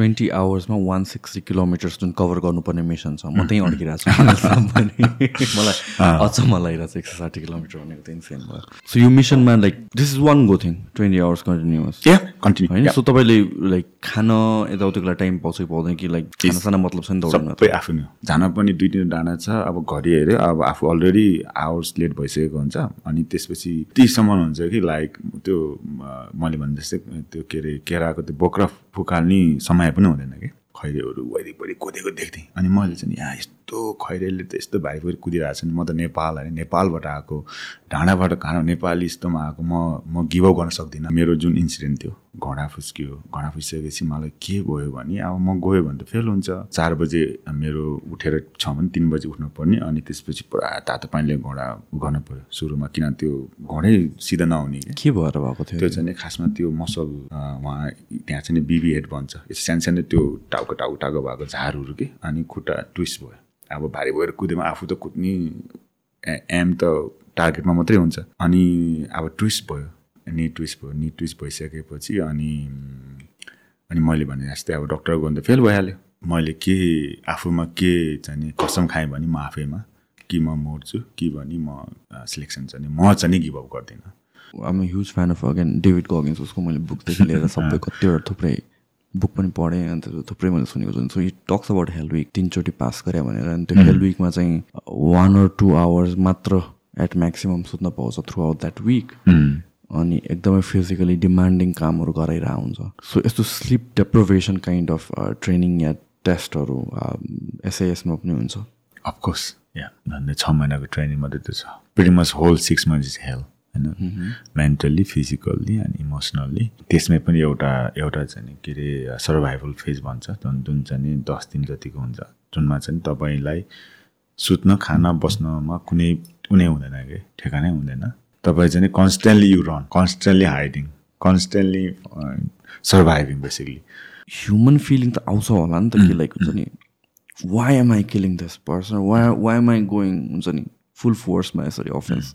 Twenty आवर्समा one sixty kilometres जुन cover गर्नुपर्ने मिसन छ म त्यहीँ अड्किरहेको छु। मलाई अचम्म लागिरहेको छ एक सय साठी किलोमिटर भनेको चाहिँ इन्सेन भयो। सो यो मिसनमा like this is one go thing twenty hours continuous continue होइन सो तपाईँले लाइक खान यताउतिको लागि टाइम पाउँछ कि पाउँदैन कि लाइक खानासाना मतलब छ नि दौडमा सबै आफू नै हो जान पनि दुई तिन डाँडा छ अब घरि हेऱ्यो अब आफू अलरेडी आवर्स लेट भइसकेको हुन्छ। अनि त्यसपछि तीसम्म हुन्छ कि लाइक त्यो मैले भने जस्तै त्यो के अरे केराको त्यो बोक्रा फुकाल्ने समय पनि हुँदैन कि। खैरेहरू वरिपरि कुदेको देख्थेँ। अनि मैले चाहिँ यहाँ यस्तो खैरेले त यस्तो भाइ भरि कुदिरहेको छ नि। म त नेपाल होइन। नेपालबाट आएको ढाँडाबाट कहाँ नेपाली यस्तोमा आएको म म गिभअप गर्न सक्दिनँ। मेरो जुन इन्सिडेन्ट थियो घोडा फुस्कियो घोडा फुस्किएपछि मलाई के भयो भने अब म गयो भने त फेल हुन्छ। चार बजे मेरो उठेर छ भने तिन बजे उठ्नु पर्ने अनि त्यसपछि पुरा तातो पानीले घोडा गर्नु पऱ्यो सुरुमा किन त्यो घोडै सिधा नहुने कि? भएर भएको थियो? त्यो चाहिँ खासमा त्यो मसल उहाँ त्यहाँ चाहिँ बिबी हेड भन्छ यस्तो सानो सानो त्यो टाउको टाउको टाउको भएको झारहरू कि? अनि खुट्टा ट्विस्ट भयो। अब भारी भएर कुदेमा आफू त कुद्ने एम त टार्गेटमा मात्रै हुन्छ। अनि अब ट्विस्ट भयो। नि ट्विस्ट भयो। नि ट्विस्ट भइसकेपछि अनि अनि मैले भने जस्तै अब डक्टर गयो भने त फेल भइहाल्यो। मैले के आफूमा के चाहिँ कसम खाएँ भने म आफैमा कि म मर्छु कि भने म सिलेक्सन चाहिँ नि म चाहिँ नि गिभअप गर्दिनँ। I'm huge fan of again David Goggins उसको मैले बुकदेखि लिएर सबै कतिवटा थुप्रै बुक पनि पढेँ अन्त थुप्रै मैले सुनेको छु। So it talks about health week तिनचोटि pass गरे भनेर। अनि त्यो हेल्थ विकमा चाहिँ वान अर टू आवर्स मात्र एट म्याक्सिमम् सुत्न पाउँछ थ्रु आउट द्याट विक अनि एकदमै फिजिकली डिमान्डिङ कामहरू गराइरहेको हुन्छ। सो यस्तो sleep deprivation kind of training या टेस्टहरू एसआइएसमा पनि हुन्छ। अफकोर्स या झन्डै छ महिनाको ट्रेनिङ मात्रै त्यो छ। Pretty much whole six month is health होइन? मेन्टल्ली फिजिकल्ली अनि इमोसनल्ली त्यसमै पनि एउटा एउटा चाहिँ के अरे सर्भाइभल फेज भन्छ। जुन जुन चाहिँ नि दस दिन जतिको हुन्छ। जुनमा चाहिँ तपाईँलाई सुत्न खान बस्नमा कुनै कुनै हुँदैन कि? ठेगानै हुँदैन। तपाईँ चाहिँ नि constantly you run constantly hiding constantly surviving basically human feeling त आउँछ होला नि त कि लाइक हुन्छ नि why am I killing this person why why am I going हुन्छ नि फुल फोर्समा यसरी अफेन्स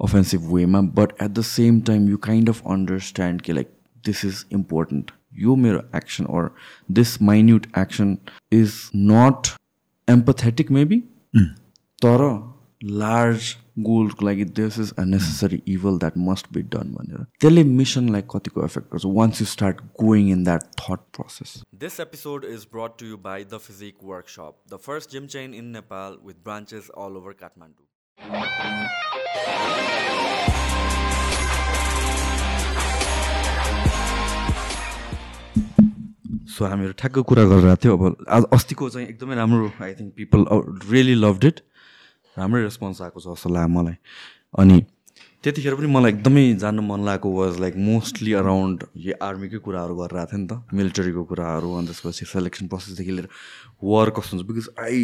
अफेन्सिभ वेमा but at the same time you kind of understand कि लाइक दिस इज इम्पोर्टेन्ट यो मेरो action or this minute action is not empathetic maybe तर large गोलको लागि this is a necessary evil that must be done भनेर त्यसले मिसनलाई कतिको एफेक्ट गर्छ once you start going in that thought process This episode is brought to you by The Physique Workshop, the first gym chain in Nepal with branches all over Kathmandu. So हामीहरू ठ्याक्क कुरा गरिरहेको थियो। अब आज अस्तिको चाहिँ एकदमै राम्रो I think people really loved it राम्रै रेस्पोन्स आएको छ जस्तो लाग्यो मलाई। अनि त्यतिखेर पनि मलाई एकदमै जान्नु मन लागेको वाज लाइक मोस्टली अराउन्ड यो आर्मीकै कुराहरू गरिरहेको थियो नि त। मिलिटरीको कुराहरू अनि त्यसपछि सेलेक्सन प्रोसेसदेखि लिएर वार कस्तो हुन्छ? Because I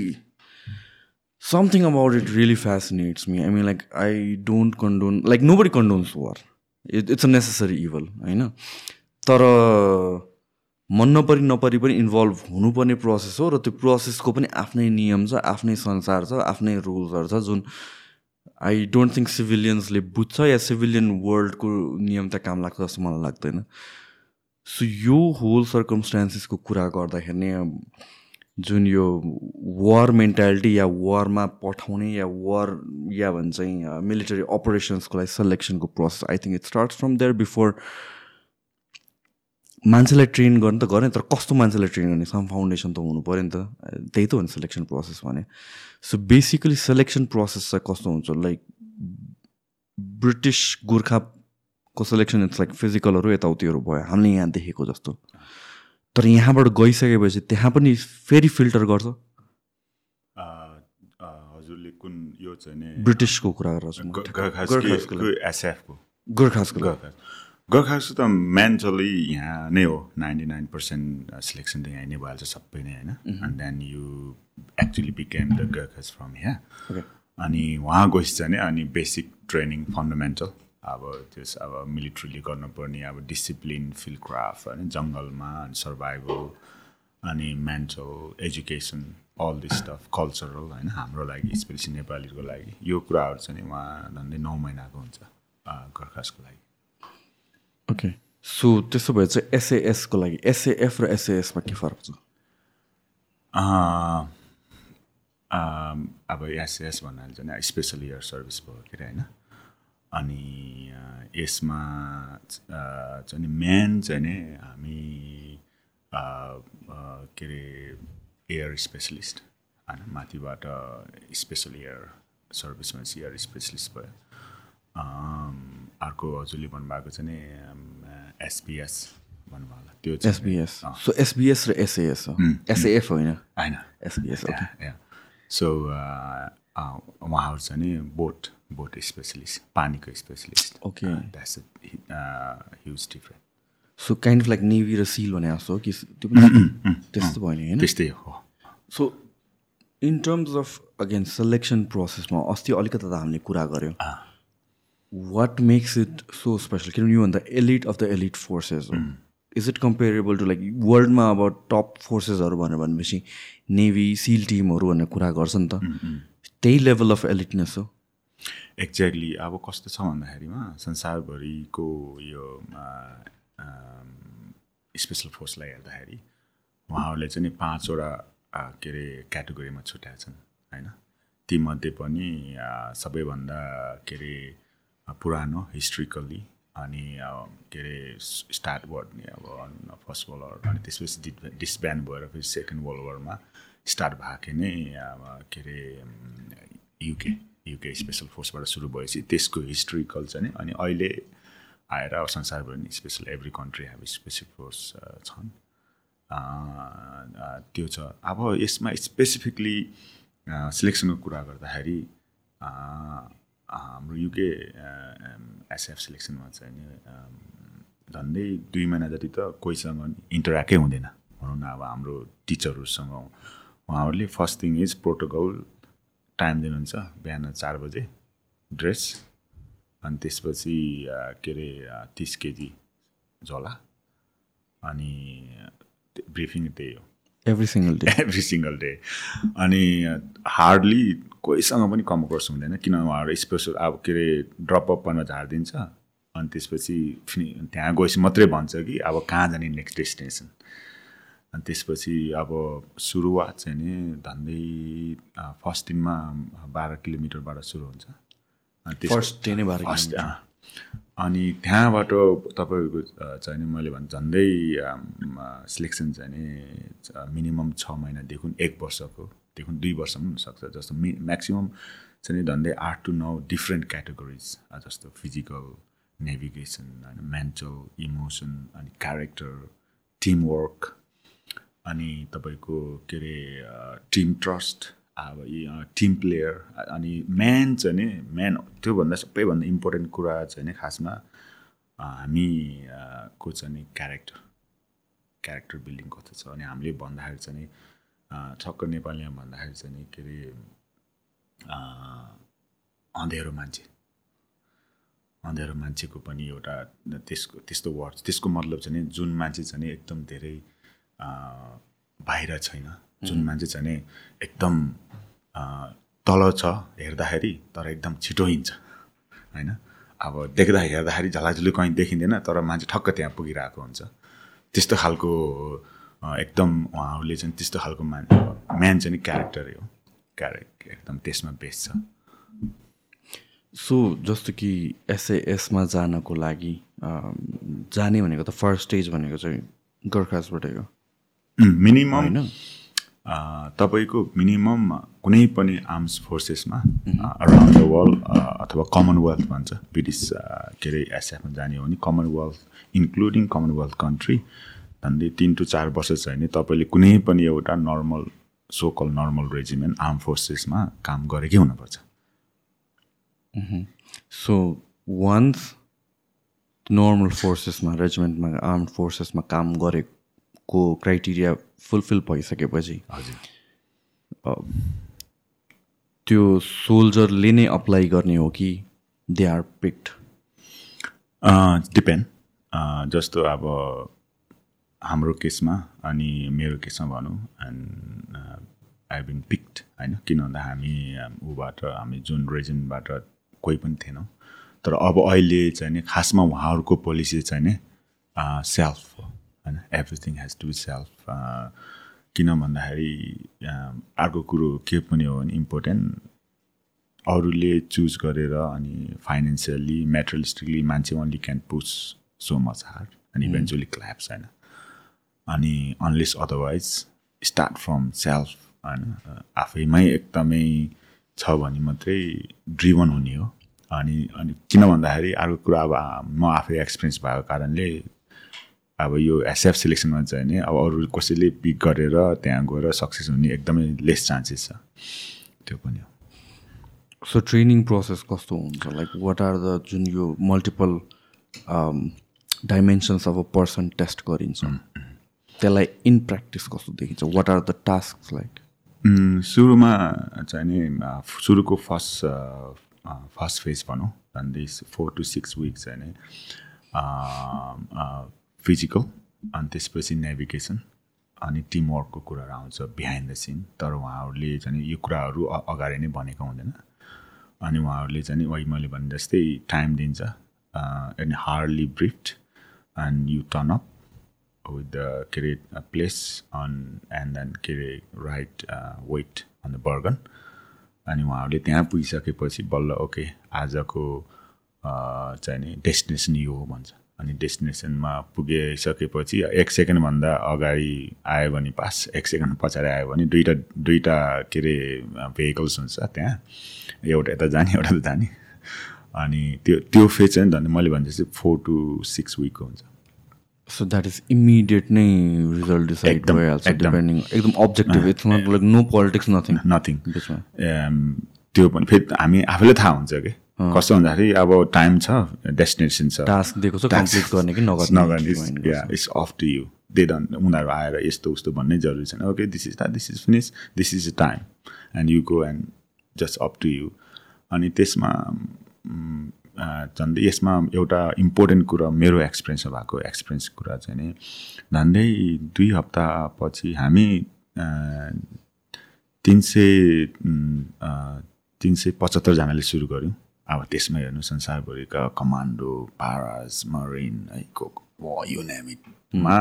about it really fascinates me I mean like I don't condone like nobody condones war it it's a necessary evil होइन तर मन नपरी नपरी पनि इन्भल्भ हुनुपर्ने प्रोसेस हो र त्यो प्रोसेसको पनि आफ्नै नियम छ आफ्नै संसार छ आफ्नै रुल्सहरू छ जुन आई डोन्ट थिङ्क सिभिलियन्सले बुझ्छ या सिभिलियन वर्ल्डको नियम त काम लाग्छ जस्तो मलाई लाग्दैन। सो यो होल सर्कमस्टान्सेसको कुरा गर्दाखेरि नै जुन यो वार मेन्टालिटी या वारमा पठाउने या वार या भन्छ मिलिटरी अपरेसन्सको लागि सेलेक्सनको process I think it start from there before मान्छेलाई ट्रेन गर्नु त गर्ने तर कस्तो मान्छेलाई ट्रेन गर्ने? सम फाउन्डेसन त हुनु पऱ्यो नि त। त्यही त हो नि सेलेक्सन प्रोसेस भने। सो बेसिकली सेलेक्सन प्रोसेस चाहिँ कस्तो हुन्छ? लाइक ब्रिटिस गोर्खाको सेलेक्सन इट्स लाइक फिजिकलहरू यताउतिहरू भयो। हामीले यहाँ देखेको जस्तो। तर यहाँबाट गइसकेपछि त्यहाँ पनि फेरि फिल्टर गर्छ। हजुरले कुन यो चाहिँ ब्रिटिसको कुरा गरेर। गोर्खासको त मेन्टली यहाँ नै हो। नाइन्टी नाइन पर्सेन्ट सिलेक्सन त यहीँ नै भइहाल्छ सबै नै होइन। And then you actually became the Gurkhas from यहाँ. अनि उहाँ गएपछि चाहिँ नि अनि बेसिक ट्रेनिङ फन्डामेन्टल अब त्यस अब मिलिट्रीले गर्नुपर्ने अब डिसिप्लिन फिल्ड क्राफ्ट होइन जङ्गलमा अनि सर्भाइभल अनि mental education all this stuff cultural होइन हाम्रो लागि स्पेसली नेपालीको लागि। यो कुराहरू चाहिँ उहाँ झन्डै नौ महिनाको हुन्छ गोर्खासको लागि। ओके सो त्यसो भए चाहिँ एसएएसको लागि एसएएफ र एसएएसमा के फरक छ? अब एसएस भन्नाले चाहिँ स्पेसल एयर सर्भिस भयो के अरे होइन? अनि यसमा चाहिँ नि मेन चाहिँ नि हामी के अरे एयर स्पेसलिस्ट होइन माथिबाट स्पेसल एयर सर्भिसमा चाहिँ एयर स्पेसलिस्ट भयो। अर्को हजुरले भन्नुभएको चाहिँ नि एसपिएस भन्नुभयो होला। त्यो एसबिएस सो एसबिएस र एसएएस हो? एसएएफ होइन? होइन। एसबिएस ओके सो उहाँहरू चाहिँ नि बोट बोट स्पेसलिस्ट पानीको specialist Okay. That's huge different so kind of like navy र सिल भने जस्तो कि त्यो पनि त्यस्तो भयो नि? होइन त्यस्तै हो। So in terms of again selection प्रोसेसमा अस्ति अलिकति त हामीले कुरा। गऱ्यौँ what makes it so special किनभने योभन्दा elite of the elite forces हो is it comparable to like वर्ल्डमा अब टप फोर्सेसहरू भनेर भनेपछि नेभी सिल टिमहरू भनेर कुरा गर्छ नि त त्यही लेभल अफ एलिटनेस हो। एक्ज्याक्टली अब कस्तो छ भन्दाखेरिमा संसारभरिको यो स्पेसल फोर्सलाई हेर्दाखेरि उहाँहरूले चाहिँ पाँचवटा के अरे क्याटेगोरीमा छुट्याएको छन् होइन? तीमध्ये पनि सबैभन्दा के अरे पुरानो हिस्ट्रिकल्ली अनि के अरे स्टार्ट गर्ने अब फर्स्ट वर्ल्ड वार अनि त्यसपछि डि डिसब्यान्ड भएर फेरि सेकेन्ड वर्ल्ड वारमा स्टार्ट भएको नै के अरे युके युके स्पेसल फोर्सबाट सुरु भएपछि त्यसको हिस्ट्रिकल चाहिँ नि अनि अहिले आएर संसारभरि special every country have special force छन्। त्यो छ। अब यसमा स्पेसिफिकली सिलेक्सनको कुरा गर्दाखेरि हाम्रो युके एसएफ सिलेक्सनमा चाहिँ नि झन्डै दुई महिना जति त कोहीसँग इन्टरेक्टै हुँदैन। भनौँ न अब हाम्रो टिचरहरूसँग उहाँहरूले first thing is protocol time दिनुहुन्छ बिहान चार बजे ड्रेस अनि त्यसपछि के अरे तिस केजी झोला अनि ब्रिफिङ त्यही हो। Every single day every single day अनि हार्डली कोहीसँग पनि कमकोर्स हुँदैन किन उहाँहरू स्पेसल अब के अरे ड्रप अप गर्न झारिदिन्छ अनि त्यसपछि फिनि त्यहाँ गएपछि मात्रै भन्छ कि अब कहाँ जाने नेक्स्ट डेस्टिनेसन अनि त्यसपछि अब सुरुवात चाहिँ नि झन्डै फर्स्ट दिनमा बाह्र किलोमिटरबाट सुरु हुन्छ फर्स्ट फर्स्ट। अनि त्यहाँबाट तपाईँहरूको अ, चाहिँ नि मैले भने झन्डै सिलेक्सन चाहिँ नि मिनिमम छ महिनादेखि एक वर्षकोदेखि दुई वर्ष पनि हुनसक्छ जस्तो मि म्याक्सिमम् चाहिँ नि झन्डै आठ टु नौ डिफ्रेन्ट क्याटेगोरिज जस्तो फिजिकल नेभिगेसन होइन मेन्टल इमोसन अनि क्यारेक्टर टिमवर्क अनि तपाईँको के अरे टिम ट्रस्ट अब टिम प्लेयर अनि मेन चाहिँ नि मेन त्योभन्दा सबैभन्दा इम्पोर्टेन्ट कुरा चाहिँ नि खासमा हामी को चाहिँ नि क्यारेक्टर क्यारेक्टर बिल्डिङ कस्तो छ अनि हामीले भन्दाखेरि चाहिँ नि ठक्क नेपालीमा भन्दाखेरि चाहिँ नि के अरे अ, अँध्यारो मान्छे। अँध्यारो मान्छेको पनि एउटा त्यसको त्यस्तो वर्ड त्यसको मतलब चाहिँ जुन मान्छे चाहिँ एकदम धेरै बाहिर छैन। जुन मान्छे चाहिँ एकदम तल छ हेर्दाखेरि तर एकदम छिटो हिँड्छ होइन? अब देख्दा हेर्दाखेरि झलाझुली कहीँ देखिँदैन तर मान्छे ठक्क त्यहाँ पुगिरहेको हुन्छ। त्यस्तो खालको एकदम उहाँहरूले चाहिँ त्यस्तो खालको मान म्यान चाहिँ क्यारेक्टरै हो। क्यारेक्टर एकदम त्यसमा बेस छ। सो जस्तो कि एसएएसमा जानको लागि जाने भनेको त फर्स्ट स्टेज भनेको चाहिँ गोर्खासबाटै हो। मिनिमम होइन। अ, तपाईँको मिनिमम कुनै पनि आर्म्स फोर्सेसमा अराउन्ड द वर्ल्ड अथवा कमनवेल्थ भन्छ ब्रिटिस अ, के अरे एसएफमा जाने हो भने कमनवेल्थ इन्क्लुडिङ कमनवेल्थ कन्ट्री झन्डै तिन टु चार वर्ष चाहिँ नि तपाईँले कुनै पनि एउटा normal so called normal regiment arm फोर्सेसमा काम गरेकै हुनुपर्छ। सो वान्स नर्मल फोर्सेसमा रेजिमेन्टमा आर्म फोर्सेसमा काम गरेको क्राइटेरिया फुलफिल भइसकेपछि हजुर। त्यो सोल्जरले नै अप्लाई गर्ने हो कि दे आर पिक्ड? डिपेन्ड जस्तो अब हाम्रो केसमा अनि मेरो केसमा भनौँ एन्ड आई बिन पिक्ड होइन? किन भन्दा हामी ऊबाट हामी जुन रिजनबाट कोही पनि थिएनौँ तर अब अहिले चाहिँ नि खासमा उहाँहरूको पोलिसी चाहिँ नि सेल्फ हो। होइन everything has to be self किन भन्दाखेरि अर्को कुरो के पनि हो भने इम्पोर्टेन्ट अरूले चुज गरेर अनि फाइनेन्सियली मेटेरियलिस्टिकली मान्छे only can push so much hard अनि इभेन्चुली क्ल्याप्स होइन अनि unless otherwise start from self होइन आफैमै एकदमै छ भने मात्रै ड्रिभन हुने हो अनि अनि किन भन्दाखेरि अर्को कुरा अब म आफै एक्सपिरियन्स भएको कारणले अब यो एसएफ सिलेक्सनमा चाहिँ नि अब अरू कसैले पिक गरेर त्यहाँ गएर सक्सेस हुने एकदमै लेस चान्सेस छ। त्यो पनि हो। सो ट्रेनिङ प्रोसेस कस्तो हुन्छ? लाइक वाट आर द जुन यो multiple dimensions of a person test गरिन्छ? त्यसलाई इन प्र्याक्टिस कस्तो देखिन्छ? What are the task like सुरुमा चाहिँ नि सुरुको फर्स्ट फर्स्ट फेज भनौँ। अनि फोर टु सिक्स विक चाहिँ नि फिजिकल अनि त्यसपछि नेभिगेसन अनि टिमवर्कको कुराहरू आउँछ बिहाइन्ड द सिन तर उहाँहरूले चाहिँ यो कुराहरू अगाडि नै भनेको हुँदैन। अनि उहाँहरूले चाहिँ वही मैले भने जस्तै टाइम दिन्छ and hardly briefed and you turn up with the के अरे प्लेस अन एन्ड देन के अरे right weight on the bergen अनि उहाँहरूले त्यहाँ पुगिसकेपछि बल्ल ओके आजको चाहिँ नि डेस्टिनेसन यो हो भन्छ। अनि डेस्टिनेसनमा पुगिसकेपछि एक सेकेन्डभन्दा अगाडि आयो भने पास एक सेकेन्ड पछाडि आयो भने दुइटा दुइटा के अरे भेहिकल्स हुन्छ त्यहाँ। एउटा यता जाने एउटा त जाने। अनि त्यो त्यो फेज चाहिँ झन् मैले भने जस्तै फोर टु सिक्स विकको हुन्छ। सो द्याट इज इमिडिएट नै रिजल्ट डिसाइड भइहाल्छ एकदम। Objective it's not like no politics nothing nothing बिचमा त्यो पनि फेरि हामी आफैलाई थाहा हुन्छ कि? कस्तो भन्दाखेरि अब टाइम छ डेस्टिनेसन छ। टास्क दिएको छ कम्प्लिट गर्ने कि नगर्ने? नगर्ने या it's up to you they done उनीहरू आएर यस्तो उस्तो भन्नै जरुरी छैन। Okay this is this is finish this is the time and you go and just up to you अनि त्यसमा अ, झन्डै यसमा एउटा इम्पोर्टेन्ट कुरा मेरो एक्सपिरियन्समा भएको एक्सपिरियन्स कुरा चाहिँ नि झन्डै दुई हप्तापछि हामी अ, तिन सय अ, तिन सय पचहत्तरजनाले सुरु गऱ्यौँ अब त्यसमा हेर्नु संसारभरिका कमान्डो पारास मरिन है को यु नेमिटमा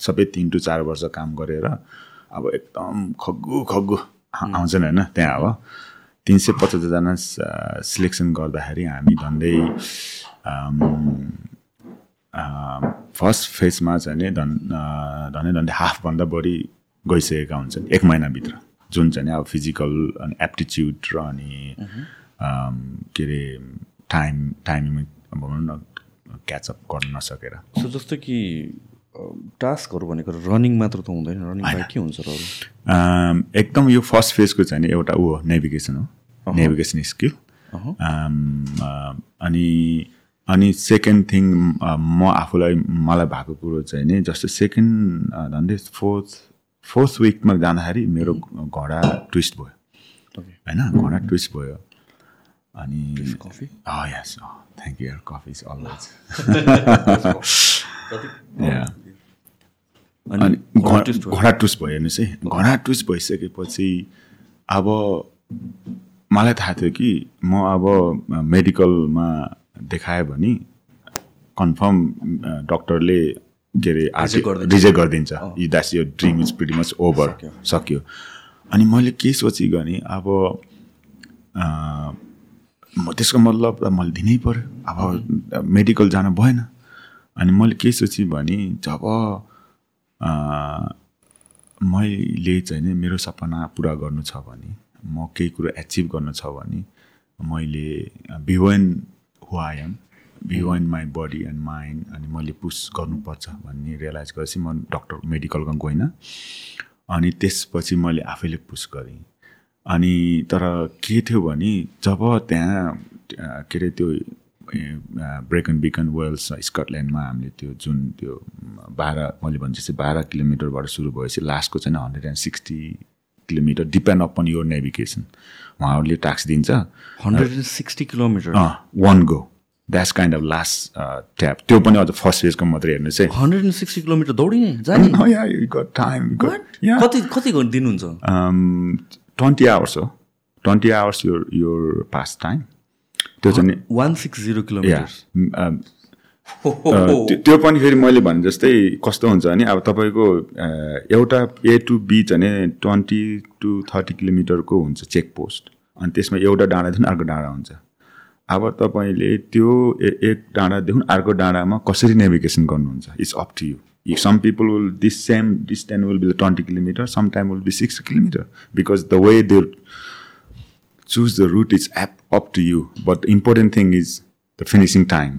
सबै तिन टु चार वर्ष काम गरेर अब एकदम खग्गु खग्गु आउँछन् होइन त्यहाँ अब। तिन सय पचहत्तरजना सिलेक्सन गर्दाखेरि हामी झन्डै फर्स्ट फेजमा चाहिँ नि धन झन्डै झन्डै हाफभन्दा बढी गइसकेका हुन्छन् एक महिनाभित्र। जुन चाहिँ अब फिजिकल अनि एप्टिच्युड र अनि के अरे टाइम टाइमिङ अब भनौँ न क्याचअप गर्न नसकेर। सो जस्तो कि टास्कहरू भनेको रनिङ मात्र त हुँदैन। रनिङ के हुन्छ र अम, एकदम यो फर्स्ट फेजको चाहिँ नि एउटा ऊ हो नेभिगेसन हो। नेभिगेसन स्किल अनि अनि सेकेन्ड थिङ म आफूलाई मलाई भएको कुरो चाहिँ नि जस्तो सेकेन्ड झन्डै फोर्थ फोर्थ विकमा जाँदाखेरि मेरो घोडा ट्विस्ट भयो. होइन घोडा ट्विस्ट भयो। अनि coffee yes thank you coffee is always अनि घोडा टुस भयो हेर्नुहोस् है घोडा टुस भइसकेपछि अब मलाई थाहा थियो कि म अब मेडिकलमा देखाएँ भने कन्फर्म डक्टरले के अरे आर्टी गरिदिन्छ। रिजेक्ट गरिदिन्छ द्याट्स यो dream is pretty much over सक्यो अनि मैले के सोचेँ भने अब म त्यसको मतलब त मैले दिनै पऱ्यो अब मेडिकल जानु भएन। अनि मैले के सोचेँ भने जब मैले चाहिँ मेरो सपना पुरा गर्नु छ भने म केही कुरो एचिभ गर्नु छ भने मैले बिवाइन who I am my body and mind अनि मैले पुस गर्नुपर्छ भन्ने रियलाइज गरेपछि म डक्टर मेडिकलमा गइनँ अनि त्यसपछि मैले आफैले पुस गरेँ। अनि तर के थियो भने जब त्यहाँ के अरे त्यो ब्रेकन बिकन वेल्स स्कटल्यान्डमा हामीले त्यो जुन त्यो बाह्र मैले भने जस्तै बाह्र किलोमिटरबाट सुरु भएपछि लास्टको चाहिँ hundred and sixty kilometre depend upon यो नेभिगेसन उहाँहरूले टाक्स दिन्छ। Hundred and sixty kilometre one go that's kind of last tap त्यो पनि अझ फर्स्ट फेजको मात्रै हेर्नुहोस् है। हन्ड्रेड एन्ड सिक्सटी किलोमिटर दौडिने yeah. कति कति दिनुहुन्छ? 20 hours हो 20 hours your your past time त्यो चाहिँ वान सिक्स जिरो या किलोमिटर त्यो पनि फेरि मैले भने जस्तै कस्तो हुन्छ भने अब तपाईँको अ, एउटा ए टु बी चाहिँ नि ट्वेन्टी टु थर्टी किलोमिटरको हुन्छ चेक पोस्ट अनि त्यसमा एउटा डाँडादेखि अर्को डाँडा हुन्छ। अब तपाईँले त्यो एक डाँडादेखि अर्को डाँडामा कसरी नेभिगेसन गर्नुहुन्छ? It's up to you some people will this same distance will be twenty kilometre some time will be six kilometre because the way they choose the route is up, up to you. But the important thing is the finishing time.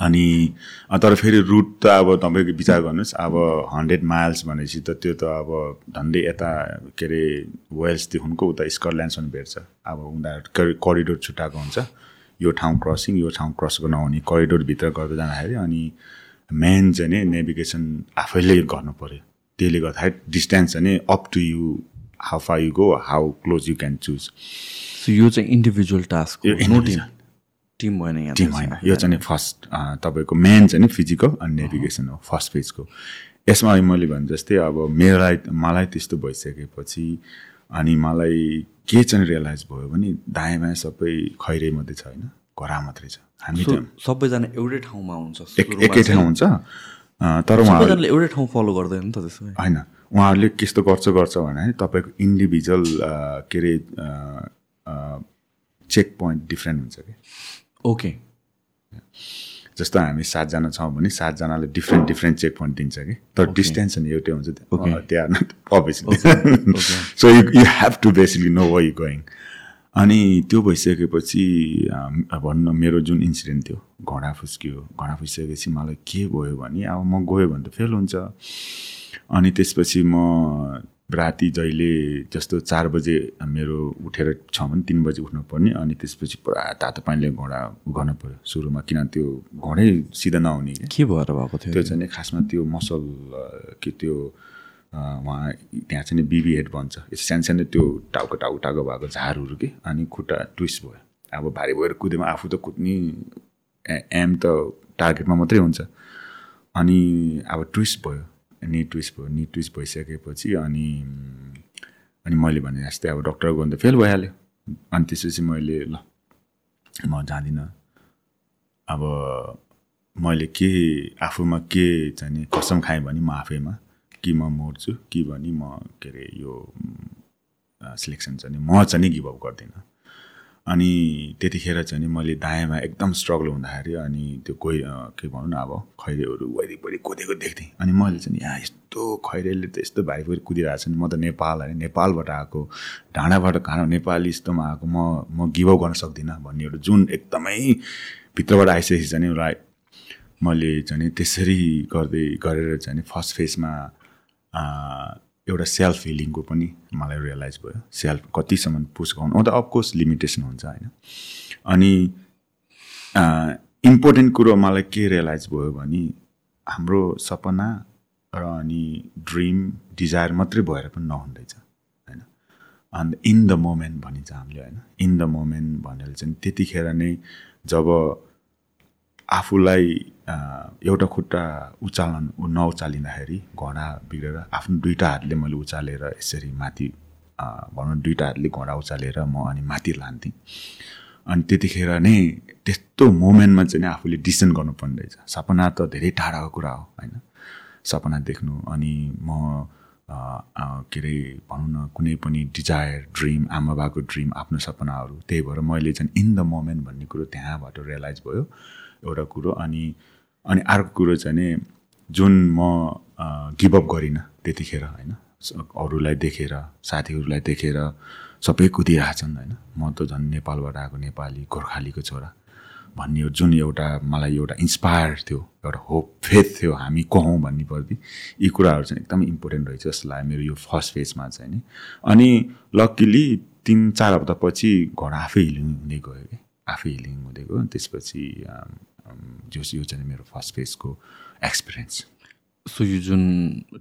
अनि अ, तर फेरि root त अब तपाईँको विचार गर्नुहोस् अब हन्ड्रेड माइल्स भनेपछि त त्यो त अब झन्डै यता के अरे वेल्सदेखिको उता स्कटल्यान्डसम्म भेट्छ। अब उनीहरू करिडोर छुट्टाएको हुन्छ। यो ठाउँ क्रसिङ यो ठाउँ क्रस गर्न आउने करिडोरभित्र गर्दै जाँदाखेरि अनि मेन चाहिँ नि नेभिगेसन आफैले गर्नु पऱ्यो त्यसले गर्दाखेरि डिस्टेन्स चाहिँ नि up to you how far you go how close you can choose so यो चाहिँ individual task no team. Team भएन यहाँ टिम होइन यो चाहिँ फर्स्ट तपाईँको मेन चाहिँ नि फिजिकल अनि नेभिगेसन हो फर्स्ट पेजको यसमा मैले भने जस्तै अब मेरोलाई मलाई त्यस्तो भइसकेपछि अनि मलाई के चाहिँ रियलाइज भयो भने दायाँ बायाँ सबै खैरे मात्रै छ होइन घोरा मात्रै छ। हामी सबैजना एउटै ठाउँमा हुन्छ एक ठाउँ। हुन्छ। तर उहाँहरू सबैजनाले एउटै ठाउँ फलो गर्दैन नि त त्यसो भए। होइन उहाँहरूले कस्तो गर्छ गर्छ भने तपाईँको इन्डिभिजुअल के अरे चेक पोइन्ट डिफ्रेन्ट हुन्छ कि। ओके। जस्तो हामी सातजना छौँ भने सातजनाले डिफ्रेन्ट डिफ्रेन्ट चेक पोइन्ट दिन्छ कि। तर डिस्टेन्स चाहिँ एउटै हुन्छ। त्यहाँ obviously so you you have to basically no way you going अनि त्यो भइसकेपछि भन्न मेरो जुन इन्सिडेन्ट थियो घोडा फुस्कियो। घोडा फुस्किएपछि मलाई के भयो भने अब म गयो भने त फेल हुन्छ। अनि त्यसपछि म राति जहिले जस्तो चार बजे मेरो उठेर छ भने तिन बजे उठ्नु पर्ने अनि त्यसपछि पुरा तातो पानीले घोडा गर्न पऱ्यो सुरुमा किन त्यो घोडै सिधा नहुने कि? भएर भएको थियो त्यो चाहिँ खासमा त्यो मसल कि त्यो उहाँ त्यहाँ चाहिँ बिबी हेड भन्छ। यस्तो सानो सानो त्यो टाउको टाउको टाउको भएको झारहरू कि अनि खुट्टा ट्विस्ट भयो। अब भारी भएर कुदेमा आफू त कुद्ने एम त टार्गेटमा मात्रै हुन्छ। अनि अब ट्विस्ट भयो नि ट्विस्ट भयो नि ट्विस्ट भइसकेपछि अनि अनि मैले भने जस्तै अब डक्टर गयो भने त फेल भइहाल्यो। अनि त्यसपछि मैले ल म जाँदिनँ। अब मैले के आफूमा के चाहिँ कसम खाएँ भने म आफैमा। कि म मर्छु कि भने म के अरे यो सिलेक्सन चाहिँ म चाहिँ गिभअप गर्दिनँ। अनि त्यतिखेर चाहिँ मैले दायाँमा एकदम स्ट्रगल हुँदाखेरि अनि त्यो कोही के भनौँ न अब खैरेहरू वरिपरि कुदेको देख्थेँ। अनि मैले चाहिँ यहाँ यस्तो खैरेले त यस्तो भारी कुदिरहेको छ नि म त नेपाल होइन नेपालबाट आएको ढाँडाबाट कहाँ नेपाली यस्तोमा आएको म म गिभअप गर्न सक्दिनँ। भन्ने एउटा जुन एकदमै भित्रबाट आइसकेपछि चाहिँ राइट मैले चाहिँ त्यसरी गर्दै गरेर चाहिँ फर्स्ट फेजमा एउटा सेल्फ हिलिङको पनि मलाई रियलाइज भयो. सेल्फ कतिसम्म पुस गर्नु अन्त अफकोर्स लिमिटेसन हुन्छ होइन। अनि इम्पोर्टेन्ट कुरो मलाई के रियलाइज भयो भने हाम्रो सपना र अनि ड्रिम डिजायर मात्रै भएर पनि नहुँदैछ होइन। अन्त इन द मोमेन्ट भनिन्छ हामीले होइन। इन द मोमेन्ट भनेर चाहिँ त्यतिखेर नै जब आफूलाई एउटा खुट्टा उचालन नउचालिँदाखेरि घोडा बिग्रेर आफ्नो दुइटा हातले मैले उचालेर यसरी माथि भनौँ दुइटा हातले घोडा उचालेर म अनि माथि लान्थेँ। अनि त्यतिखेर नै त्यस्तो मोमेन्टमा चाहिँ आफूले डिसिसन गर्नुपर्ने रहेछ सपना त धेरै टाढाको कुरा हो होइन? सपना देख्नु अनि म के अरे भनौँ न कुनै पनि डिजायर ड्रिम आमा बाबाको ड्रिम आफ्नो सपनाहरू त्यही भएर मैले चाहिँ इन द मोमेन्ट भन्ने कुरो त्यहाँबाट रियलाइज भयो। एउटा कुरो अनि अनि अर्को कुरो चाहिँ नि जुन म गिभअप गरिनँ त्यतिखेर होइन? अरूलाई देखेर साथीहरूलाई देखेर सबै कुदिरहेछन् होइन? म त झन् नेपालबाट आएको नेपाली गोर्खालीको छोरा। भन्ने जुन एउटा मलाई एउटा इन्सपायर थियो एउटा होप फेथ थियो हामी को हौँ भन्ने प्रति यी कुराहरू चाहिँ एकदमै इम्पोर्टेन्ट रहेछ जस्तो लाग्यो मेरो यो फर्स्ट फेजमा चाहिँ नि। अनि लक्किली तिन चार हप्तापछि घोडा आफै हिलिङ हुँदै गयो कि आफै हिलिङ हुँदै गयो। त्यसपछि जो यो चाहिँ मेरो फर्स्ट फेजको एक्सपिरियन्स सो यो जुन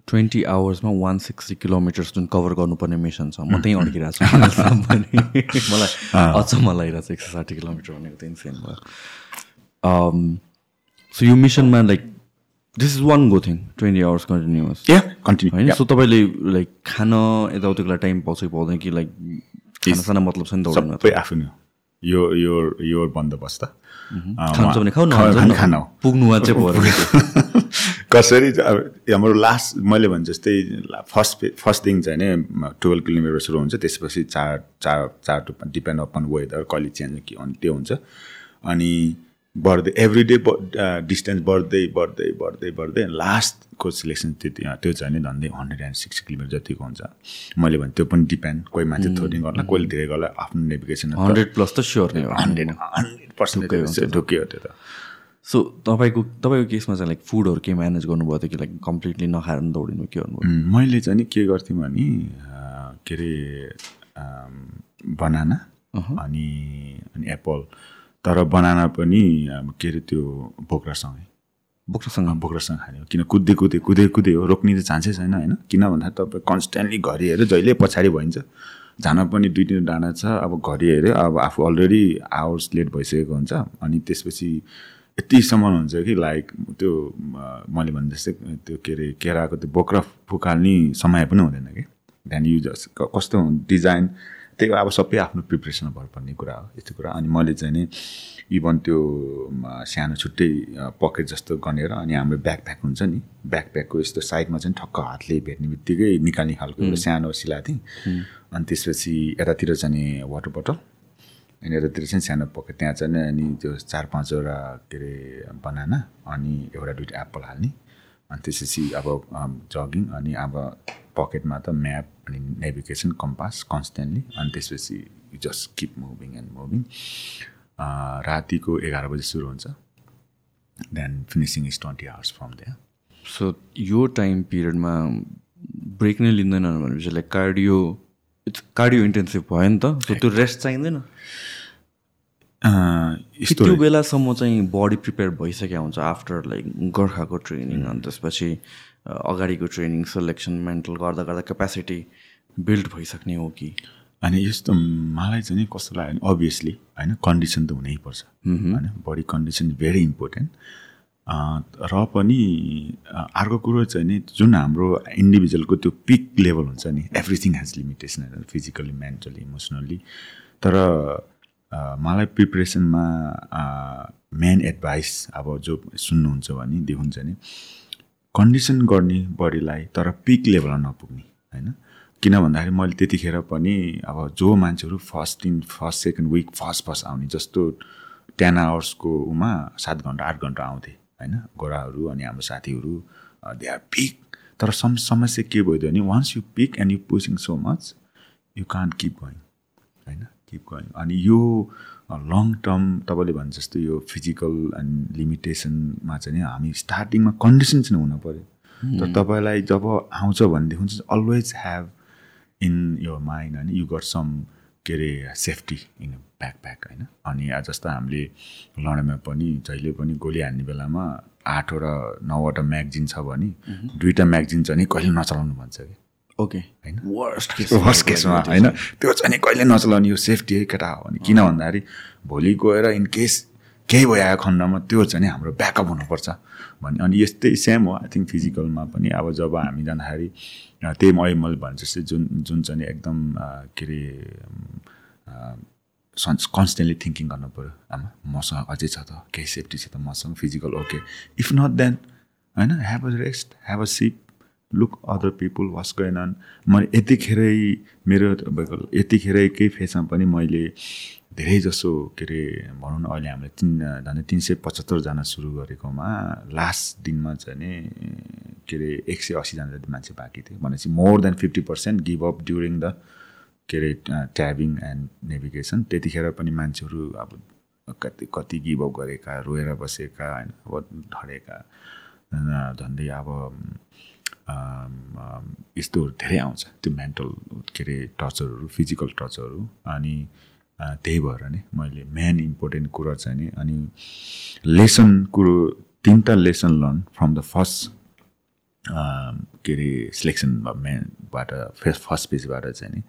ट्वेन्टी आवर्समा वान सिक्सटी किलोमिटर्स जुन कभर गर्नुपर्ने मिसन छ। म त्यहीँ अड्किरहेको छु। मलाई अचम्म लागिरहेको छ। एक सय साठी किलोमिटर भनेको त इन्सेन भयो। सो यो मिसनमा like this is one go thing twenty hours continuous continue होइन? सो तपाईँले लाइक खान यताउतिको लागि टाइम पाउँछ कि पाउँदैन कि लाइक खाना साना मतलब छ नि सबै आफ्नो। यो यो यो बन्दोबस्त। खान्छ भने नखान्छ खानु पुग्नु कसरी अब हाम्रो लास्ट मैले भने जस्तै फर्स्ट फर्स्ट दिन चाहिँ नि टुवेल्भ किलोमिटर सुरु हुन्छ त्यसपछि चार चार चार टु डिपेन्ड अपन वेदर कहिले चेन्ज के त्यो हुन्छ। अनि बढ्दै एभ्री डे डिस्टेन्स बढ्दै बढ्दै बढ्दै बढ्दै लास्टको सिलेक्सन त्यति त्यो चाहिँ नि झन्डै हन्ड्रेड एन्ड सिक्सटी किलोमिटर जतिको हुन्छ। मैले भने त्यो पनि डिपेन्ड कोही मान्छे थोरै गर्ला कोहीले धेरै गर्ला आफ्नो नेभिगेसन हन्ड्रेड प्लस त स्योर नै हो। हन्ड्रेड हन्ड्रेड पर्सेन्ट ढुक्यो त्यो त। सो तपाईँको तपाईँको केसमा चाहिँ लाइक फुडहरू के म्यानेज गर्नुभयो थियो कि लाइक कम्प्लिटली नखाएर दौडिनु के उम्, मैले चाहिँ नि के गर्थेँ भने के अरे बनाना अनि अनि एप्पल। तर बनाना पनि अब के अरे त्यो बोक्रासँगै। बोक्रासँग? बोक्रासँग खाने हो। किन कुद्दै कुद्दै कुदै कुदै हो रोक्ने त चान्सै छैन होइन? किन भन्दा तपाईँ कन्सटेन्टली घरि हेऱ्यो जहिले पछाडि भइन्छ। जान पनि दुई तिन डाँडा छ अब घरि हेऱ्यो अब आफू अलरेडी आवर्स लेट भइसकेको हुन्छ। अनि त्यसपछि यतिसम्म हुन्छ कि लाइक त्यो मैले भने जस्तै त्यो के अरे केराको त्यो बोक्रा फुकाल्ने समय पनि हुँदैन कि। त्यहाँदेखि यु जस्ट कस्तो डिजाइन त्यही अब सबै आफ्नो प्रिपरेसनमा भर पर्ने कुरा हो यस्तो कुरा। अनि मैले चाहिँ नि इभन त्यो सानो छुट्टै पकेट जस्तो गनेर अनि हाम्रो ब्याकप्याक हुन्छ नि ब्याकप्याकको यस्तो साइडमा चाहिँ ठक्क हातले भेट्ने बित्तिकै निकाल्ने खालको एउटा सानो सिलाएको थिएँ अनि त्यसपछि यतातिर चाहिँ नि वाटर बोटल अनि यतातिर चाहिँ सानो पकेट त्यहाँ चाहिँ अनि त्यो चार पाँचवटा के अरे बनाना अनि एउटा दुइटा एप्पल हाल्ने। अनि त्यसपछि अब जगिङ अनि अब पकेटमा त म्याप अनि नेभिगेसन कम्पास कन्सटेन्टली अनि त्यसपछि just keep moving and moving रातिको एघार बजी सुरु हुन्छ। Then finishing is twenty hours from there so यो टाइम पिरियडमा ब्रेक नै लिँदैन भनेपछि like cardio it's cardio intensive भयो नि त। सो त्यो रेस्ट चाहिँदैन। यस्तो त्यो बेलासम्म चाहिँ बडी प्रिपेयर भइसकेको हुन्छ आफ्टर लाइक गोर्खाको ट्रेनिङ अनि त्यसपछि अगाडिको ट्रेनिङ सेलेक्सन मेन्टल गर्दा गर्दा क्यापेसिटी बिल्ड भइसक्ने हो कि? अनि यस्तो मलाई चाहिँ नि कस्तो लाग्यो भने अभियसली होइन कन्डिसन त हुनैपर्छ होइन बडी कन्डिसन भेरी इम्पोर्टेन्ट र पनि अर्को कुरो चाहिँ नि जुन हाम्रो इन्डिभिजुअलको त्यो पिक लेभल हुन्छ नि everything has limitation physically mentally emotionally तर मलाई प्रिपरेसनमा मेन एडभाइस अब जो सुन्नुहुन्छ भने देखुन्छ नि कन्डिसन गर्ने बडीलाई तर पिक लेभलमा नपुग्ने होइन? किन भन्दाखेरि मैले त्यतिखेर पनि अब जो मान्छेहरू फर्स्ट दिन first second week first first आउने जस्तो टेन आवर्सको उमा सात घन्टा आठ घन्टा आउँथे होइन? गोराहरू अनि हाम्रो साथीहरू दे आर पिक तर सम समस्या के भइदियो भने once you peak and you pushing so much you can't keep going होइन? किप गोइङ अनि यो लङ टर्म तपाईँले भने जस्तो यो फिजिकल एन्ड लिमिटेसनमा चाहिँ नि हामी स्टार्टिङमा कन्डिसन चाहिँ हुनु पऱ्यो। तर तपाईँलाई जब आउँछ भनेदेखि चाहिँ अलवेज ह्याभ इन यो माइन्ड होइन यु गट सम के अरे सेफ्टी इन ब्याक प्याक होइन? अनि आज जस्तो हामीले लडाइँमा पनि जहिले पनि गोली हान्ने बेलामा आठवटा नौवटा म्यागजिन छ भने दुईवटा म्यागजिन चाहिँ नि कहिले नचलाउनु भन्छ कि? ओके होइन? वर्स्ट केस फर्स्ट केसमा होइन? त्यो चाहिँ कहिले नचलाउने यो सेफ्टी है केटा हो भने किन भन्दाखेरि भोलि गएर इन केस केही भइआएको खण्डमा त्यो चाहिँ हाम्रो ब्याकअप हुनुपर्छ। भन्ने अनि यस्तै सेम हो आई थिङ्क फिजिकलमा पनि अब जब हामी जाँदाखेरि त्यही मैले मैले भने जस्तै जुन जुन चाहिँ एकदम के अरे कन्सटेन्टली थिङ्किङ गर्नु पऱ्यो आमा मसँग अझै छ त केही सेफ्टी छ त मसँग physical okay if not then होइन have a rest have a sip look other people was on मैले यतिखेरै मेरो तपाईँको यतिखेरकै फेसमा पनि मैले धेरै जसो के अरे भनौँ न अहिले हामीले तिन झन्डै तिन सय पचहत्तरजना सुरु गरेकोमा लास्ट दिनमा चाहिँ के अरे एक सय असीजना जति मान्छे बाँकी थियो भनेपछि more than fifty percent give up during the के अरे ट्याबिङ एन्ड नेभिगेसन त्यतिखेर पनि मान्छेहरू अब कति कति गिभ अप गरेका रोएर बसेका होइन अब ढलेका। अँ, झन्डै अब यस्तोहरू धेरै आउँछ। त्यो मेन्टल के अरे टर्चरहरू फिजिकल टर्चरहरू अनि त्यही भएर नै मैले मेन इम्पोर्टेन्ट कुरा चाहिँ नि अनि लेसन कुरो तिनवटा lesson learn from the first के अरे सिलेक्सन मेनबाट फर्स्ट पेजबाट चाहिँ नि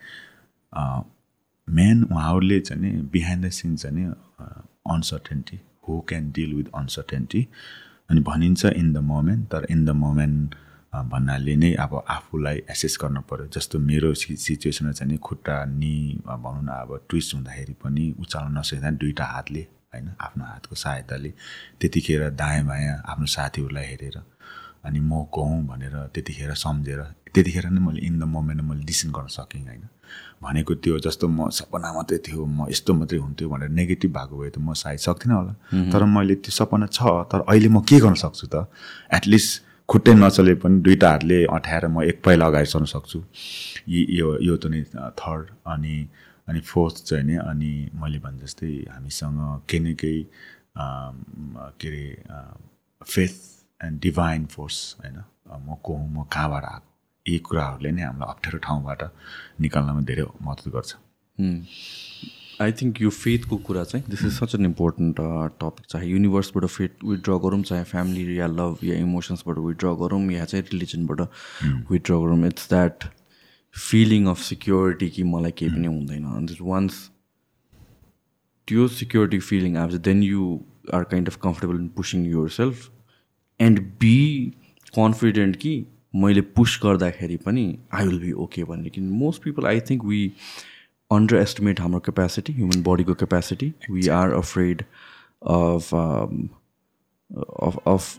मेन उहाँहरूले चाहिँ नि बिहाइन्ड द सिन चाहिँ नि uncertainty who can deal with uncertainty अनि भनिन्छ इन द मोमेन्ट तर इन द मोमेन्ट भन्नाले नै अब आफूलाई एसेस गर्नु पऱ्यो जस्तो मेरो सिचुएसनमा चाहिँ नि खुट्टा नि भनौँ न अब ट्विस्ट हुँदाखेरि पनि उचाल्न नसक्दा दुइटा हातले होइन? आफ्नो हातको सहायताले। त्यतिखेर दायाँ बायाँ आफ्नो साथीहरूलाई हेरेर अनि म गहुँ भनेर त्यतिखेर सम्झेर त्यतिखेर नै मैले इन द मोमेन्ट मैले डिसिसन गर्न सकेँ होइन? भनेको त्यो जस्तो म सपना मात्रै थियो म यस्तो मात्रै हुन्थ्यो भनेर नेगेटिभ भएको भए त म सायद सक्थिनँ होला। तर मैले त्यो सपना छ तर अहिले म के गर्न सक्छु त? एटलिस्ट खुट्टै नचले पनि दुइटा हातले अँठ्याएर म एक पाइला अगाडि सर्न सक्छु। यी यो त नै थर्ड अनि अनि फोर्थ चाहिँ नि अनि मैले भने जस्तै हामीसँग केही न केही के अरे फेथ एन्ड डिभाइन फोर्स होइन। म को हुँ म कहाँबाट आएको? यी कुराहरूले नै हामीलाई अप्ठ्यारो ठाउँबाट निकाल्नमा धेरै मद्दत गर्छ। आई थिङ्क यो फेथको कुरा चाहिँ this is such an important topic चाहे युनिभर्सबाट फेथ विथड्र गरौँ चाहे फ्यामिली या लभ या इमोसन्सबाट विथड्र गरौँ या चाहिँ रिलिजनबाट विथड्र गरौँ it's that feeling of security कि मलाई केही पनि हुँदैन। अन्त वान्स त्यो सिक्योरिटी फिलिङ आएपछि then you are kind of comfortable in pushing yourself and be confident कि मैले पुस गर्दाखेरि पनि आई विल बी ओके भन्ने। किन most people I think we underestimate हाम्रो क्यापेसिटी ह्युमन बडीको capacity we are afraid of of of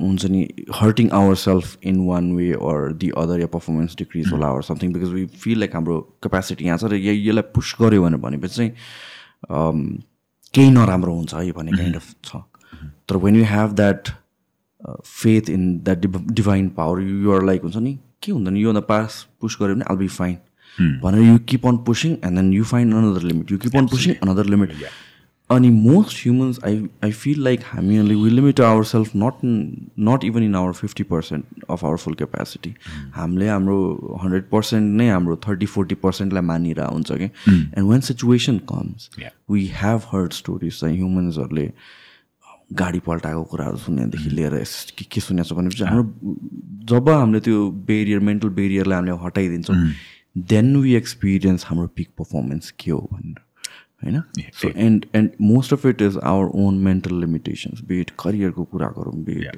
हुन्छ नि hurting ourself in one way or the other yeah performance decrease होला or something because we feel like हाम्रो capacity यहाँ छ र य- यसलाई पुस गऱ्यो भने भनेपछि चाहिँ um, केही नराम्रो हुन्छ है भन्ने काइन्ड अफ छ। तर when you have that faith in that divine power you're like हुन्छ नि के हुँदैन? यो भन्दा पास पुस गऱ्यो भने आल बी फाइन भनेर you keep on pushing and then you find another limit you keep on pushing another limit अनि most humans I I feel like हामीहरूले we limit ourself not not even in our fifty percent of our full capacity हामीले हाम्रो hundred percent नै हाम्रो thirty forty पर्सेन्टलाई मानिरह हुन्छ कि and when situation comes. We have heard stories चाहिँ ह्युमन्सहरूले गाडी पल्टाएको कुराहरू सुन्नेदेखि लिएर यस- के के सुनेको छ भनेपछि हाम्रो जब हामीले त्यो बेरियर मेन्टल बेरियरलाई हामीले हटाइदिन्छौँ देन वी एक्सपिरियन्स हाम्रो पिक पर्फर्मेन्स के हो भनेर होइन so and and most of it is our own mental limitations bit करियरको कुरा गरौँ बिट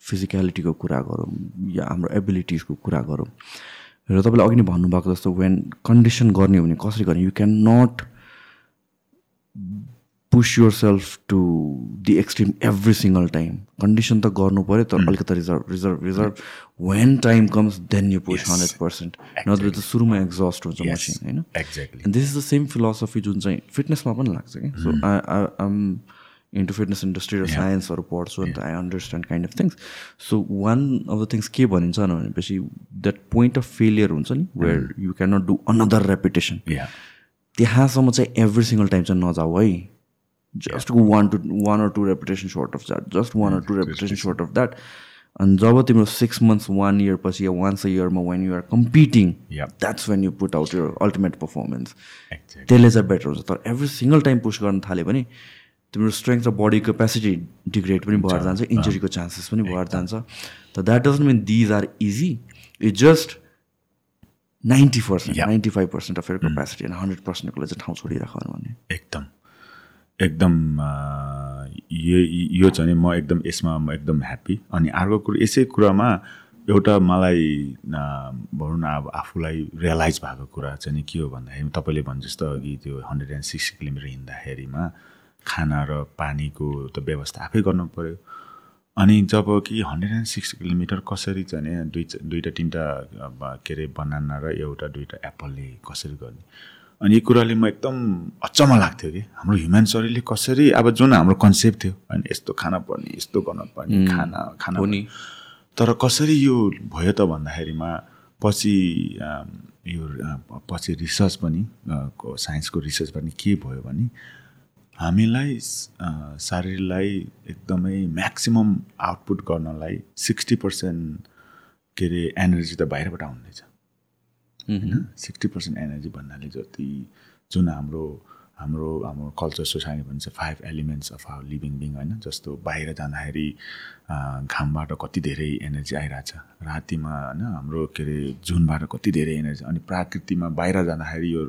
फिजिकलिटीको कुरा गरौँ या हाम्रो एबिलिटिजको कुरा गरौँ र तपाईँले अघि नै भन्नुभएको जस्तो वेन कन्डिसन गर्ने हो भने कसरी गर्ने you can not push yourself to the extreme every single time condition त गर्नु पऱ्यो तर अलिकति reserve reserve reserve when time comes then you push hundred percent नत्र त सुरुमा एक्जस्ट हुन्छ मसिन होइन exactly this is the same philosophy जुन चाहिँ फिटनेसमा पनि लाग्छ कि so I am into fitness industry र साइन्सहरू पढ्छु अन्त I understand kind of things so one of the things के भनिन्छ भनेपछि द्याट पोइन्ट अफ फेलियर हुन्छ नि where you can not do another reputation त्यहाँसम्म चाहिँ एभ्री सिङ्गल टाइम चाहिँ नजाऊ है just one two one or two reputation sort of that just one or two reputation sort of that अनि जब तिम्रो सिक्स मन्थ्स वान इयर पछि या वान्स अ इयरमा when you are competing. That's when you put out your ultimate performance त्यसले चाहिँ better हुन्छ तर एभ्री सिङ्गल टाइम पुस गर्न थाल्यो भने तिम्रो स्ट्रेङ्थ र बडी क्यापेसिटी डिग्रेड पनि भएर जान्छ इन्जुरीको चान्सेस पनि भएर जान्छ त that doesn't mean these are easy it just ninety percent. Ninety five percent of your capacity and hundred पर्सेन्टको लागि चाहिँ ठाउँ छोडिराख भन्ने एकदम। एकदम यो यो चाहिँ म एकदम यसमा म एकदम ह्याप्पी अनि अर्को कुरो यसै कुरामा एउटा मलाई भनौँ न अब आफूलाई रियलाइज भएको कुरा चाहिँ के हो भन्दाखेरि तपाईँले भने जस्तो अघि त्यो हन्ड्रेड एन्ड सिक्सटी किलोमिटर हिँड्दाखेरिमा खाना र पानीको त व्यवस्था आफै गर्नु पऱ्यो अनि जब कि हन्ड्रेड एन्ड सिक्सटी किलोमिटर कसरी चाहिँ दुई दुईवटा तिनवटा के अरे बनाना र एउटा दुईवटा एप्पलले कसरी गर्ने? अनि यो कुराले म एकदम अचम्म लाग्थ्यो कि। हाम्रो ह्युमन शरीरले कसरी अब जुन हाम्रो कन्सेप्ट थियो होइन यस्तो खान पर्ने यस्तो गर्न पर्ने खाना खाना हो नि। तर कसरी यो भयो त भन्दाखेरिमा पछि यो पछि रिसर्च पनि साइन्सको रिसर्च पनि के भयो भने हामीलाई शरीरलाई एकदमै म्याक्सिमम् आउटपुट गर्नलाई सिक्सटी पर्सेन्ट के अरे एनर्जी त बाहिरबाट आउँदैछ होइन? सिक्सटी पर्सेन्ट एनर्जी भन्नाले जति जुन हाम्रो हाम्रो हाम्रो कल्चर सोसाइटी भन्छ five elements of our living being होइन? जस्तो बाहिर जाँदाखेरि घामबाट कति धेरै एनर्जी आइरहेछ रातिमा होइन हाम्रो के अरे जुनबाट कति धेरै एनर्जी अनि प्राकृतिमा बाहिर जाँदाखेरि यो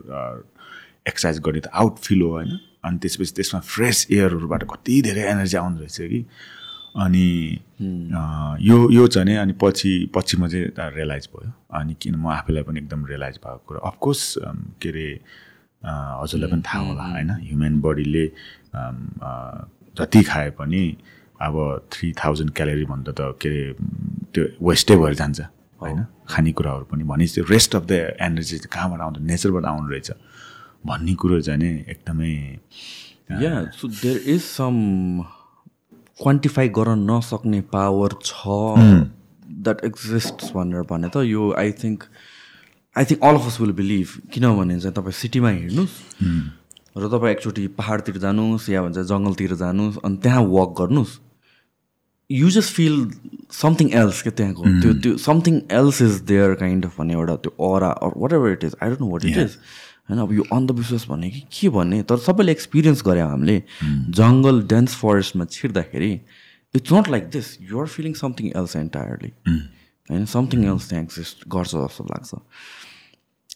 एक्सर्साइज गर्ने त आउट फिल हो होइन? अनि त्यसपछि त्यसमा फ्रेस एयरहरूबाट कति धेरै एनर्जी आउँदो रहेछ कि? अनि यो यो चाहिँ नि अनि पछि पछि म चाहिँ रियलाइज भयो। अनि किन म आफैलाई पनि एकदम रियलाइज भएको कुरा। अफकोर्स के अरे हजुरलाई पनि थाहा होला होइन? ह्युमन बडीले जति खाए पनि अब थ्री थाउजन्ड क्यालोरी भन्दा त के अरे त्यो वेस्टै भएर जान्छ होइन? खानेकुराहरू पनि भनेपछि रेस्ट अफ द एनर्जी चाहिँ कहाँबाट आउँछ नेचरबाट आउनु रहेछ। भन्ने कुरो चाहिँ नि एकदमै या so there is some quantify गर्न नसक्ने पावर छ द्याट एक्जिस्ट भनेर भने त यो I think I think all of us will believe किनभने चाहिँ तपाईँ सिटीमा हिँड्नुहोस् र तपाईँ एकचोटि पाहाडतिर जानुहोस् या भन्छ जङ्गलतिर जानुहोस् अनि त्यहाँ वक गर्नुहोस्. You just feel something else के त्यहाँको? त्यो त्यो something else is there kind of भन्ने एउटा त्यो aura whatever it is I don't know what it is होइन अब यो अन्धविश्वास भन्ने कि के भन्ने? तर सबैले एक्सपिरियन्स गऱ्यौँ हामीले जङ्गल डेन्स फरेस्टमा छिर्दाखेरि it's not like this you're feeling something else entirely होइन समथिङ एल्स त्यहाँ एक्जिस्ट गर्छ जस्तो लाग्छ।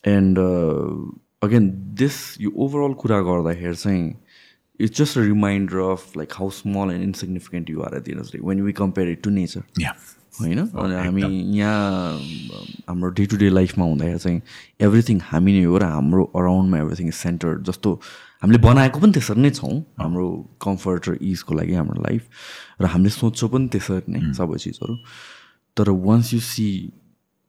एन्ड अगेन दिस यो ओभरअल कुरा गर्दाखेरि चाहिँ it's just a reminder of like how small and insignificant you are at the when we compare to nature या होइन अनि हामी यहाँ हाम्रो डे टु डे लाइफमा हुँदाखेरि चाहिँ एभ्रिथिङ हामी नै हो र हाम्रो अराउन्डमा एभ्रिथिङ इज सेन्टर जस्तो हामीले बनाएको पनि त्यसरी नै छौँ। हाम्रो कम्फर्ट र इजको लागि हाम्रो लाइफ र हामीले सोच्छौँ पनि त्यसरी नै सबै चिजहरू। तर once you see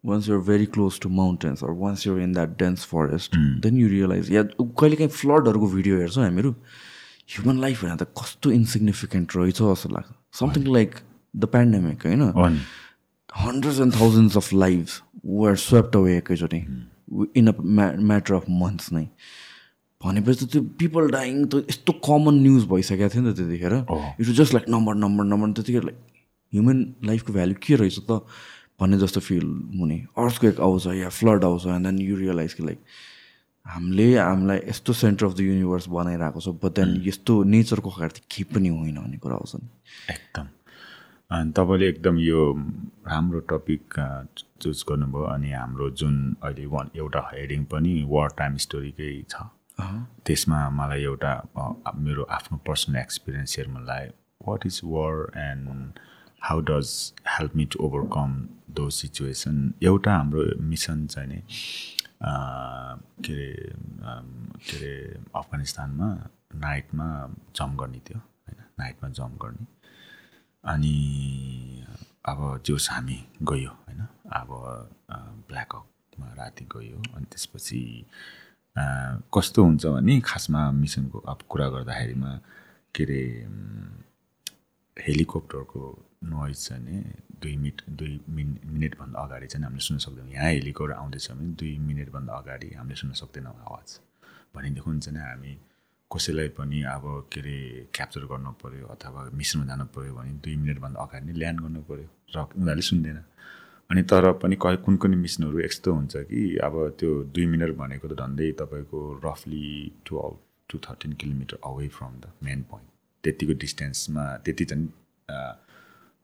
once you're very close to mountains or once you're in that dense forest then you realise या कहिलेकाहीँ फ्लडहरूको भिडियो हेर्छौँ हामीहरू। ह्युमन लाइफ होइन त कस्तो इन्सिग्निफिकेन्ट रहेछ जस्तो लाग्छ। समथिङ लाइक द पेन्डेमिक होइन? Hundreds and thousands of lives were swept away एकैचोटि in a matter of months नै। भनेपछि त त्यो पिपल डाइङ त यस्तो कमन न्युज भइसकेको थियो नि त त्यतिखेर। It was just like number number number त्यतिखेर लाइक ह्युमन लाइफको भ्याल्यु के रहेछ त भन्ने जस्तो फिल हुने। अर्थक्वेक आउँछ या फ्लड आउँछ एन्ड देन यु रियलाइज कि लाइक हामीले हामीलाई यस्तो सेन्टर अफ द युनिभर्स बनाइरहेको छ बट देन यस्तो नेचरको अगाडि केही पनि होइन भन्ने कुरा आउँछ नि। एकदम। अनि तपाईँले एकदम यो राम्रो टपिक चुज गर्नुभयो अनि हाम्रो जुन अहिले वान एउटा हेडिङ पनि वार टाइम स्टोरीकै छ त्यसमा मलाई एउटा मेरो आफ्नो पर्सनल एक्सपिरियन्स सेयर मन लाग्यो what is war and how does help me to overcome though situation एउटा हाम्रो मिसन चाहिँ नि के अरे के अरे अफगानिस्तानमा नाइटमा जम्प गर्ने थियो होइन? नाइटमा जम्प गर्ने। अनि अब जोस हामी गयो होइन? अब ब्ल्याक हकमा राति गयो अनि त्यसपछि कस्तो हुन्छ भने खासमा मिसनको अब कुरा गर्दाखेरिमा के अरे हेलिकप्टरको नोइज चाहिँ नि दुई मिनट दुई मिन मिनटभन्दा अगाडि चाहिँ हामीले सुन्न सक्दैनौँ। यहाँ हेलिकप्टर आउँदैछ भने दुई मिनटभन्दा अगाडि हामीले सुन्न सक्दैनौँ आवाज। भनेदेखि चाहिँ हामी कसैलाई पनि अब के अरे क्याप्चर गर्नु पऱ्यो अथवा मिसनमा जानु पऱ्यो भने दुई मिनटभन्दा अगाडि नै ल्यान्ड गर्नु पऱ्यो र उनीहरूले सुन्दैन। अनि तर पनि क कुन कुन मिसनहरू यस्तो हुन्छ कि अब त्यो दुई मिनट भनेको त झन्डै तपाईँको रफली twelve to thirteen kilometre away from the main point त्यतिको डिस्टेन्समा त्यति चाहिँ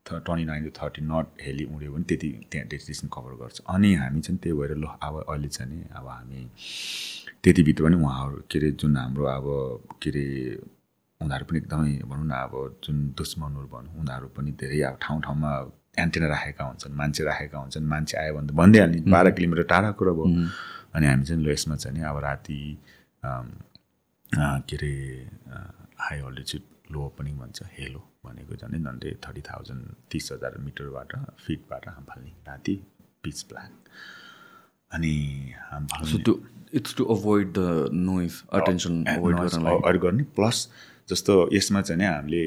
twenty nine to thirty knot heli उड्यो भने त्यति त्यहाँ त्यति डिस्टेन्स कभर गर्छ। अनि हामी चाहिँ त्यही भएर ल अब अहिले चाहिँ नि अब हामी त्यतिभित्र पनि उहाँहरू के अरे जुन हाम्रो अब के अरे उनीहरू पनि एकदमै भनौँ न अब जुन दुश्मनहरू भनौँ उनीहरू पनि धेरै अब ठाउँ ठाउँमा एन्टेना राखेका हुन्छन् मान्छे राखेका हुन्छन् मान्छे आयो भने त भनिदिइहाल्ने बाह्र किलोमिटर टाढा कुरा भयो। अनि हामी चाहिँ ल यसमा चाहिँ नि अब राति के अरे हाई अल्टिच्युड लो ओपनिङ भन्छ हेलो। भनेको झन् झन्डै थर्टी थाउजन्ड तिस हजार मिटरबाट फिटबाट हाम फाल्ने राति पिच ब्ल्याक अनि हाम फाल्ने it's to avoid the noise attention avoid गर्ने प्लस जस्तो यसमा चाहिँ नि हामीले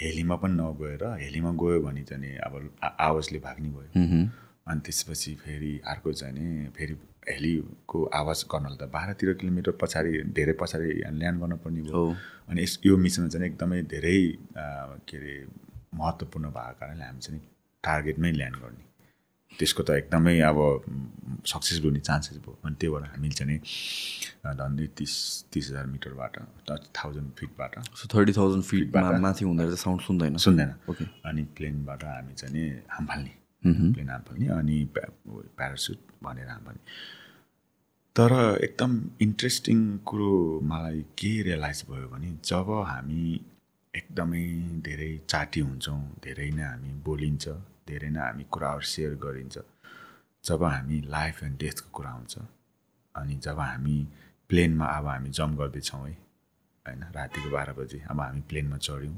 हेलीमा पनि नगएर हेलीमा गयो भने चाहिँ अब आवाजले भाग्ने भयो। अनि त्यसपछि फेरि अर्को चाहिँ नि फेरि हेलीको आवाज गर्नलाई त बाह्र तेह्र किलोमिटर पछाडि धेरै पछाडि ल्यान्ड गर्नुपर्ने भयो। हो। अनि यस यो मिसनमा चाहिँ एकदमै धेरै के अरे महत्त्वपूर्ण भएको कारणले हामी चाहिँ टार्गेटमै ल्यान्ड गर्ने। त्यसको त एकदमै अब सक्सेस हुने चान्सेस भयो। अनि त्यही भएर हामीले चाहिँ झन्डै तिस तिस हजार मिटरबाट थाउजन्ड फिटबाट सो थर्टी थाउजन्ड फिटबाट। माथि हुँदा चाहिँ साउन्ड सुन्दैन। सुन्दैन। ओके अनि प्लेनबाट हामी चाहिँ नि हाम फाल्ने। प्लेन हाम फाल्ने। अनि प्या- प्यारासुट भनेर हाम फाल्ने। तर एकदम इन्ट्रेस्टिङ कुरो मलाई के रियलाइज भयो भने जब हामी एकदमै धेरै चाटी हुन्छौँ धेरै नै हामी बोलिन्छ धेरै नै हामी कुराहरू सेयर गरिन्छ जब हामी लाइफ एन्ड डेथको कुरा हुन्छ अनि जब हामी प्लेनमा अब हामी जम्प गर्दैछौँ है होइन रातिको बाह्र बजी अब हामी प्लेनमा चढ्यौँ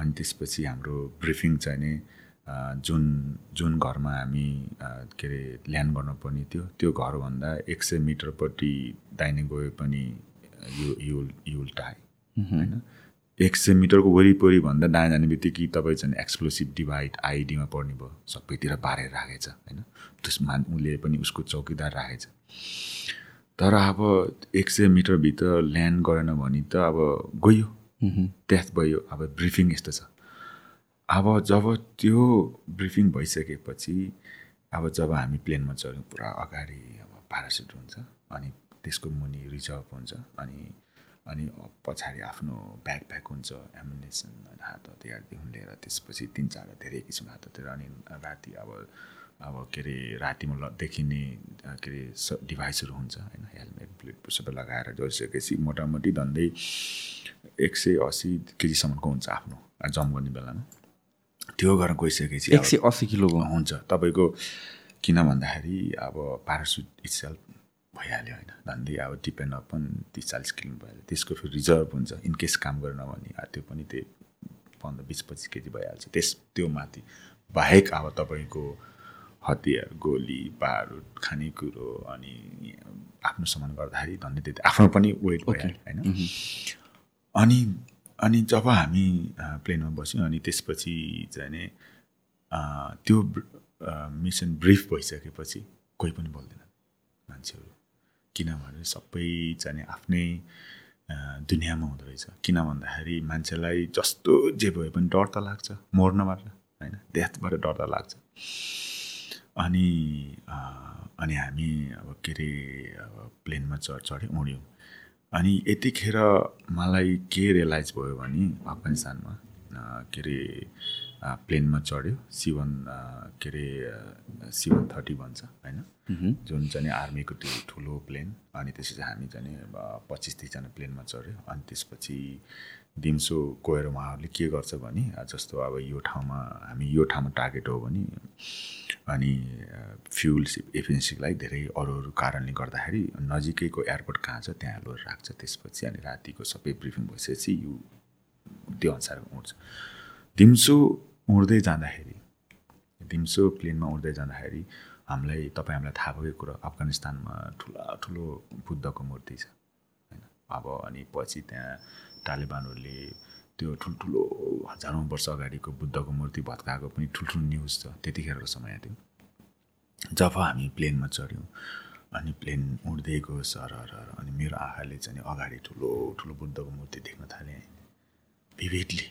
अनि त्यसपछि हाम्रो ब्रिफिङ चाहिँ नि अ, जुन जुन घरमा हामी के अरे ल्यान्ड गर्नुपर्ने थियो त्यो घरभन्दा एक सय मिटरपट्टि दाहिने गए पनि यु युल युल टाई होइन? एक सय मिटरको वरिपरि भन्दा दायाँ जाने बित्तिकै तपाईँ चाहिँ एक्सप्लोसिभ डिभाइड आइडीमा पर्ने भयो सबैतिर बारेर राखेछ होइन? त्यसमा उसले पनि उसको चौकीदार राखेछ। तर अब एक सय मिटरभित्र ल्यान्ड गरेन भने त अब गयो। त्यहाँ भयो अब ब्रिफिङ यस्तो छ। अब जब त्यो ब्रिफिङ भइसकेपछि अब जब हामी प्लेनमा चढ्यौँ पुरा अगाडि अब प्यारासुट हुन्छ अनि त्यसको मुनि रिजर्भ हुन्छ अनि अनि पछाडि आफ्नो ब्याग प्याक हुन्छ एमुनेसन हात हतियारदेखि लिएर त्यसपछि तिन चार धेरै किसिमको हात हतियार अनि राति अब अब के अरे रातिमा ल देखिने के अरे स डिभाइसहरू हुन्छ होइन? हेलमेट बुलेट सबै लगाएर गइसकेपछि मोटामोटी धन्दै एक सय असी केजीसम्मको हुन्छ आफ्नो जम्प गर्ने बेलामा। त्यो गरेर गइसकेपछि एक सय अस्सी किलोको। हुन्छ। तपाईँको किन भन्दाखेरि अब प्यारासुट इट्सेल्फ भइहाल्यो होइन। झन्डै अब डिपेन्ड अपन तिस चालिस किलो भइहाल्यो। त्यसको फेरि रिजर्भ हुन्छ। इनकेस काम गरेन भने त्यो पनि त्यही पन्ध्र बिस पच्चिस केजी भइहाल्छ। त्यस त्यो माथि बाहेक अब तपाईँको हतियार गोली बारुद खानेकुरो अनि आफ्नो सामान गर्दाखेरि धन्दै त्यति आफ्नो पनि वेट भइहाल्यो होइन? अनि अनि जब हामी प्लेनमा बस्यौँ अनि त्यसपछि चाहिँ नि अ, त्यो मिसन ब्रिफ भइसकेपछि कोही पनि बोल्दैन मान्छेहरू। किनभने सबै चाहिँ नि आफ्नै दुनियाँमा हुँदो रहेछ। किन भन्दाखेरि मान्छेलाई जस्तो जे भए पनि डर त लाग्छ मर्नबाट होइन? डेथबाट डर त लाग्छ। अनि अनि हामी अब के अरे प्लेनमा चढ चढ्यौँ उड्यौँ। अनि यतिखेर मलाई के रियलाइज भयो भने अफगानिस्तानमा के अरे प्लेनमा चढ्यो। सी वान के अरे सी वान थर्टी भन्छ होइन? जुन चाहिँ आर्मीको त्यो ठुलो प्लेन अनि त्यसपछि हामी चाहिँ पच्चिस तिसजना प्लेनमा चढ्यो। अनि त्यसपछि दिउँसो गएर उहाँहरूले के गर्छ भने जस्तो अब यो ठाउँमा हामी यो ठाउँमा टार्गेट हो भने अनि फ्युल एफिसियन्सीलाई धेरै अरू अरू कारणले गर्दाखेरि नजिकैको एयरपोर्ट कहाँ छ त्यहाँ लोड राख्छ। त्यसपछि अनि रातिको सबै ब्रिफिङ भइसकेपछि यो त्यो अनुसार उड्छ दिउँसो उड्दै जाँदाखेरि दिउँसो प्लेनमा उड्दै जाँदाखेरि हामीलाई तपाईँ हामीलाई थाहा भएकै कुरा अफगानिस्तानमा ठुला ठुलो बुद्धको मूर्ति छ होइन? अब अनि पछि त्यहाँ तालिबानहरूले त्यो ठुल्ठुलो हजारौँ वर्ष अगाडिको बुद्धको मूर्ति भत्काएको पनि ठुल्ठुलो न्युज छ त्यतिखेरको समय थियो। जब हामी प्लेनमा चढ्यौँ अनि प्लेन उड्दै गयो सर अनि मेरो आँखाले चाहिँ अगाडि ठुलो ठुलो बुद्धको मूर्ति देख्न थालेँ। भिभिडली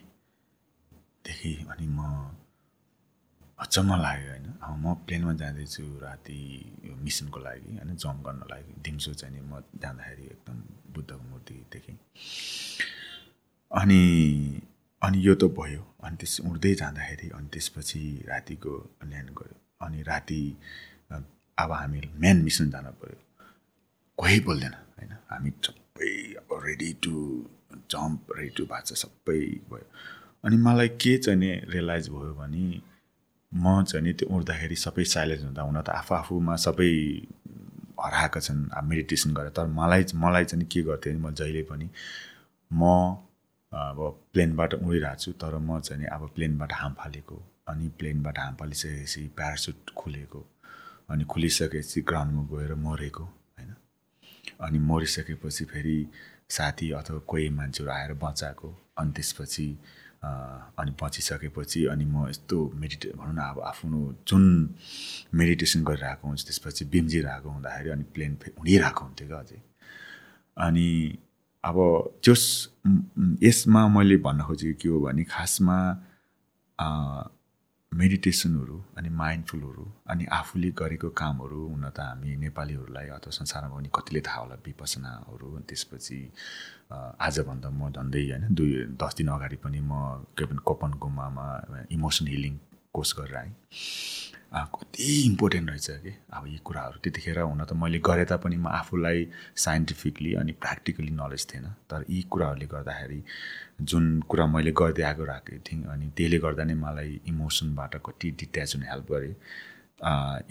देखेँ अनि म अचम्म लाग्यो होइन। अब म प्लेनमा जाँदैछु राति यो मिसनको लागि होइन जम्प गर्न लागि। दिउँसो चाहिँ म जाँदाखेरि एकदम बुद्धको मूर्ति देखेँ। अनि अनि यो त भयो। अनि त्यस उड्दै जाँदाखेरि अनि त्यसपछि रातिको ल्यान्ड गऱ्यो। अनि राति अब हामी मेन मिसन जानु पऱ्यो। कोही बोल्दैन होइन? हामी सबै अब ready to jump ready to छ सबै भयो। अनि मलाई के चाहिँ नि रियलाइज भयो भने म चाहिँ नि त्यो उड्दाखेरि सबै साइलेन्स हुँदा हुन त आफू आफूमा सबै हराएका छन्। अब मेडिटेसन गरेर तर मलाई मलाई चाहिँ के गर्थेँ भने म जहिले पनि म अब प्लेनबाट उडिरहेको छु तर म चाहिँ अब प्लेनबाट हाम फालेको अनि प्लेनबाट हाम फालिसकेपछि प्यारासुट खुलेको अनि खुलिसकेपछि ग्राउन्डमा गएर मरेको होइन? अनि मरिसकेपछि फेरि साथी अथवा कोही मान्छेहरू आएर बचाएको अनि त्यसपछि अनि बचिसकेपछि अनि म यस्तो मेडिटे भनौँ न अब आफ्नो जुन मेडिटेसन गरिरहेको हुन्छ त्यसपछि बिम्जिरहेको हुँदाखेरि अनि प्लेन फे- उडिरहेको हुन्थ्यो क्या अझै। अनि अब त्यस यसमा मैले भन्न खोजेको के हो भने खासमा मेडिटेसनहरू अनि माइन्डफुलहरू अनि आफूले गरेको कामहरू हुन त हामी नेपालीहरूलाई अथवा संसारमा पनि कतिले थाहा होला विपसनाहरू अनि त्यसपछि आजभन्दा म झन्डै होइन दुई दस दिन अगाडि पनि म के भन्छ कोपन गुम्बामा इमोसन हिलिङ कोर्स गरेर आएँ। कति इम्पोर्टेन्ट रहेछ कि? अब यी कुराहरू त्यतिखेर हुन त मैले गरे तापनि म आफूलाई साइन्टिफिकली अनि प्र्याक्टिकली नलेज थिएन। तर यी कुराहरूले गर्दाखेरि जुन कुरा मैले गर्दै आएको राखेको थिएँ अनि त्यसले गर्दा नै मलाई इमोसनबाट कति डिट्याच हुने हेल्प गरेँ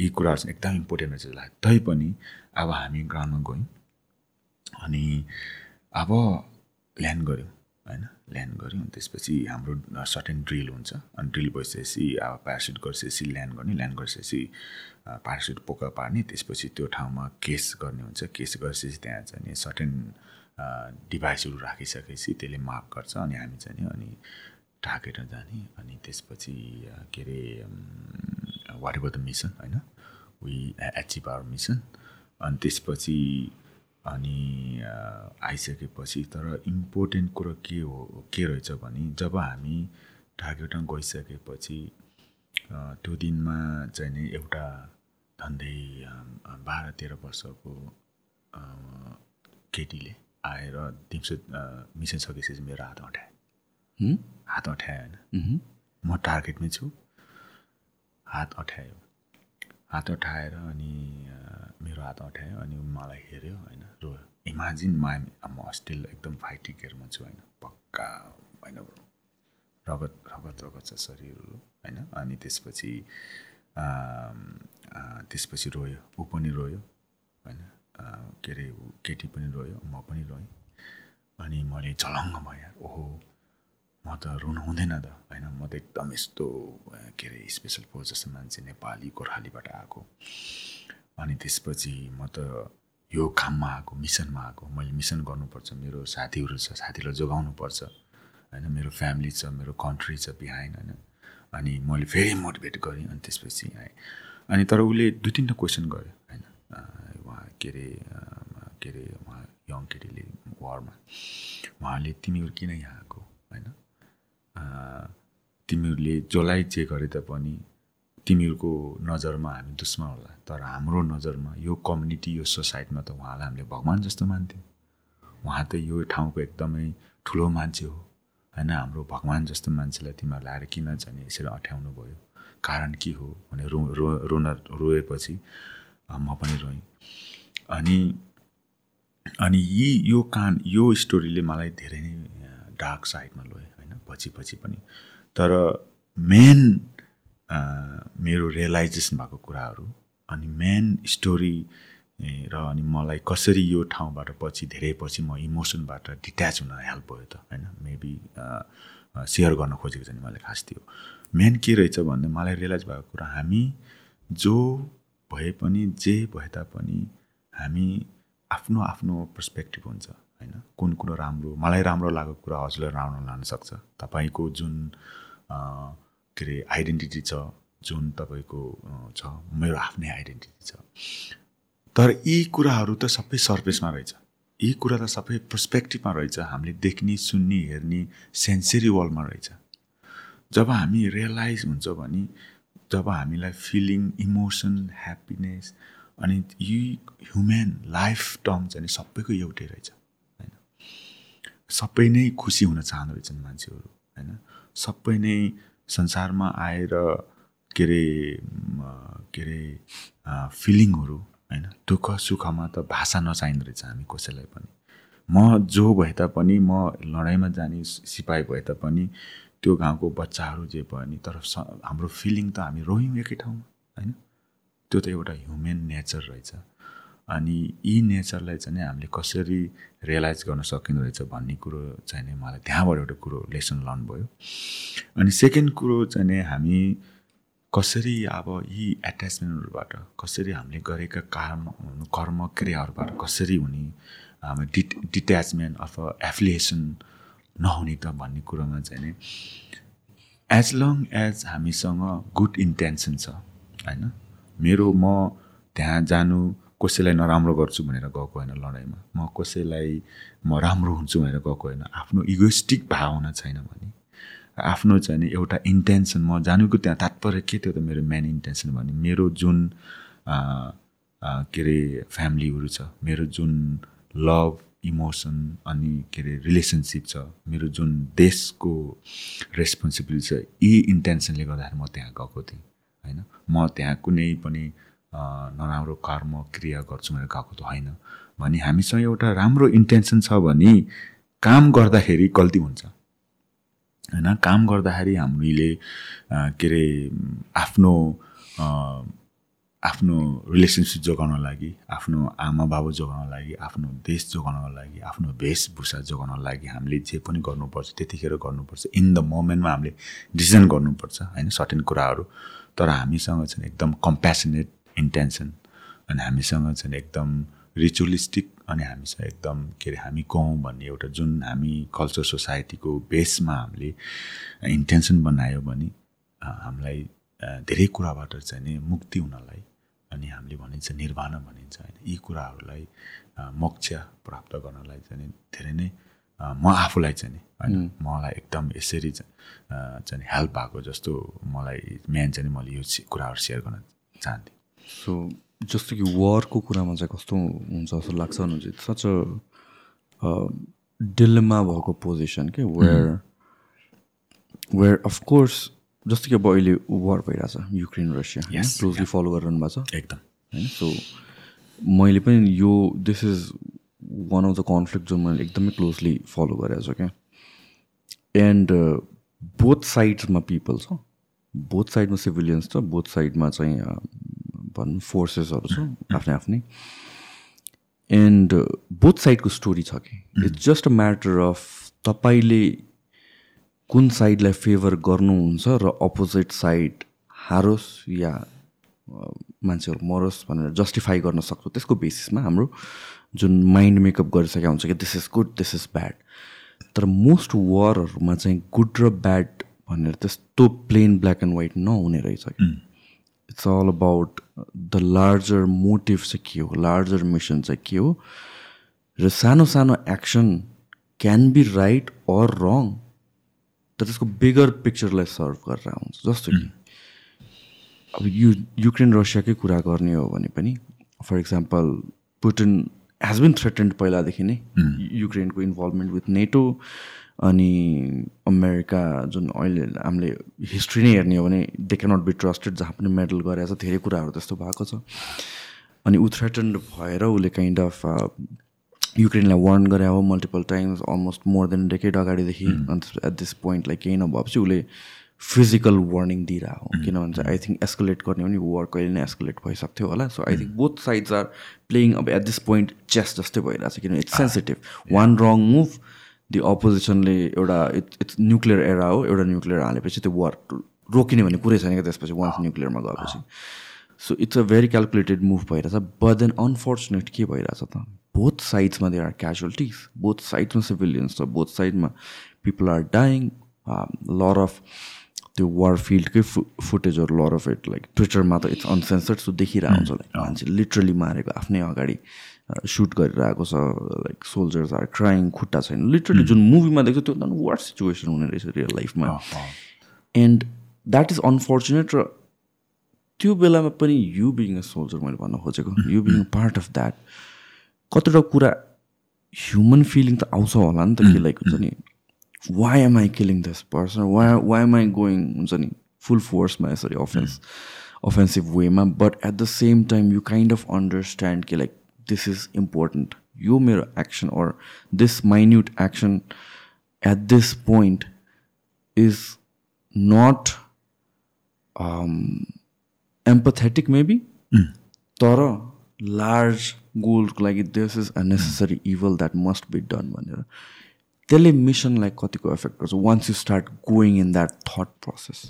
यी कुराहरू चाहिँ एकदम इम्पोर्टेन्ट रहेछ लाग्यो तैपनि अब हामी ग्राउन्डमा गयौँ अनि अब ल्यान्ड गऱ्यौँ। होइन ल्यान्ड गऱ्यौँ त्यसपछि हाम्रो सर्टेन ड्रिल हुन्छ। अनि ड्रिल भइसकेपछि अब प्यारासुट गरिसकेपछि ल्यान्ड गर्ने ल्यान्ड गरिसकेपछि प्यारासुट पोका पार्ने त्यसपछि त्यो ठाउँमा केस गर्ने हुन्छ। केस गरिसकेपछि त्यहाँ चाहिँ नि सर्टेन डिभाइसहरू राखिसकेपछि त्यसले मार्क गर्छ अनि हामी चाहिँ नि अनि ढाकेर जाने। अनि त्यसपछि के अरे वाट एभर द मिसन होइन? वी एचिभ आवर मिसन अनि त्यसपछि अनि आइसकेपछि तर इम्पोर्टेन्ट कुरो के हो के रहेछ भने जब हामी ढाकेटाउँ गइसकेपछि त्यो दिनमा चाहिँ नि एउटा झन्डै बाह्र तेह्र वर्षको केटीले आएर दिउँसो सकिसकेपछि मेरो हात हुँ? हात अँट्यायो होइन। म टार्गेटमै छु हात अँट्यायो हात अँठाएर अनि मेरो हात अँट्यायो अनि मलाई हेऱ्यो होइन रोयो। इमेजिन मा म स्टिल एकदम फाइटिङ केयरमा छु होइन पक्का होइन रगत रगत रगत छ शरीरहरू होइन? अनि त्यसपछि त्यसपछि रोयो। ऊ पनि रोयो होइन? के अरे केटी पनि रोयो म पनि रोएँ। अनि मैले झलङ्ग भएँ ओहो। म त रुनु हुँदैन त होइन? म त एकदम यस्तो के अरे स्पेसल फोर्स जस्तो मान्छे नेपाली गोर्खालीबाट आएको। अनि त्यसपछि म त यो काममा आएको मिसनमा आएको मैले मिसन गर्नुपर्छ मेरो साथीहरू छ साथीलाई जोगाउनुपर्छ होइन मेरो फ्यामिली छ मेरो कन्ट्री छ बिहाइन्ड होइन अनि मैले फेरि मोटिभेट गरेँ अनि त्यसपछि आएँ। अनि तर उसले दुई तिनवटा क्वेसन गर्यो होइन उहाँ के अरे के अरे उहाँ यङ केटीले वारमा उहाँले तिमीहरू किन यहाँ आएको होइन तिमीहरूले जसलाई जे गरे तापनि तिमीहरूको नजरमा हामी दुश्मन होला। तर हाम्रो नजरमा यो कम्युनिटी यो सोसाइटीमा त उहाँलाई हामीले भगवान् जस्तो मान्थ्यौँ। उहाँ त यो ठाउँको एकदमै ठुलो मान्छे हो। होइन हाम्रो भगवान् जस्तो मान्छेलाई तिमीहरूले आएर किन चाहिँ यसरी अठ्याउनु भयो? कारण के हो भने रो रो रोन रोएपछि म पनि रोएँ। अनि अनि यी यो कान यो स्टोरीले मलाई धेरै नै डार्क साइडमा लग्यो होइन? पछि पछि पनि। तर मेन मेरो रियलाइजेसन भएको कुराहरू अनि मेन स्टोरी र अनि मलाई कसरी यो ठाउँबाट पछि धेरै पछि म इमोसनबाट डिट्याच हुन हेल्प भयो त होइन? मेबी सेयर गर्न खोजेको चाहिँ मैले खास त्यो। मेन के रहेछ भन्दा मलाई रियलाइज भएको कुरा हामी जो भए पनि जे भए तापनि हामी आफ्नो आफ्नो पर्सपेक्टिभ हुन्छ होइन? कुन कुरो राम्रो मलाई राम्रो लागेको कुरा हजुरलाई राम्रो लान सक्छ। तपाईँको जुन के अरे आइडेन्टिटी छ जुन तपाईँको छ मेरो आफ्नै आइडेन्टिटी छ। तर यी कुराहरू त सबै सर्फेसमा रहेछ। यी कुरा त सबै पर्सपेक्टिभमा रहेछ। हामीले देख्ने सुन्ने हेर्ने सेन्सरी वर्ल्डमा रहेछ। जब हामी रियलाइज हुन्छ भने जब हामीलाई फिलिङ इमोसन ह्याप्पिनेस अनि यी ह्युमेन लाइफ टर्म चाहिँ सबैको एउटै रहेछ होइन? सबै नै खुसी हुन चाहँदो रहेछन् मान्छेहरू होइन? सबै नै संसारमा आएर के अरे के अरे फिलिङहरू होइन दुःख सुखमा त भाषा नचाहिँदो रहेछ हामी कसैलाई पनि। म जो भए तापनि म लडाइँमा जाने सिपाही भए तापनि त्यो गाउँको बच्चाहरू जे भयो नि तर हाम्रो फिलिङ त हामी रोयौँ एकै ठाउँमा होइन? त्यो त एउटा ह्युमेन नेचर रहेछ। अनि यी नेचरलाई चाहिँ हामीले कसरी रियलाइज गर्न सकिँदो रहेछ भन्ने कुरो चाहिँ नि मलाई त्यहाँबाट एउटा कुरो लेसन लर्न भयो अनि सेकेन्ड कुरो चाहिँ नि हामी कसरी अब यी एट्याचमेन्टहरूबाट कसरी हामीले गरेका कर्म कर्म क्रियाहरूबाट कसरी हुने हामी डिट डिट्याचमेन्ट अथवा एफिलिएसन नहुने त भन्ने कुरोमा चाहिँ नि एज लङ एज हामीसँग गुड इन्टेन्सन छ होइन? मेरो म त्यहाँ जानु कसैलाई नराम्रो गर्छु भनेर गएको होइन लडाइँमा म कसैलाई म राम्रो हुन्छु भनेर गएको होइन। आफ्नो इगोइस्टिक भावना छैन भने आफ्नो चाहिँ एउटा इन्टेन्सन म जानुको त्यहाँ तात्पर्य के थियो त मेरो मेन इन्टेन्सन भने मेरो जुन के अरे फ्यामिलीहरू छ मेरो जुन लभ इमोसन अनि के अरे रिलेसनसिप छ मेरो जुन देशको रेस्पोन्सिबिलिटी छ यी इन्टेन्सनले गर्दाखेरि म त्यहाँ गएको थिएँ होइन? म त्यहाँ कुनै पनि नराम्रो कर्म क्रिया गर्छु भनेर गएको त होइन। भने हामीसँग एउटा राम्रो इन्टेन्सन छ भने काम गर्दाखेरि गल्ती हुन्छ। होइन काम गर्दाखेरि हामीले के अरे आफ्नो आफ्नो रिलेसनसिप जोगाउन लागि आफ्नो आमा बाबु जोगाउन लागि आफ्नो देश जोगाउनको लागि आफ्नो वेशभूषा जोगाउनको लागि हामीले जे पनि गर्नुपर्छ त्यतिखेर गर्नुपर्छ। इन द मोमेन्टमा हामीले डिसिजन गर्नुपर्छ होइन सर्टेन कुराहरू। तर हामीसँग चाहिँ एकदम कम्पेसनेट इन्टेन्सन अनि हामीसँग चाहिँ एकदम रिचुअलिस्टिक अनि हामीसँग एकदम के अरे हामी कौँ भन्ने एउटा जुन हामी कल्चर सोसाइटीको बेसमा हामीले इन्टेन्सन बनायो भने हामीलाई धेरै कुराबाट चाहिँ नि मुक्ति हुनलाई अनि हामीले भनिन्छ निर्वाण भनिन्छ होइन। यी कुराहरूलाई मोक्ष प्राप्त गर्नलाई चाहिँ धेरै नै म आफूलाई चाहिँ नि होइन मलाई एकदम यसरी चाहिँ हेल्प भएको जस्तो मलाई मेन चाहिँ मैले यो कुराहरू सेयर गर्न चाहन्थेँ। सो जस्तो कि वरको कुरामा चाहिँ कस्तो हुन्छ जस्तो लाग्छ भने चाहिँ सच डिल्लीमा भएको पोजिसन के वेयर वेयर अफकोर्स जस्तो कि अब अहिले वार भइरहेछ युक्रेन रसिया क्लोजली फलो गरिरहनु भएको छ। एकदम। होइन सो मैले पनि यो this is one of the conflict जो मैले एकदमै क्लोजली फलो गरेको छु क्या एन्ड बोथ साइड्समा पिपल छ। बोथ साइडमा सिभिलियन्स छ बोथ साइडमा चाहिँ भनौँ फोर्सेसहरू छ आफ्नै आफ्नै। एन्ड बोथ साइडको स्टोरी छ कि? It's just a matter of तपाईँले कुन साइडलाई फेभर गर्नुहुन्छ र अपोजिट साइड हारोस् या मान्छेहरू मरोस् भनेर जस्टिफाई गर्न सक्छौँ। त्यसको बेसिसमा हाम्रो जुन माइन्ड मेकअप गरिसकेको हुन्छ कि this is good this is bad तर मोस्ट वरहरूमा चाहिँ गुड र ब्याड भनेर त्यस्तो प्लेन ब्ल्याक एन्ड व्हाइट नहुने रहेछ कि। It's all about the larger motive चाहिँ के हो लार्जर मिसन चाहिँ के हो र सानो सानो action can be right or wrong तर त्यसको बिगर पिक्चरलाई सर्भ गरेर आउँछ जस्तो कि अब यु युक्रेन रसियाकै कुरा गर्ने हो भने पनि for example Putin has been threatened पहिलादेखि नै युक्रेनको इन्भल्भमेन्ट विथ नेटो अनि अमेरिका जुन अहिले हामीले हिस्ट्री नै हेर्ने हो भने दे क्यानट बी ट्रस्टेड जहाँ पनि मेडल गरेको छ धेरै कुराहरू त्यस्तो भएको छ। अनि ऊ थ्रेटेन्ड भएर उसले काइन्ड अफ युक्रेनलाई वार्न गरे हो multiple times almost more than decade अगाडिदेखि। अन्त एट दिस पोइन्टलाई केही नभएपछि उसले फिजिकल वार्निङ दिइरहेको हो। किनभने चाहिँ आई थिङ्क एस्कुलेट गर्ने पनि वार कहिले नै एस्कुलेट भइसक्थ्यो होला। So I think both sides are playing अब एट दिस पोइन्ट चेस जस्तै भइरहेको छ किनभने it's sensitive one wrong move the अपोजिसनले एउटा इट्स इट्स न्युक्लियर एरा हो एउटा न्युक्लियर हालेपछि त्यो वार रोकिने भन्ने कुरै छैन क्या त्यसपछि वान्स न्युक्लियरमा गएपछि। So it's a very calculated move भइरहेछ बट देन अनफर्चुनेट के भइरहेछ त? बोथ साइड्समा देयर आर क्याजुअलिटिज बोथ साइड्समा सिभिलियन्स छ बोथ साइडमा people are dying lot of त्यो वार फिल्डकै फु फुटेजहरू लर अफ इट लाइक ट्विटरमा त इट्स अनसेन्सर्ड सो देखिरहेको हुन्छ लाइक मान्छे लिटरली मारेको आफ्नै अगाडि। सुट गरिरहेको छ लाइक सोल्जर्स आर क्राइङ खुट्टा छैन। लिटरली जुन मुभीमा देख्छ त्यो झन् वाट सिचुएसन हुने रहेछ रियल लाइफमा एन्ड द्याट इज अनफर्चुनेट र त्यो बेलामा पनि यु बिङ अ सोल्जर मैले भन्न खोजेको। You being part of that कतिवटा कुरा ह्युमन फिलिङ त आउँछ होला नि त कि लाइक हुन्छ नि why am I killing this person why why am I going हुन्छ नि फुल फोर्समा यसरी अफेन्स अफेन्सिभ वेमा but at the same time you kind of understand कि लाइक दिस इज इम्पोर्टेन्ट यो मेरो action or this minute action at this point is not empathetic maybe तर large गोलको लागि this is a necessary evil that must be done भनेर त्यसले मिसनलाई कतिको एफेक्ट गर्छ once you start going in that thought process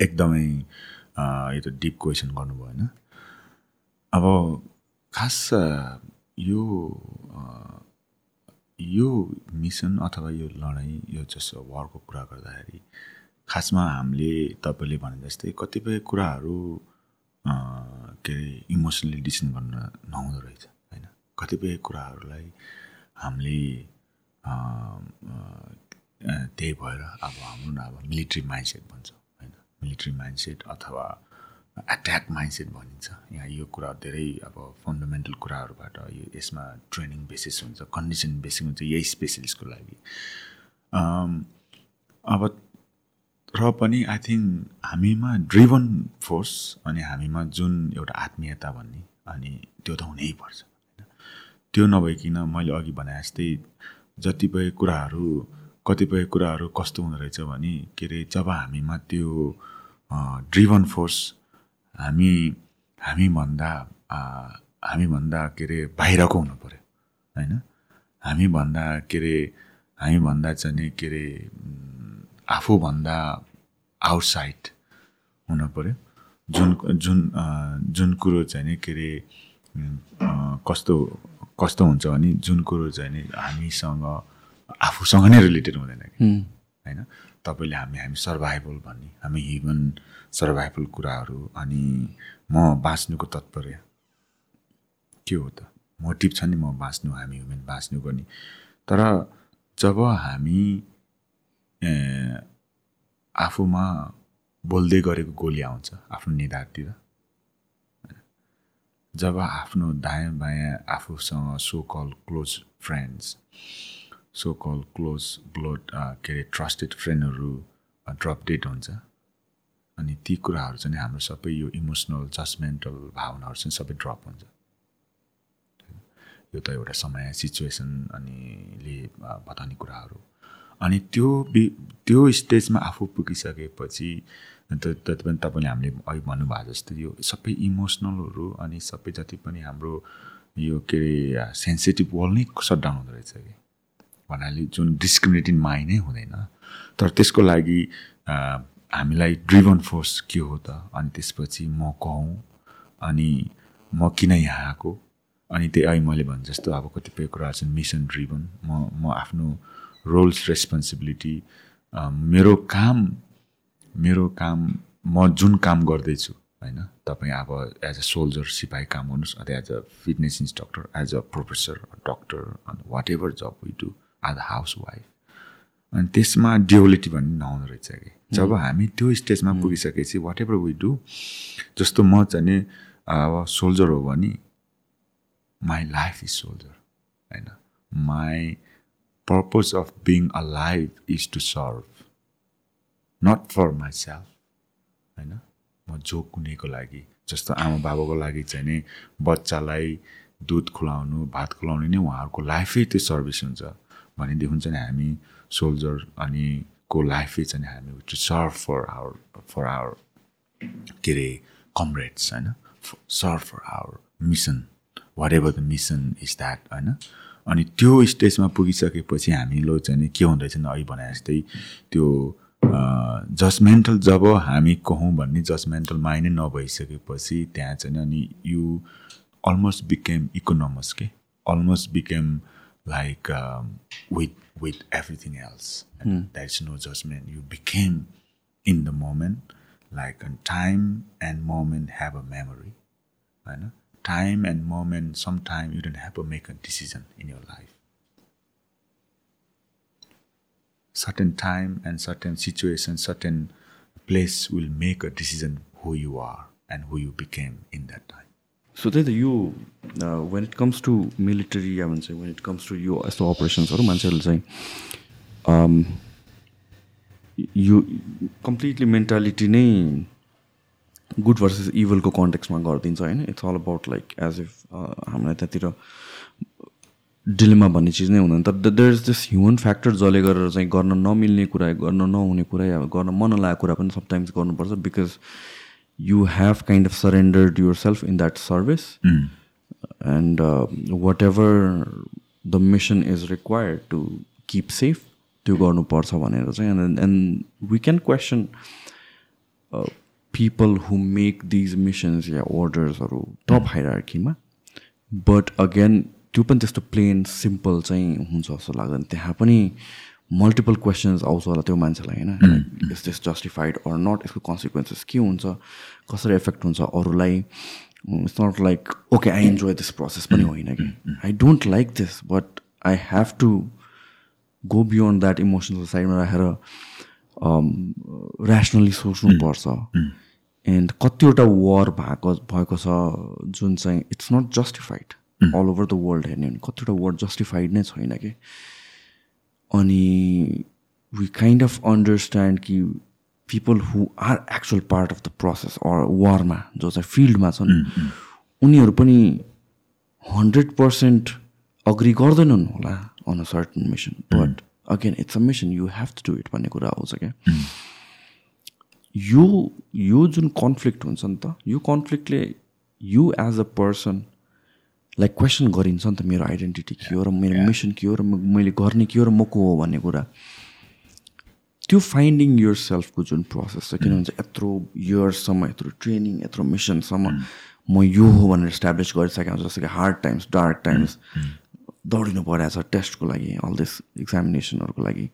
एकदमै यो त डिप क्वेसन गर्नुभयो होइन अब खास यो यो मिसन अथवा यो लडाइँ यो जस्तो वारको कुरा गर्दाखेरि खासमा हामीले तपाईँले भने जस्तै कतिपय कुराहरू के अरे इमोसनली डिसिसन गर्न नहुँदो रहेछ होइन? कतिपय कुराहरूलाई हामीले त्यही भएर अब हाम्रो अब मिलिट्री माइन्डसेट भन्छ होइन? मिलिट्री माइन्डसेट अथवा एट्याक माइन्डसेट भनिन्छ। यहाँ यो कुरा धेरै अब फन्डामेन्टल कुराहरूबाट यो यसमा ट्रेनिङ बेसिस हुन्छ कन्डिसन बेसिस हुन्छ यही स्पेसलिस्टको लागि। अम, अब र पनि आई थिङ्क हामीमा ड्रिभन फोर्स अनि हामीमा जुन एउटा आत्मीयता भन्ने अनि त्यो त हुनैपर्छ होइन? त्यो नभइकन मैले अघि भने जस्तै जतिपय कुराहरू कतिपय कुराहरू कस्तो हुँदो रहेछ भने के अरे जब हामीमा त्यो ड्रिभन फोर्स हामी हामीभन्दा आ, हामीभन्दा के अरे बाहिरको हुनु पऱ्यो होइन? हामीभन्दा के अरे हामीभन्दा चाहिँ के अरे आफूभन्दा आउटसाइड हुन पऱ्यो जुन जुन जुन कुरो चाहिँ नि के अरे कस्तो कस्तो हुन्छ भने जुन कुरो चाहिँ नि हामीसँग आफूसँग नै रिलेटेड हुँदैन कि होइन? तपाईँले हामी हामी सर्भाइभल भन्ने हामी ह्युमन सर्भाइभल कुराहरू अनि म बाँच्नुको तत्पर्य के हो त? मोटिभ छ नि म बाँच्नु हामी ह्युमन बाँच्नुको नि तर जब हामी आफूमा बोल्दै गरेको गोली आउँछ आफ्नो निधारतिर जब आफ्नो दायाँ बायाँ आफूसँग so call close friends so call close blood के अरे ट्रस्टेड फ्रेन्डहरू ड्रप डेट हुन्छ अनि ती कुराहरू चाहिँ हाम्रो सबै यो इमोसनल जजमेन्टल भावनाहरू चाहिँ सबै ड्रप हुन्छ। यो त एउटा समय सिचुएसन अनि ले अ, बताउने कुराहरू। अनि त्यो बि त्यो स्टेजमा आफू पुगिसकेपछि त जति पनि तपाईँले हामीले अघि भन्नुभएको जस्तो यो सबै इमोसनलहरू अनि सबै जति पनि हाम्रो यो के अरे सेन्सिटिभ वर्ल्ड नै सट डाउन हुँदो रहेछ कि। भन्नाले जुन डिस्क्रिमिनेटिङ माइन्ड नै हुँदैन। तर त्यसको लागि हामीलाई ड्रिभन फोर्स के हो त? अनि त्यसपछि म कहूँ अनि म किन यहाँ आएको? अनि त्यही अहिले मैले भने जस्तो अब कतिपय कुराहरू चाहिँ मिसन ड्रिभन म म आफ्नो रोल्स रेस्पोन्सिबिलिटी मेरो काम मेरो काम म जुन काम गर्दैछु होइन? तपाईँ अब एज अ सोल्जर सिपाही काम गर्नुहोस् अथवा as a fitness instructor as a professor doctor अनि whatever job we do as a housewife अनि त्यसमा ड्युलिटी भन्ने नहुँदो रहेछ कि जब हामी त्यो स्टेजमा पुगिसकेपछि वाट एभर वी डु जस्तो म चाहिँ नि अब सोल्जर हो भने माई लाइफ इज सोल्जर होइन? My purpose of being a life is to serve not for myself होइन? म जो कुनैको लागि जस्तो आमा बाबाको लागि चाहिँ नि बच्चालाई दुध खुलाउनु भात खुलाउनु नै उहाँहरूको लाइफै त्यो सर्भिस हुन्छ। भनेदेखि चाहिँ हामी सोल्जर अनि को लाइफै चाहिँ हामी to serve for our for our के अरे कमरेड्स होइन? Serve for our mission whatever the mission is that होइन? अनि त्यो स्टेजमा पुगिसकेपछि हामीलो चाहिँ के हुँदैछ अघि भने जस्तै त्यो जजमेन्टल जब हामी कहौँ भन्ने जजमेन्टल माइन्ड नै नभइसकेपछि त्यहाँ चाहिँ अनि यु अलमोस्ट बिकेम इकोनोमस के almost became like um, with with everything else. Mm. There is no judgment. You became in the moment, like and time and moment have a memory. Right? Time and moment, sometimes you don't have to make a decision in your life. Certain time and certain situation, certain place will make a decision who you are and who you became in that time. So त्यही त यो when it comes to military या भन्छ when it comes to यो यस्तो अपरेसन्सहरू मान्छेहरूले चाहिँ um, यो completely mentality नै गुड भर्सेस इभलको कन्टेक्समा गरिदिन्छ होइन? It's all about like as if हामीलाई त्यहाँतिर डिलेमा भन्ने चिज नै हुँदैन। तर there is this human factor जसले गरेर चाहिँ गर्न नमिल्ने कुरा गर्न नहुने कुरा या गर्न मन नलागेको कुरा पनि समटाइम्स गर्नुपर्छ because you have kind of surrendered yourself in that service and whatever the mission is required to keep safe त्यो गर्नुपर्छ भनेर चाहिँ and and we can question people who make these missions या अर्डर्सहरू टप हाइरार्कीमा but again त्यो पनि त्यस्तो plain simple चाहिँ हुन्छ जस्तो लाग्दैन। त्यहाँ पनि मल्टिपल क्वेसन्स आउँछ होला त्यो मान्छेलाई होइन? Is this justified or not यसको कन्सिक्वेन्सेस के हुन्छ? कसरी इफेक्ट हुन्छ अरूलाई? It's not like okay I enjoy this process पनि होइन कि। I don't like this but I have to go beyond that emotional साइडमा राखेर ऱ्यासनली सोच्नुपर्छ एन्ड कतिवटा वार भएको भएको छ जुन चाहिँ it's not justified all over the world हेर्ने भने कतिवटा वार जस्टिफाइड नै छैन कि। अनि वी काइन्ड अफ अन्डरस्ट्यान्ड कि people who are actual part of the process or वारमा जो चाहिँ फिल्डमा छन् उनीहरू पनि हन्ड्रेड पर्सेन्ट अग्री गर्दैनन् होला on a certain mission but again it's a mission you have to do it भन्ने कुरा आउँछ क्या। यो यो जुन कन्फ्लिक्ट हुन्छ नि त यो कन्फ्लिक्टले you as a person like question गरिन्छ नि त मेरो आइडेन्टिटी के हो र मेरो मिसन के हो र मैले गर्ने के हो र म को हो भन्ने कुरा। त्यो फाइन्डिङ यर सेल्फको जुन प्रोसेस छ किनभने चाहिँ यत्रो इयर्ससम्म यत्रो ट्रेनिङ यत्रो मिसनसम्म म यो हो भनेर इस्टाब्लिस गरिसकेको हुन्छ जस्तो कि हार्ड टाइम्स डार्क टाइम्स दौडिनु परेको छ टेस्टको लागि अल दिस इक्जामिनेसनहरूको लागि।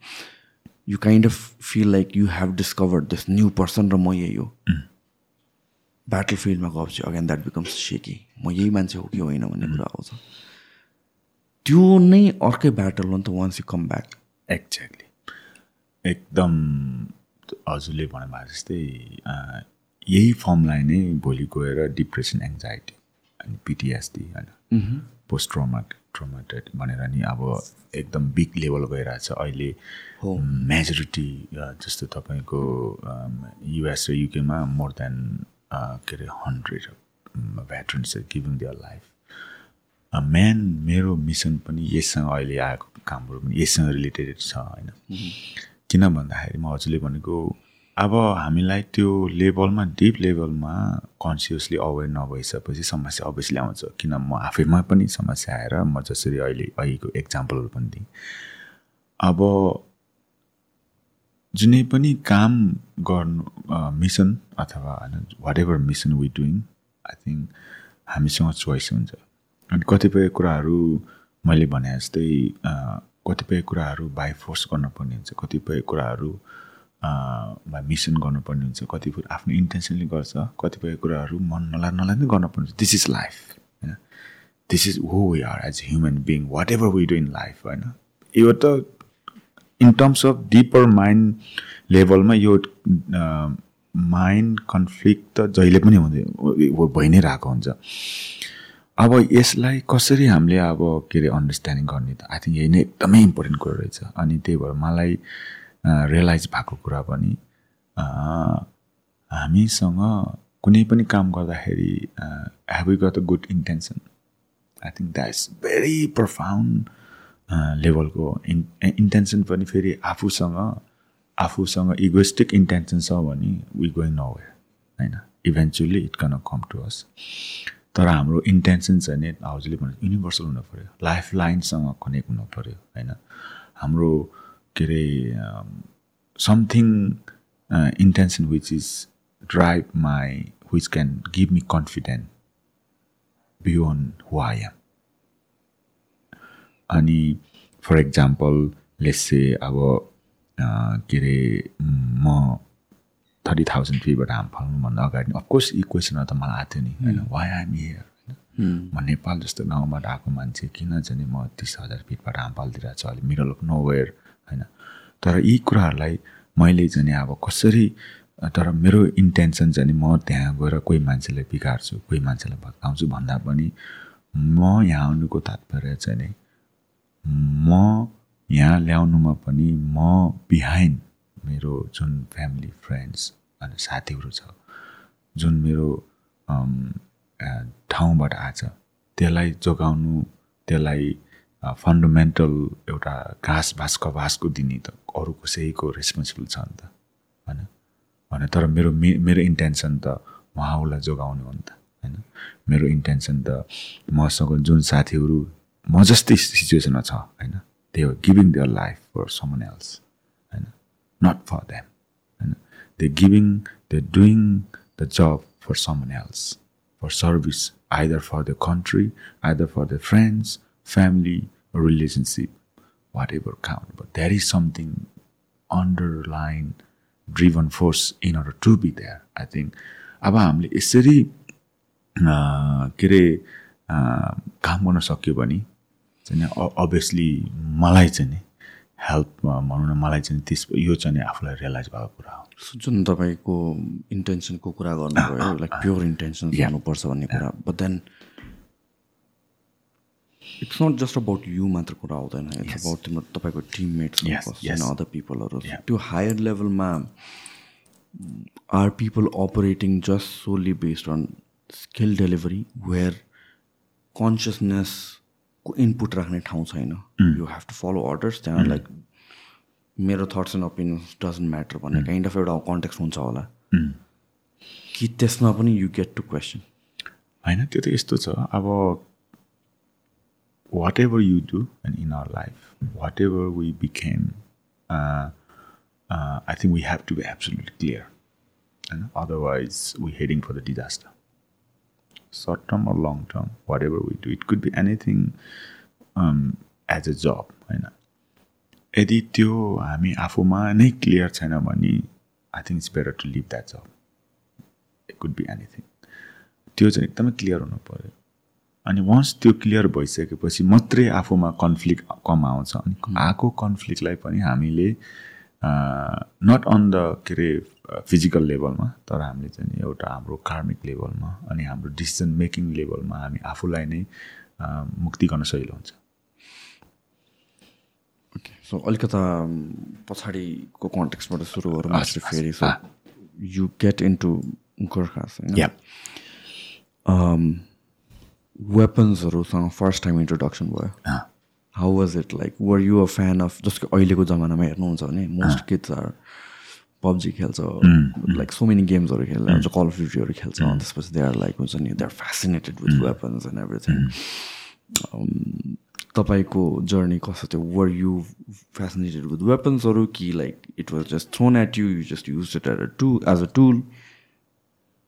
You kind of feel like you have discovered this new person र म यही हो। ब्याटल फिल्डमा गएपछि अगेन द्याट बिकम्स सेकी म यही मान्छे हो कि होइन भन्ने कुरा आउँछ। त्यो नै अर्कै ब्याटल हो नि त once you come back exactly एकदम हजुरले भन्नुभएको जस्तै यही फर्मलाई नै भोलि गएर डिप्रेसन एङ्जाइटी अनि पिटिएसडी होइन। पोस्ट ट्रोमा ट्रोमाटेड भनेर नि अब एकदम बिग लेभल गइरहेछ अहिले। मेजोरिटी जस्तो तपाईँको युएस र युकेमा मोर देन के अरे hundred veterans giving their life man मेरो मिसन पनि यससँग अहिले आएको कामहरू पनि यससँग रिलेटेड छ होइन। किन भन्दाखेरि म हजुरले भनेको अब हामीलाई त्यो लेभलमा डिप लेभलमा कन्सियसली अवेर नभइसकेपछि समस्या अभियसली आउँछ। किन म आफैमा पनि समस्या आएर म जसरी अहिले अहिलेको एक्जाम्पलहरू पनि दिएँ। अब जुनै पनि काम गर्नु मिसन अथवा होइन whatever mission we doing I think हामीसँग चोइस हुन्छ। अनि कतिपय कुराहरू मैले भने जस्तै कतिपय कुराहरू बाई फोर्स गर्नुपर्ने हुन्छ कतिपय कुराहरू बाई मिसन गर्नुपर्ने हुन्छ कतिपय आफ्नो इन्टेन्सनली गर्छ कतिपय कुराहरू मन नला नलाई नै गर्नुपर्ने हुन्छ। दिस इज लाइफ होइन। दिस इज हो we are as human being whatever we do in life होइन। यो त in terms of deeper mind लेभलमा यो माइन्ड कन्फ्लिक्ट त जहिले पनि हुँदै भइ नै रहेको हुन्छ। अब यसलाई कसरी हामीले अब के अरे अन्डरस्ट्यान्डिङ गर्ने त? आई थिङ्क यही नै एकदमै इम्पोर्टेन्ट कुरा रहेछ। अनि त्यही भएर मलाई रियलाइज भएको कुरा पनि हामीसँग कुनै पनि काम गर्दाखेरि have you got a good intention I think that is very profound लेभलको इन इन्टेन्सन पनि फेरि आफूसँग आफूसँग इगोइस्टिक इन्टेन्सन छ भने वी गोइङ नो होइन? Eventually it can come to us तर हाम्रो इन्टेन्सन चाहिँ नि हजुरले भने युनिभर्सल हुनु पऱ्यो लाइफ लाइनसँग कनेक्ट हुनु पऱ्यो होइन? हाम्रो के अरे something intention which is drive my which can give me confident beyond who I अनि फर इक्जाम्पल लेट्से अब के अरे म थर्टी थाउजन्ड फीबाट हाम फाल्नुभन्दा अगाडि अफकोर्स यी क्वेसनहरू त मलाई आएको थियो नि। होइन वाइ आइम हियर होइन? म नेपाल जस्तो गाउँबाट आएको मान्छे किन चाहिँ नि म तिस हजार फिटबाट हाम फालिदिरहेको छु अहिले? मिडल अफ नोवेयर होइन? तर यी कुराहरूलाई मैले चाहिँ नि अब कसरी तर मेरो इन्टेन्सन चाहिँ नि म त्यहाँ गएर कोही मान्छेलाई बिगार्छु कोही मान्छेलाई भत्काउँछु भन्दा पनि म यहाँ आउनुको तात्पर्य चाहिँ नि म यहाँ ल्याउनुमा पनि म बिहाइन्ड मेरो जुन फ्यामिली फ्रेन्ड्स अनि साथीहरू छ जुन मेरो ठाउँबाट आछ त्यसलाई जोगाउनु त्यसलाई फन्डामेन्टल एउटा घाँस भाँस कभासको दिने त अरू कसैको रेस्पोन्सिबल छ नि त होइन? भने तर मेरो मे मेरो इन्टेन्सन त उहाँहरूलाई जोगाउने हो नि त होइन? मेरो इन्टेन्सन त मसँग जुन साथीहरू म जस्तै सिचुएसनमा छ होइन? They are giving their life for someone else होइन? नट फर देम होइन? They giving they doing the job for someone else for service either for the country either for the friends family relationship whatever count but that is something underlying driven force in order to be there I think अब हामीले यसरी के अरे काम गर्न सक्यो भने चाहिँ अभियसली मलाई चाहिँ नि हेल्प भनौँ न मलाई चाहिँ त्यस यो चाहिँ आफूलाई रियलाइज भएको कुरा हो। जुन तपाईँको इन्टेन्सनको कुरा गर्नुभयो लाइक प्योर इन्टेन्सन हुनुपर्छ भन्ने कुरा but then it's not just about you मात्र कुरा आउँदैन इट्स अबाउट तिम्रो तपाईँको टिममेट्स. अदर पिपलहरू त्यो हायर लेभलमा are people operating just solely based on skill delivery where कन्सियसनेसको input राख्ने ठाउँ छैन। You have to follow orders त्यहाँ लाइक मेरो thoughts and opinions doesn't matter भन्ने काइन्ड अफ एउटा कन्टेक्स्ट हुन्छ होला। कि त्यसमा पनि यु गेट टु क्वेसन होइन त्यो त यस्तो छ। अब whatever you do and in our life whatever we became I think we have to be absolute clear होइन otherwise we heading for the disaster short term or long term whatever we do it could be anything as a job होइन। यदि त्यो हामी आफूमा नै clear छैन भने I think it's better to leave that job it could be anything त्यो चाहिँ एकदमै क्लियर हुनु पऱ्यो। अनि वन्स त्यो क्लियर भइसकेपछि मात्रै आफूमा कन्फ्लिक्ट कम आउँछ। अनि आएको कन्फ्लिक्टलाई पनि हामीले नट अन द के अरे फिजिकल लेभलमा तर हामीले चाहिँ नि एउटा हाम्रो कार्मिक लेभलमा अनि हाम्रो डिसिजन मेकिङ लेभलमा हामी आफूलाई नै मुक्ति गर्न सजिलो हुन्छ। ओके सो अलिकता पछाडिको कन्टेक्स्टबाट सुरु गरौँ फेरि so you get into Gurkhas होइन? वेपन्सहरूसँग फर्स्ट टाइम इन्ट्रोडक्सन भयो। How was it like were you a fan of जस्तो कि अहिलेको जमानामा हेर्नुहुन्छ भने मोस्ट किड्स आर पब्जी खेल्छ लाइक सो मेनी गेम्सहरू खेल्छ कल अफ ड्युटीहरू खेल्छ अनि त्यसपछि दे आर लाइक हुन्छ नि they are fascinated with weapons and everything तपाईँको जर्नी कस्तो थियो? वर यु फेसिनेटेड विथ वेपन्सहरू कि like it was just thrown at you you just use it at a to as a tool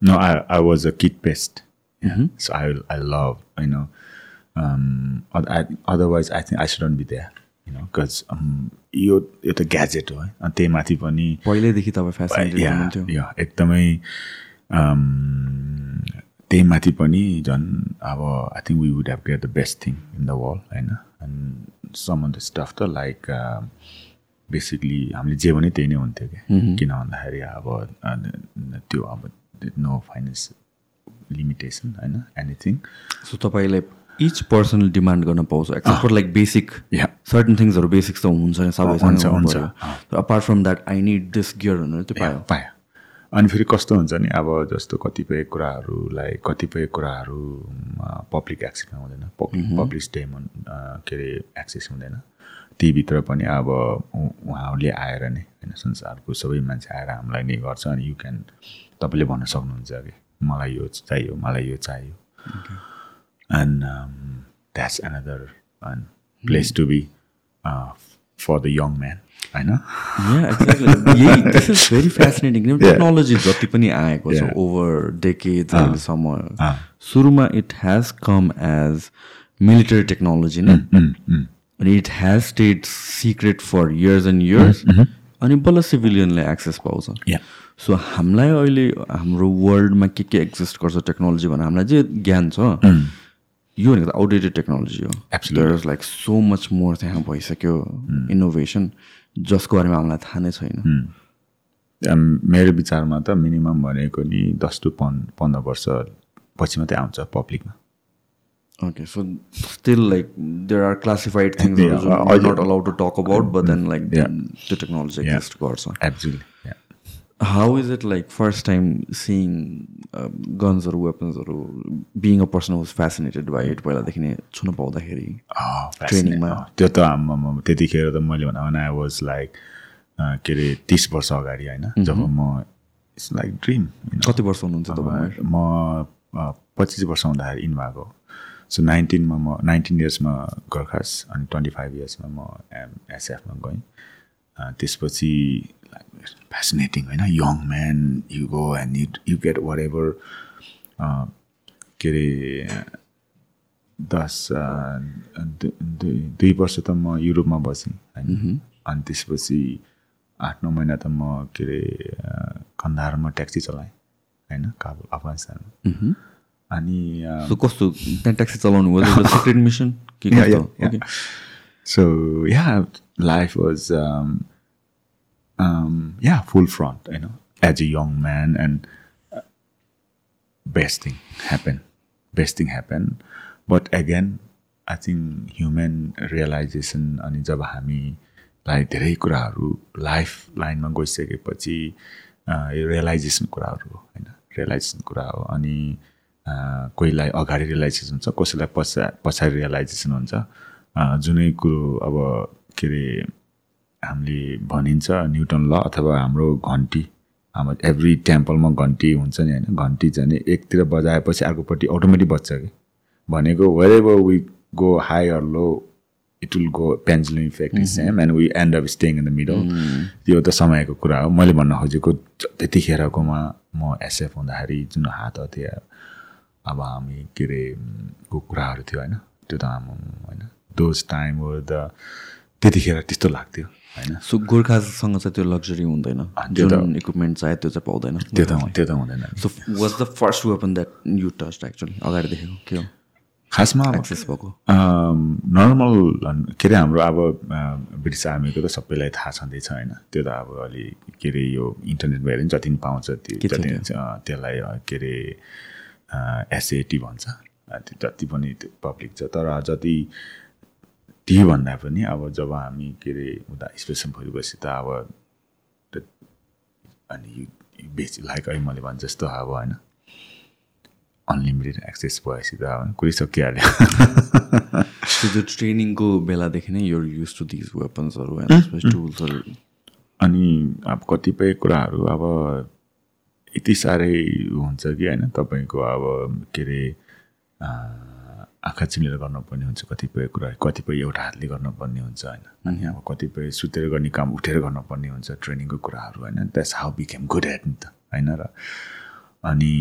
No, I, I was a kid pest. Yeah. So I I love, you know, um, oth- I, otherwise I think I shouldn't be there, you know, because um, यो यो त gadget हो है। अनि त्यही माथि पनि पहिल्यैदेखि तपाईँ या एकदमै um, त्यही माथि पनि झन् अब I think we would have get the best thing in the world होइन? And some of the stuff त लाइक बेसिकली हामीले जे भने त्यही नै हुन्थ्यो कि किन भन्दाखेरि अब अ, त्यो अब नो फाइनेन्स लिमिटेसन होइन? एनिथिङ सो तपाईँलाई इच पर्सनल डिमान्ड गर्न पाउँछ except for like basic certain थिङ्सहरू basics त हुन्छ apart from that I need this gear भनेर त्यो पायो पायो अनि फेरि कस्तो हुन्छ नि अब जस्तो कतिपय कुराहरूलाई कतिपय कुराहरू पब्लिक एक्सेसमा हुँदैन पब्लिक स्टेम के अरे एक्सेस हुँदैन। तीभित्र पनि अब उहाँहरूले आएर नै होइन संसारको सबै मान्छे आएर हामीलाई नै गर्छ अनि यु क्यान तपाईँले भन्न सक्नुहुन्छ कि मलाई यो चाहियो मलाई यो चाहियो। And that's another place to be for the young man होइन Yeah, exactly. यही this is very fascinating technology जति पनि आएको छ. ओभर डेकेज अहिलेसम्म सुरुमा it has come as military technology नै अनि it has stayed secret for years and years अनि बल्ल सिभिलियनले एक्सेस पाउँछ. सो हामीलाई अहिले हाम्रो वर्ल्डमा के के एक्जिस्ट गर्छ टेक्नोलोजी भनेर हामीलाई जे ज्ञान छ यो भनेको त आउटडेटेड टेक्नोलोजी हो. एप्सुलर लाइक सो मच मोर त्यहाँ भइसक्यो hmm. इनोभेसन जसको बारेमा हामीलाई थाहा नै छैन। hmm. um, मेरो विचारमा त मिनिमम भनेको नि दस टु पन् पन्ध्र वर्ष पछि मात्रै आउँछ पब्लिकमा okay so still like there are classified things I don't to talk about but ब त्यो टेक्नोलोजी गर्छ एप्जुल How is it like first time seeing uh, guns or weapons or being a person who's fascinated by it पहिलादेखि नै छुन पाउँदाखेरि Training मा। त्यो त आम्मामा, त्यतिखेर त मैले भन्दा आई वाज लाइक के अरे तिस वर्ष अगाडि होइन? जब म इट्स लाइक ड्रिम कति वर्ष हुनुहुन्छ तपाईँ म अ, पच्चिस वर्ष हुँदाखेरि इन भएको। सो नाइन्टिनमा म नाइन्टिन इयर्समा गोर्खास अनि ट्वेन्टी फाइभ इयर्समा म एम एसएफमा गएँ। अ, त्यसपछि फेसिनेटिङ होइन? Young man you go and you you get whatever के अरे दस दु- दुई दुई वर्ष त म युरोपमा बसेँ होइन? अनि त्यसपछि आठ नौ महिना त म के अरे अ, कन्दाहारमा ट्याक्सी चलाएँ होइन? काबुल अफगानिस्तानमा। अनि अ, सो कस्तो? त्यहाँ ट्याक्सी चलाउनु it a secret mission um, yeah full front you know as a young man and uh, best thing happened best thing happened but again I think human realization अनि जब हामीलाई धेरै कुराहरू life लाइनमा गइसकेपछि यो रियलाइजेसन कुराहरू हो होइन? रियलाइजेसन कुरा हो अनि कोहीलाई अगाडि रियलाइजेसन हुन्छ कसैलाई पछा पछाडि रियलाइजेसन हुन्छ। जुनै कुरो अब के अरे हामीले भनिन्छ न्युटन ल अथवा हाम्रो घन्टी। हाम्रो एभ्री टेम्पलमा घन्टी हुन्छ नि होइन? घन्टी चाहिँ नि एकतिर बजाएपछि अर्कोपट्टि अटोमेटिक बज्छ कि? भनेको wherever we go high or low it will go pendulum effect is same and we end of staying in the middle त्यो त समयको कुरा हो। मैले भन्न खोजेको त्यतिखेरकोमा म एसएफ हुँदाखेरि जुन हात हतियार अब हामी के अरे को कुराहरू थियो होइन? त्यो त होइन? दोज टाइम वर द त्यतिखेर त्यस्तो लाग्थ्यो। होइन? सो गोर्खासँग चाहिँ त्यो लग्जरी हुँदैन। जुन इक्विपमेन्ट चाहियो त्यो चाहिँ पाउँदैन। त्यो त त्यो त हुँदैन। So was the first weapon that you touch actually अगाडि देखेको के हो? खासमा भएको। नर्मल के अरे हाम्रो अब ब्रिटिस आर्मीको त सबैलाई थाहा छँदैछ होइन? त्यो त अब अलि के अरे यो इन्टरनेट भएर जति पनि पाउँछ त्यो जति त्यसलाई के अरे एसएटी भन्छ। जति पनि त्यो पब्लिक छ। तर जति भन्दा पनि अब जब हामी के अरे उता स्पेसन भइगएपछि त अब अनि बेसी लाइक अहिले मैले भने जस्तो अब होइन। अनलिमिटेड एक्सेस भएपछि त अब कुरै सकिहाल्यो त्यो ट्रेनिङको बेलादेखि नै यो युज टु दिज वेपन्सहरू टुल्सहरू अनि अब कतिपय कुराहरू अब यति साह्रै हुन्छ कि होइन तपाईँको अब के अरे आँखा चिम्लेर गर्नुपर्ने हुन्छ कतिपय कुरा कतिपय एउटा हातले गर्नुपर्ने हुन्छ होइन? अनि अब कतिपय सुतेर गर्ने काम उठेर गर्नुपर्ने हुन्छ ट्रेनिङको कुराहरू होइन? That's how became good at नि त होइन र? अनि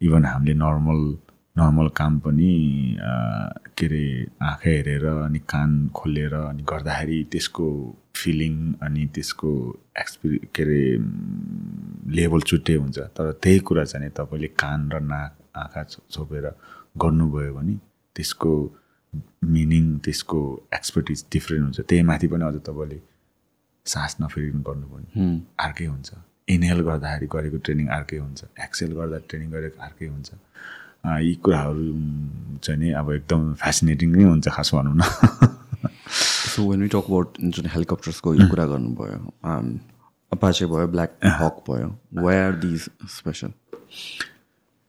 इभन हामीले नर्मल नर्मल काम पनि के अरे आँखा हेरेर अनि कान खोलेर अनि गर्दाखेरि त्यसको फिलिङ अनि त्यसको एक्सपिरि के अरे लेभल छुट्टै हुन्छ। तर त्यही कुरा चाहिँ तपाईँले कान र नाक आँखा छोपेर गर्नुभयो भने त्यसको मिनिङ त्यसको एक्सपर्टिज डिफ्रेन्ट हुन्छ। त्यही माथि पनि अझ तपाईँले सास नफेरिकन गर्नुभयो भने अर्कै हुन्छ। इनहेल गर्दाखेरि गरेको ट्रेनिङ अर्कै हुन्छ। एक्सेल गर्दा ट्रेनिङ गरेको अर्कै हुन्छ। यी कुराहरू चाहिँ नि अब एकदम फेसिनेटिङ नै हुन्छ खास भनौँ न। So when we talk about जुन हेलिकप्टर्सको यो कुरा गर्नुभयो अपाचे भयो ब्ल्याक हक भयो वे आर दिज स्पेसल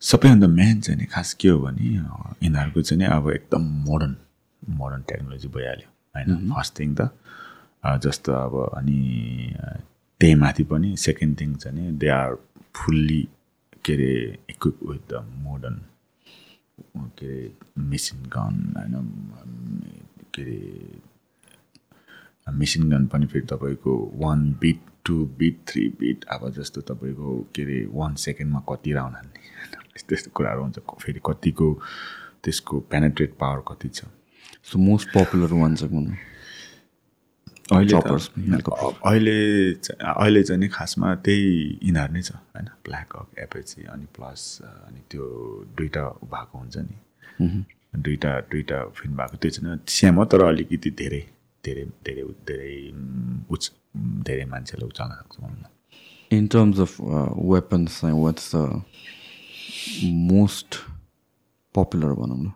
सबैभन्दा मेन चाहिँ नि खास के हो भने यिनीहरूको चाहिँ नि अब एकदम मोडर्न मोडर्न टेक्नोलोजी भइहाल्यो होइन? फर्स्ट थिङ त जस्तो अब अनि त्यही माथि पनि सेकेन्ड थिङ चाहिँ नि दे आर फुल्ली के अरे इक्विप विथ द मोडर्न के अरे मेसिन गन होइन? के अरे मेसिन गन पनि फेरि तपाईँको one bit two bit three bit अब जस्तो तपाईँको के अरे वान सेकेन्डमा कति राउन्ड हान्ने। त्यस्तो कुराहरू हुन्छ। फेरि कतिको त्यसको पेनेट्रेट पावर कति छ? सो मोस्ट पपुलर वान चाहिँ अहिले अहिले अहिले चाहिँ नि खासमा त्यही यिनीहरू नै छ होइन? ब्ल्याक हक एपएची अनि प्लस अनि त्यो दुइटा भएको हुन्छ नि। दुइटा दुइटा फिल्म भएको त्यो चाहिँ सेम हो तर अलिकति धेरै धेरै धेरै धेरै उच धेरै मान्छेले उचाल्न सक्छ भनौँ न in terms of weapons what's the most popular भनौँ न।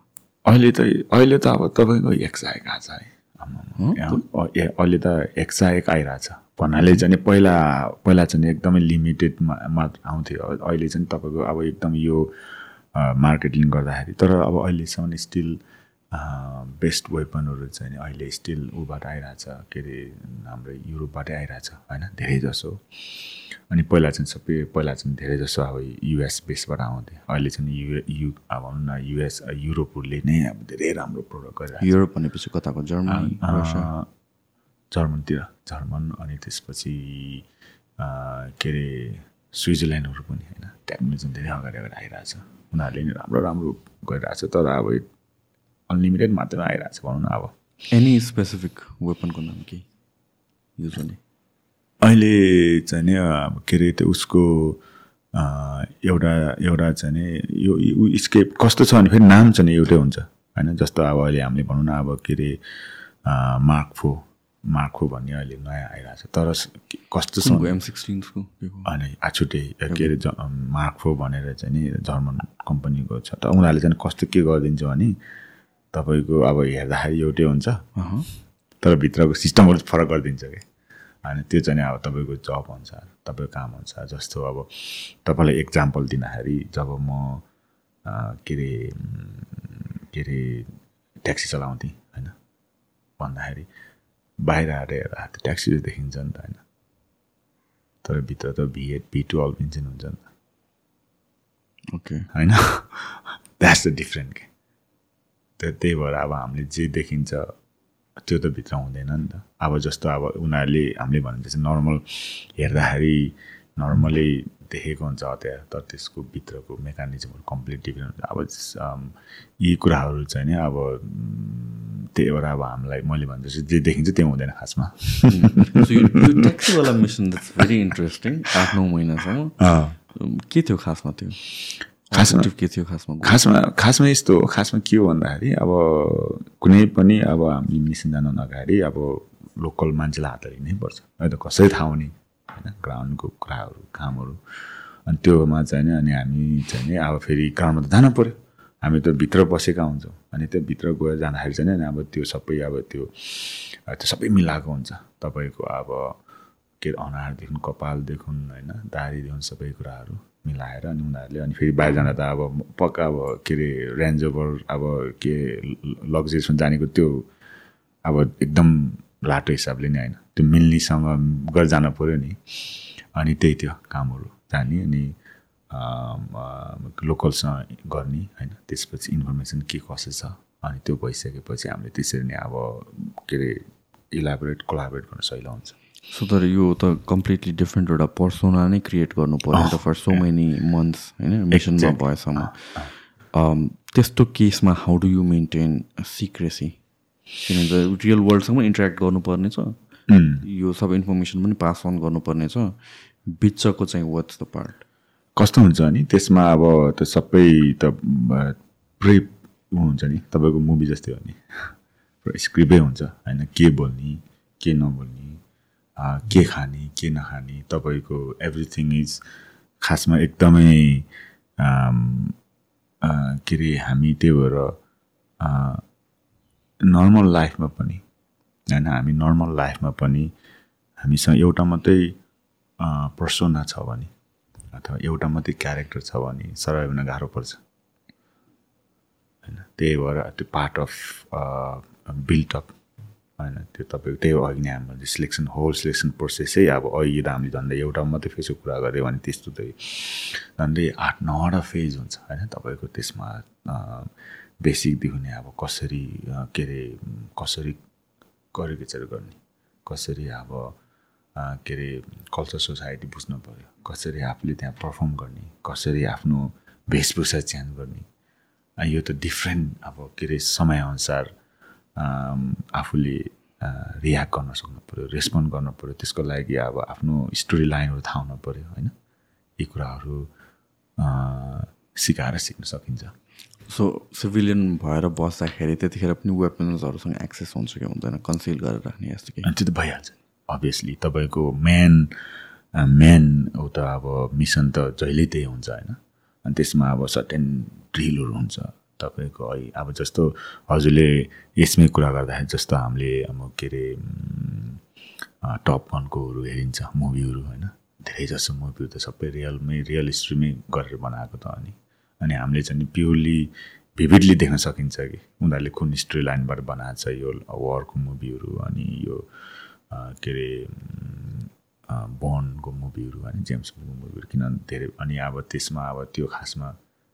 अहिले त अहिले त अब तपाईँको एक्साइक आएको छ है। अहिले त एक्सा एक आइरहेछ। भन्नाले चाहिँ पहिला पहिला चाहिँ एकदमै लिमिटेडमा मात्र आउँथ्यो। अहिले चाहिँ तपाईँको अब एकदम यो मार्केटिङ गर्दाखेरि। तर अब अहिलेसम्म स्टिल बेस्ट वेपनहरू चाहिँ अहिले स्टिल ऊबाट आइरहेछ। के अरे हाम्रो युरोपबाटै आइरहेछ होइन? धेरै जसो। अनि पहिला चाहिँ सबै पहिला चाहिँ धेरै जसो अब युएस बेसबाट आउँथ्यो अहिले चाहिँ यु यु अब भनौँ न युएस युरोपहरूले नै अब धेरै राम्रो प्रोडक्ट गरिरहेको युरोप भनेपछि कताको? जर्मनी जर्मनतिर जर्मन अनि त्यसपछि के अरे स्विजरल्यान्डहरू पनि होइन। टेक्नोलोजी धेरै अगाडि अगाडि आइरहेछ। उनीहरूले नै राम्रो राम्रो गरिरहेछ तर अब अनलिमिटेड मात्रै आइरहेछ भनौँ न अब। एनी स्पेसिफिक वेपनको नाम के? युज अहिले चाहिँ नि के अरे त्यो उसको एउटा एउटा चाहिँ नि यो स्केप कस्तो छ भने फेरि नाम चाहिँ नि एउटै हुन्छ। होइन जस्तो अब अहिले हामीले भनौँ न अब के अरे मार्क फो मार्को भन्ने अहिले नयाँ आइरहेको छ। तर छ एम सिक्सटिन्सको अनि आछुटे के अरे मार्कफो भनेर चाहिँ नि जर्मन कम्पनीको छ। त उनीहरूले चाहिँ कस्तो के गरिदिन्छ भने तपाईँको अब हेर्दाखेरि एउटै हुन्छ। तर भित्रको सिस्टमहरू फरक गरिदिन्छ कि? अनि त्यो चाहिँ अब तपाईँको जब अनुसार तपाईँको काम अनुसार जस्तो अब तपाईँलाई इक्जाम्पल दिँदाखेरि जब म के अरे के अरे ट्याक्सी चलाउँथेँ होइन? भन्दाखेरि बाहिर आएर हेर्दा त्यो ट्याक्सी चाहिँ देखिन्छ नि त होइन? तर भित्र त भी एट भी हुन्छ नि त। ओके होइन? द्याट्स द डिफ्रेन्ट के त्यो त्यही भएर अब हामीले जे देखिन्छ त्यो त भित्र हुँदैन नि त। अब जस्तो अब उनीहरूले हामीले भने जस्तो नर्मल हेर्दाखेरि नर्मली देखेको हुन्छ हतियार तर त्यसको भित्रको मेकानिजमहरू कम्प्लिट डिफ्रेन्ट हुन्छ। अब यी कुराहरू चाहिँ नि अब त्यही भएर अब हामीलाई मैले भने जस्तो जे देखिन्छ त्यो हुँदैन खासमा। ट्याक्सीवाला मिसन भेरी इन्ट्रेस्टिङ आठ नौ महिनासम्म। के थियो खासमा त्यो? खासमा- के थियो खासमा? खासमा खासमा यस्तो हो खासमा के हो भन्दाखेरि अब कुनै पनि अब हामी मिसन जानु अगाडि अब लोकल मान्छेलाई हात लिनै पर्छ। है त कसरी थाहा हुने होइन? ग्राउन्डको कुराहरू कामहरू। अनि त्योमा चाहिँ नि अनि हामी चाहिँ नि अब फेरि ग्राउन्डमा त जानु पऱ्यो हामी त भित्र बसेका हुन्छौँ। अनि त्यो भित्र गएर जाँदाखेरि चाहिँ नि अब त्यो सबै अब त्यो त्यो सबै मिलाएको हुन्छ। तपाईँको अब के अनुहारदेखि कपालदेखि होइन? दाढीदेखि सबै कुराहरू। मिलाएर अनि उनीहरूले अनि फेरि बाहिर जाँदा त अब पक्का अब के अरे रेन्ज ओभर अब के लग्जरिसमा जानेको त्यो अब एकदम लाटो हिसाबले नै होइन। त्यो मिल्नेसँग गरेर जानु पऱ्यो नि। अनि त्यही थियो कामहरू जाने अनि लोकलसँग गर्ने होइन। त्यसपछि इन्फर्मेसन के कसो छ अनि त्यो भइसकेपछि हामीले त्यसरी नै अब के अरे इलाबोरेट कोलाबोरेट गर्न सहिलो हुन्छ। सो तर यो त कम्प्लिटली डिफ्रेन्ट एउटा पर्सोना नै क्रिएट गर्नु पऱ्यो नि त फर सो मेनी मन्थ्स होइन? मिसनमा भएसम्म Um, त्यस्तो केसमा how do you maintain secrecy किनभने रियल वर्ल्डसँग इन्टरेक्ट गर्नुपर्ने छ। यो सब इन्फर्मेसन पनि पास अन गर्नुपर्ने छ। बिचको चाहिँ वाट्स द पार्ट कस्तो हुन्छ नि? त्यसमा अब त्यो सबै त प्रे हुन्छ नि? तपाईँको मुभी जस्तै हो नि। स्क्रिप्टै हुन्छ। होइन के बोल्ने के नबोल्ने। के खाने के नखाने तपाईँको एभ्रिथिङ इज खासमा एकदमै के अरे हामी त्यही भएर नर्मल लाइफमा पनि होइन हामी नर्मल लाइफमा पनि हामीसँग एउटा मात्रै पर्सोना छ भने अथवा एउटा मात्रै क्यारेक्टर छ भने हुन गाह्रो पर्छ। होइन त्यही भएर त्यो पार्ट अफ बिल्टअप होइन त्यो तपाईँको त्यही हो अघि नै हाम्रो सिलेक्सन होल सिलेक्सन प्रोसेसै अब अहिले त हामीले झन्डै एउटा मात्रै फेजको कुरा गऱ्यो भने त्यस्तो चाहिँ झन्डै आठ नौवटा फेज हुन्छ होइन? तपाईँको त्यसमा बेसिकदेखि नै अब कसरी के अरे कसरी करिकेचर गर्ने? कसरी अब के अरे कल्चर सोसाइटी बुझ्नु पऱ्यो कसरी आफूले त्यहाँ पर्फर्म गर्ने? कसरी आफ्नो वेशभूषा चेन्ज गर्ने? यो त डिफ्रेन्ट अब के अरे समयअनुसार आफूले रियाक्ट गर्न सक्नु पऱ्यो रेस्पोन्ड गर्नु पऱ्यो त्यसको लागि अब आफ्नो स्टोरी लाइनहरू थाहा हुनु पऱ्यो होइन? यी कुराहरू सिकाएर सिक्न सकिन्छ। सो सिभिलियन भएर बस्दाखेरि त्यतिखेर पनि वेपन्सहरूसँग एक्सेस हुन्छ कि हुँदैन? कन्सिल गरेर राख्ने केही? अनि त्यो त भइहाल्छ अभियसली तपाईँको मेन मेन उता अब मिसन त जहिले त्यही हुन्छ होइन? अनि त्यसमा अब सर्टेन ड्रिलहरू हुन्छ। तपाईँको है अब जस्तो हजुरले यसमै कुरा गर्दाखेरि जस्तो हामीले अब के अरे टप गनकोहरू हेरिन्छ मुभीहरू होइन धेरै जसो मुभीहरू त सबै रियलमै रियल हिस्ट्रीमै गरेर बनाएको त अनि अनि हामीले चाहिँ प्योरली भिभिडली देख्न सकिन्छ कि उनीहरूले कुन स्टोरी लाइनबाट बनाएको छ यो वरको मुभीहरू अनि यो के अरे बोनको मुभीहरू अनि जेम्स बोनको मुभीहरू किन धेरै अनि अब त्यसमा अब त्यो खासमा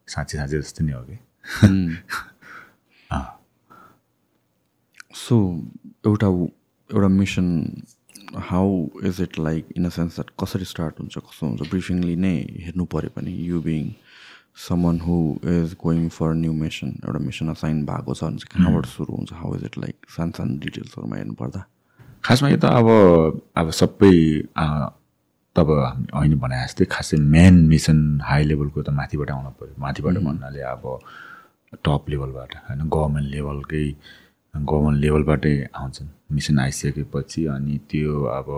साँच्चै साँच्चै जस्तै नै हो कि। सो एउटा एउटा mission how is it like in a sense that कसरी स्टार्ट हुन्छ कस्तो हुन्छ? ब्रिफिङली नै हेर्नु पऱ्यो भने you being someone who is going for new mission एउटा मिसन असाइन भएको छ भने चाहिँ कहाँबाट सुरु हुन्छ? हाउ इज इट लाइक सानो सानो डिटेल्सहरूमा हेर्नु पर्दा? खासमा यो त अब अब सबै तब हामी अहिले भने जस्तै खासै मेन मिसन हाई लेभलको त माथिबाट आउनु पऱ्यो माथिबाट भन्नाले अब टप लेभलबाट होइन? गभर्मेन्ट लेभलकै गभर्मेन्ट लेभलबाटै आउँछन्। मिसन आइसकेपछि अनि त्यो अब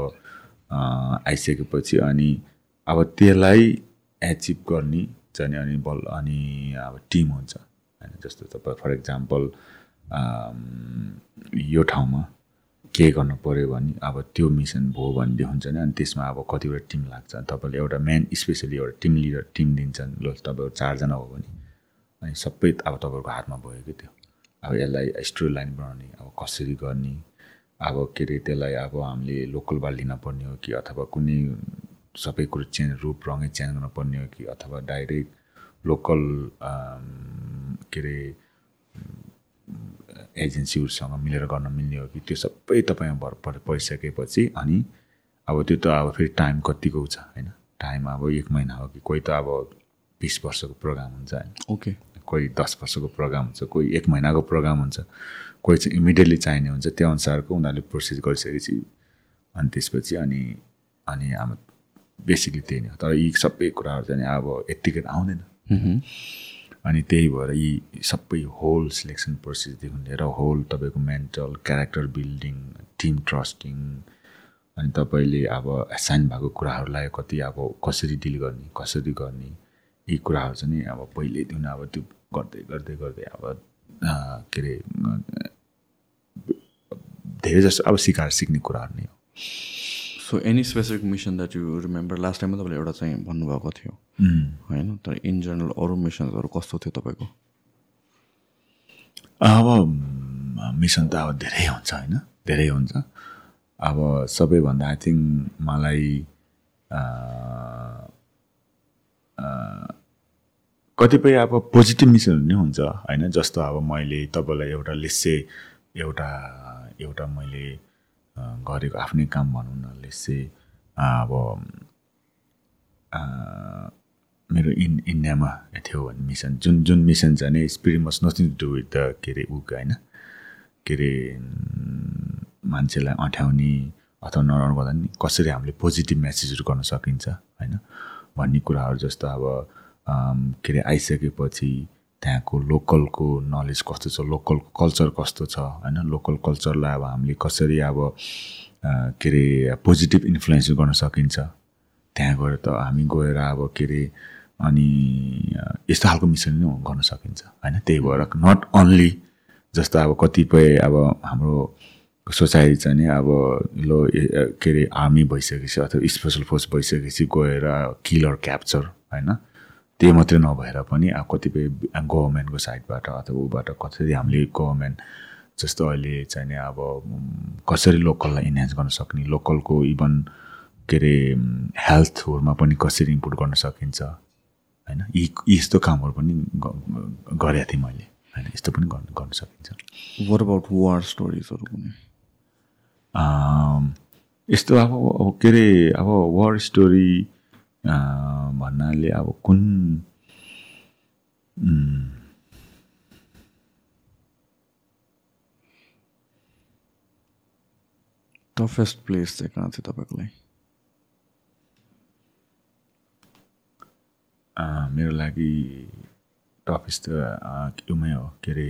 आइसकेपछि अनि अब त्यसलाई एचिभ गर्ने चाहिँ अनि बल अनि अब टिम हुन्छ। होइन? जस्तो तपाईँ फर इक्जाम्पल यो ठाउँमा के गर्नु पऱ्यो भने अब त्यो मिसन भयो भनेदेखि हुन्छ नि? अनि त्यसमा अब कतिवटा टिम लाग्छ। तपाईँले एउटा मेन स्पेसली एउटा टिम लिडर टिम दिन्छन्। ल तपाईँहरू चारजना हो भने। अनि सबै अब तपाईँहरूको हातमा भयो कि त्यो। अब यसलाई स्टोरी लाइन बनाउने अब कसरी गर्ने अब के अरे त्यसलाई अब हामीले लोकलबाट लिन पर्ने हो कि अथवा कुनै सबै कुरो चेन्ज रूप रङै चेन्ज गर्न पर्ने हो कि अथवा डाइरेक्ट लोकल के अरे एजेन्सीहरूसँग मिलेर गर्न मिल्ने हो कि त्यो सबै तपाईँमा भर पर परिसकेपछि अनि अब त्यो त अब फेरि टाइम कतिको छ होइन? टाइम अब एक महिना हो कि कोही त अब बिस वर्षको प्रोग्राम हुन्छ होइन? ओके। कोही दस वर्षको प्रोग्राम हुन्छ कोही एक महिनाको प्रोग्राम हुन्छ कोही चाहिँ इमिडिएटली चाहिने हुन्छ त्यो अनुसारको उनीहरूले प्रोसेस गरिसकेपछि अनि त्यसपछि अनि अनि अब बेसिकली त्यही नै हो। तर यी सबै कुराहरू चाहिँ अब यत्तिकै आउँदैन। अनि त्यही भएर यी सबै होल सिलेक्सन प्रोसेसदेखि लिएर होल तपाईँको mental character building team trusting अनि तपाईँले अब एसाइन भएको कुराहरूलाई कति अब कसरी डिल गर्ने कसरी गर्ने यी कुराहरू चाहिँ नि अब पहिल्यैदेखि अब त्यो गर्दै गर्दै गर्दै अब के अरे धेरै जस्तो अब सिकाएर सिक्ने कुराहरू नै हो। So any specific mission that you remember last टाइममा तपाईँले एउटा चाहिँ भन्नुभएको थियो होइन? तर इन जेनरल अरू मिसन्सहरू कस्तो थियो तपाईँको? अब मिसन त अब धेरै हुन्छ होइन? धेरै हुन्छ। अब सबैभन्दा आई थिङ्क मलाई कतिपय अब पोजिटिभ मिसनहरू नै हुन्छ होइन? जस्तो अब मैले तपाईँलाई एउटा लेसे एउटा एउटा मैले गरेको आफ्नै काम भनौँ न लेसे अब मेरो इन इन्डियामा थियो भने मिसन। जुन जुन मिसन छ नि spirit must nothing to do with the के अरे उक होइन? के अरे मान्छेलाई अँठ्याउने अथवा नराम्रो गर्दा नि कसरी हामीले पोजिटिभ मेसेजहरू गर्न सकिन्छ होइन? भन्ने कुराहरू जस्तो अब के अरे आइसकेपछि त्यहाँको लोकलको नलेज कस्तो छ लोकलको कल्चर कस्तो छ होइन? लोकल कल्चरलाई अब हामीले कसरी अब के अरे पोजिटिभ इन्फ्लुएन्स गर्न सकिन्छ? त्यहाँ गएर त हामी गएर अब के अरे अनि यस्तो खालको मिसन नै गर्न सकिन्छ होइन? त्यही भएर नट ओन्ली जस्तो अब कतिपय अब हाम्रो सोसाइटी चाहिँ नि अब लो के अरे आर्मी भइसकेपछि अथवा स्पेसल फोर्स भइसकेपछि गएर किलर क्याप्चर होइन? त्यही मात्रै नभएर पनि अब कतिपय गभर्मेन्टको साइडबाट अथवा ऊबाट कसरी हामीले गभर्मेन्ट जस्तो अहिले चाहिँ नि अब कसरी लोकललाई इन्हान्स गर्न सक्ने लोकलको इभन के अरे हेल्थहरूमा पनि कसरी इम्प्रुभ गर्न सकिन्छ होइन? यी यस्तो कामहरू पनि गरेको थिएँ मैले होइन? यस्तो पनि गर्न गर्न सकिन्छ। वाट अबाउट वार स्टोरिजहरू आम, यस्तो अब के अरे अब वार स्टोरी भन्नाले अब कुन टफेस्ट प्लेस चाहिँ कहाँ थियो तपाईँको लागि? अ, मेरो लागि टफेस्ट उमै हो के अरे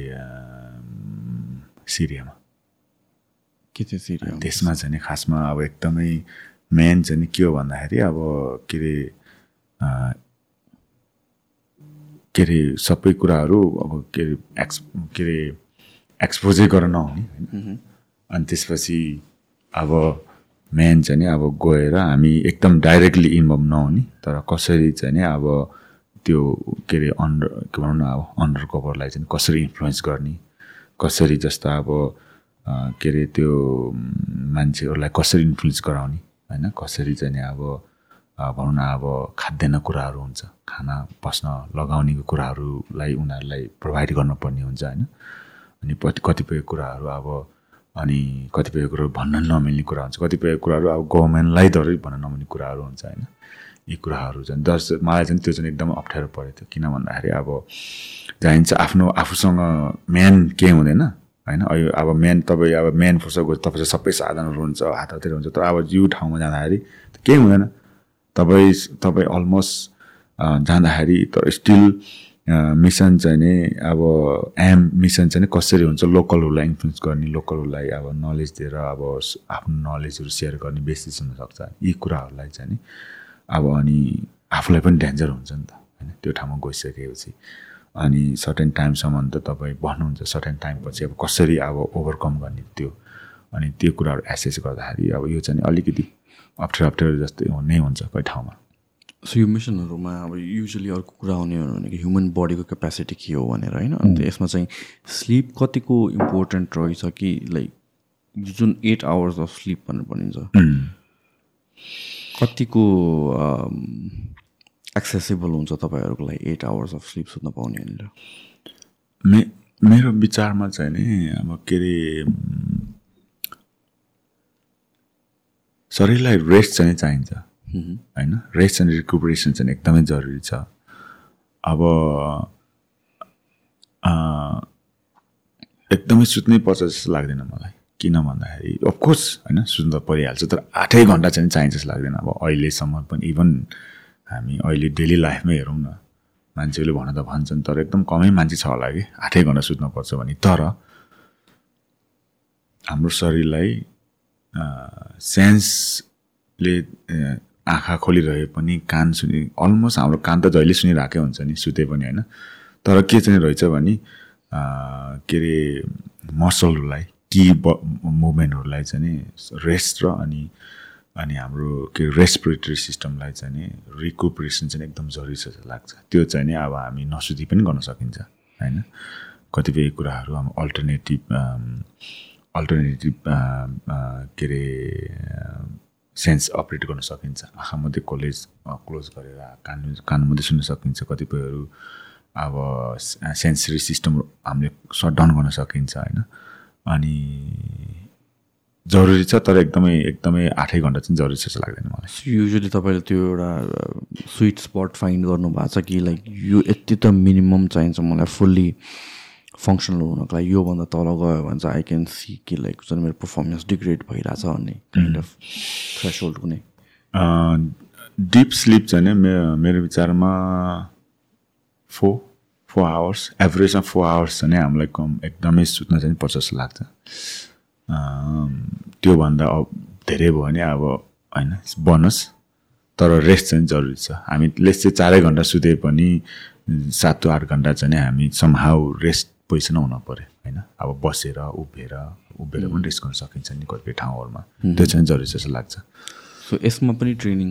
सिरियामा। के थियो सिरिया त्यसमा चाहिँ नि खासमा अब एकदमै मेन चाहिँ के हो भन्दाखेरि अब के अरे के अरे सबै कुराहरू अब के अरे एक्स के अरे एक्सपोजै गरेर नहुने होइन। अनि त्यसपछि अब मेन चाहिँ नि अब गएर हामी एकदम डाइरेक्टली इन्भल्भ नहुने तर कसरी चाहिँ नि अब त्यो के अरे अन्डर के भनौँ न अब अन्डर कभरलाई चाहिँ कसरी इन्फ्लुएन्स गर्ने कसरी जस्तो अब के अरे त्यो मान्छेहरूलाई कसरी इन्फ्लुएन्स गराउने होइन? कसरी चाहिँ अब भनौँ न अब खाद्यान्न कुराहरू हुन्छ। खाना बस्न लगाउनेको कुराहरूलाई उनीहरूलाई प्रोभाइड गर्नुपर्ने हुन्छ होइन? अनि कतिपय कुराहरू अब अनि कतिपय कुराहरू भन्न नमिल्ने कुरा हुन्छ। कतिपय कुराहरू अब गभर्मेन्टलाई डरै भन्न नमिल्ने कुराहरू हुन्छ होइन? यी कुराहरू चाहिँ दस मलाई चाहिँ त्यो चाहिँ एकदम अप्ठ्यारो परेको थियो। किन भन्दाखेरि अब चाहिन्छ आफ्नो आफूसँग मेन केही हुँदैन। होइन? अहिले अब मेन तपाईँ अब मेन गएर तपाईँसँग सबै साधनहरू हुन्छ हाततिर हुन्छ तर अब जिउ ठाउँमा जाँदाखेरि केही हुँदैन। तपाईँ तपाईँ अलमोस्ट जाँदाखेरि तर स्टिल मिसन चाहिँ नि अब एम मिसन चाहिँ कसरी हुन्छ? लोकलहरूलाई इन्फ्लुएन्स गर्ने लोकलहरूलाई अब नलेज दिएर अब आफ्नो नलेजहरू सेयर गर्ने बेसिस हुनसक्छ। यी कुराहरूलाई चाहिँ नि अब अनि आफूलाई पनि डेन्जर हुन्छ नि त होइन? त्यो ठाउँमा गइसकेपछि। अनि सर्टेन टाइमसम्म त तपाईँ बस्नुहुन्छ सर्टेन टाइमपछि अब कसरी अब ओभरकम गर्ने त्यो? अनि त्यो कुराहरू एसेस गर्दाखेरि अब यो चाहिँ अलिकति अप्ठ्यारो अप्ठ्यारो जस्तै नै हुन्छ कोही ठाउँमा। सो यो मिसनहरूमा अब युजली अर्को कुरा आउने हो भनेको ह्युमन बडीको क्यापेसिटी के हो भनेर होइन? अन्त यसमा चाहिँ स्लिप कतिको इम्पोर्टेन्ट रहेछ कि लाइक जुन एट आवर्स अफ स्लिप भनेर भनिन्छ? कतिको एक्सेसिबल हुन्छ तपाईँहरूको लागि एट आवर्स अफ स्लिप सुत्न पाउने भनेर? मे मेरो विचारमा चाहिँ नि अब के अरे शरीरलाई रेस्ट चाहिँ चाहिन्छ। होइन? रेस्ट एन्ड रिकुपरेसन चाहिँ एकदमै जरुरी छ। अब एकदमै सुत्नै पर्छ जस्तो लाग्दैन मलाई। किन भन्दाखेरि अफकोर्स होइन सुत्नु त परिहाल्छ तर आठै घन्टा चाहिँ चाहिन्छ जस्तो लाग्दैन। अब अहिलेसम्म पनि इभन हामी अहिले डेली लाइफमै हेरौँ न मान्छेहरूले भन त भन्छन् तर एकदम कमै मान्छे छ होला कि? आठै घन्टा सुत्नुपर्छ भने। तर हाम्रो शरीरलाई सेन्सले आँखा खोलिरहे पनि कान सुनि अलमोस्ट हाम्रो कान त जहिले सुनिरहेकै हुन्छ नि सुते पनि होइन। तर के चाहिँ रहेछ भने के अरे मसलहरूलाई कि मुभमेन्टहरूलाई चाहिँ रेस्ट र अनि अनि हाम्रो के रेस्पिरेटरी सिस्टमलाई चाहिँ नि रिकुपरेसन चाहिँ एकदम जरुरी छ जस्तो लाग्छ। त्यो चाहिँ नि अब हामी नसुती पनि गर्न सकिन्छ होइन? कतिपय कुराहरू अब अल्टरनेटिभ अल्टरनेटिभ के अरे सेन्स अपरेट गर्न सकिन्छ। आँखा मात्रै कलेज क्लोज गरेर कान कान मात्रै सुन्न सकिन्छ। कतिपयहरू अब सेन्सरी सिस्टम हामीले सट डाउन गर्न सकिन्छ होइन? अनि जरुरी छ तर एकदमै एकदमै आठै घन्टा चाहिँ जरुरी छ जस्तो लाग्दैन मलाई। युजली तपाईँले त्यो एउटा स्विट स्पट फाइन्ड गर्नु भएको छ कि लाइक यो यति त मिनिमम चाहिन्छ मलाई फुल्ली फङ्सनल हुनको लागि योभन्दा तल गयो भने चाहिँ आई क्यान सी कि लाइक जुन मेरो पर्फर्मेन्स डिग्रेड भइरहेछ भन्ने काइन्ड अफ थ्रेस होल्ड कुनै डिप स्लिप चाहिँ नि मे- मेरो विचारमा फोर फोर आवर्स एभरेजमा फोर आवर्स चाहिँ हामीलाई कम एकदमै सुत्न चाहिँ पर्छ जस्तो लाग्छ। त्योभन्दा अब धेरै भयो भने अब होइन बनोस्। तर रेस्ट चाहिँ जरुरी छ। हामीले चाहिँ चारै घन्टा सुते पनि सात आठ घन्टा चाहिँ हामी समहाउ रेस्ट पोजिसन हुन पऱ्यो होइन? अब बसेर उभिएर उभिएर पनि रेस्ट गर्न सकिन्छ नि कतिपय ठाउँहरूमा। त्यो चाहिँ जरुरी जस्तो लाग्छ। सो यसमा पनि ट्रेनिङ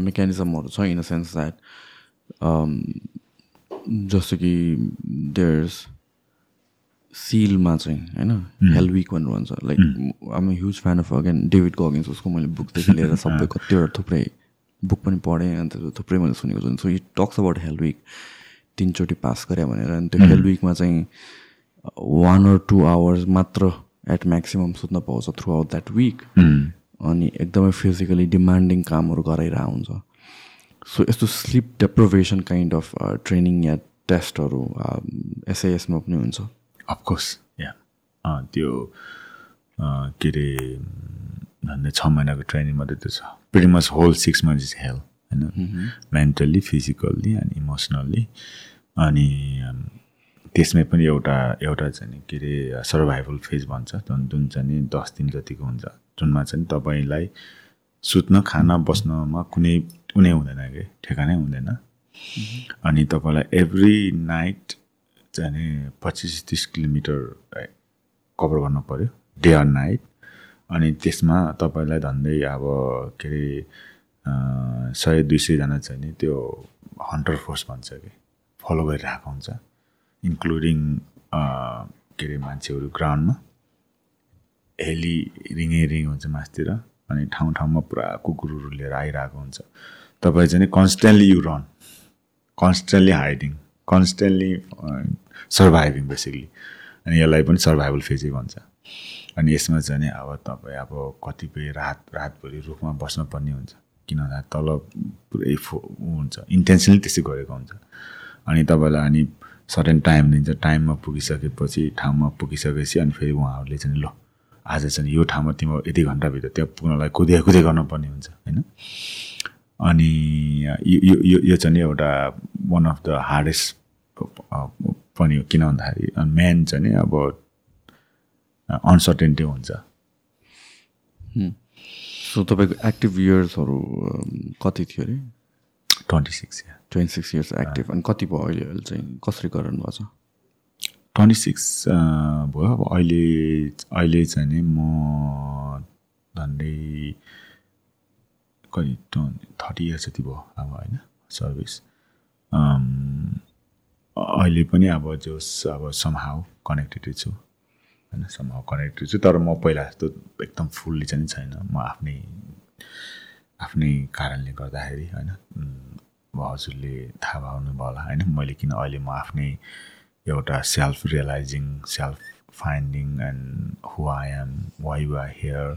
मेकानिजमहरू छ इन द सेन्स द्याट जस्तो कि देयर्स सिलमा चाहिँ होइन? हेल विक भनेर भन्छ। Like I'm huge fan of again David Goggins उसको मैले बुकदेखि लिएर सबै कतिवटा थुप्रै बुक पनि पढेँ अन्त थुप्रै मैले सुनेको छु। So it talks about hell week तिनचोटि pass गरे भनेर। अनि त्यो हेल विकमा चाहिँ वान अर टू आवर्स मात्र एट म्याक्सिमम् सुत्न पाउँछ थ्रु आउट द्याट विक अनि एकदमै फिजिकली डिमान्डिङ कामहरू गराइरहेको हुन्छ। सो यस्तो sleep deprivation kind of training या टेस्टहरू एसआइएसमा पनि हुन्छ। अफकोर्स या अँ, त्यो अँ, के अरे झन्डै छ महिनाको ट्रेनिङ मात्रै त्यो छ। Pretty much whole six month is health होइन? मेन्टल्ली फिजिकल्ली अनि इमोसनल्ली अनि अम्, त्यसमै पनि एउटा एउटा चाहिँ के अरे सर्भाइभल फेज भन्छ। जुन जुन चाहिँ दस दिन जतिको हुन्छ। जुनमा चाहिँ तपाईँलाई सुत्न खान बस्नमा कुनै कुनै हुँदैन कि ठेगानै हुँदैन। अनि तपाईँलाई एभ्री नाइट चाहिँ पच्चिस तिस किलोमिटर कभर गर्नु पऱ्यो डे अर नाइट अनि त्यसमा तपाईँलाई झन्डै अब के अरे सय दुई सयजना चाहिँ नि त्यो हन्टर फोर्स भन्छ कि फलो गरिरहेको हुन्छ। इन्क्लुडिङ के अरे मान्छेहरू ग्राउन्डमा हेली रिङे रिङ हुन्छ मासतिर। अनि ठाउँ ठाउँमा पुरा कुकुरहरू लिएर आइरहेको हुन्छ। तपाईँ चाहिँ constantly you run constantly hiding constantly surviving basically अनि यसलाई पनि सर्भाइभल फेजै भन्छ। अनि यसमा चाहिँ अब तपाईँ अब कतिपय रात रातभरि रुखमा बस्नुपर्ने हुन्छ। किन तल पुरै फो हुन्छ। इन्टेन्सनली त्यसै गरेको हुन्छ। अनि तपाईँलाई अनि सर्टेन टाइम दिन्छ। टाइममा पुगिसकेपछि ठाउँमा पुगिसकेपछि अनि फेरि उहाँहरूले चाहिँ ल आज चाहिँ यो ठाउँमा तिम्रो यति घन्टाभित्र त्यहाँ पुग्नलाई कुदे कुदे गर्नुपर्ने हुन्छ। होइन? अनि यो यो- यो चाहिँ एउटा वान अफ द हार्डेस्ट पनि हो किन भन्दाखेरि मेन चाहिँ नि अब अनसर्टेन्टी हुन्छ। सो तपाईँको एक्टिभ इयर्सहरू कति थियो अरे? Twenty six year twenty six years active अनि कति भयो अहिले अहिले चाहिँ? कसरी गरिरहनु भएको छ? ट्वेन्टी सिक्स भयो। अब अहिले अहिले चाहिँ नि म झन्डै कति थर्टी इयर्स जति भयो अब होइन सर्भिस अहिले पनि अब जोस् अब समहाउ कनेक्टेड छु। होइन समहाउ कनेक्टेड छु तर म पहिला जस्तो एकदम फुल्ली चाहिँ छैन। म आफ्नै आफ्नै कारणले गर्दाखेरि होइन अब हजुरले थाहा पाउनु भयो होला। होइन मैले किन अहिले म आफ्नै एउटा self realizing self finding and who I am why are here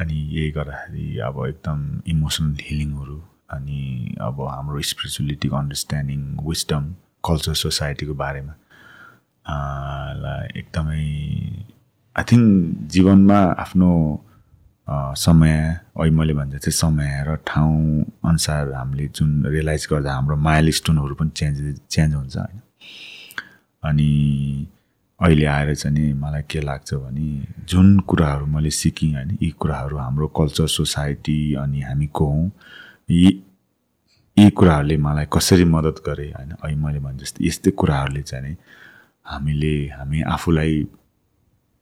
अनि यही गर्दाखेरि अब एकदम इमोसनल हिलिङहरू अनि अब हाम्रो स्पिरिचुअलिटीको अन्डरस्ट्यान्डिङ विस्डम कल्चर सोसाइटीको बारेमा। एकदमै आई थिङ्क जीवनमा आफ्नो समय अहिले मैले भने चाहिँ समय र ठाउँ अनुसार हामीले जुन रियलाइज गर्दा हाम्रो माइल स्टोनहरू पनि चेन्ज चेन्ज हुन्छ होइन। अनि अहिले आएर चाहिँ नि मलाई के लाग्छ भने जुन कुराहरू मैले सिकेँ होइन यी कुराहरू हाम्रो कल्चर सोसाइटी अनि हामी को हौँ यी यी कुराहरूले मलाई कसरी मद्दत गरे होइन? अहिले मैले भने जस्तै यस्तै कुराहरूले चाहिँ हामीले हामी आफूलाई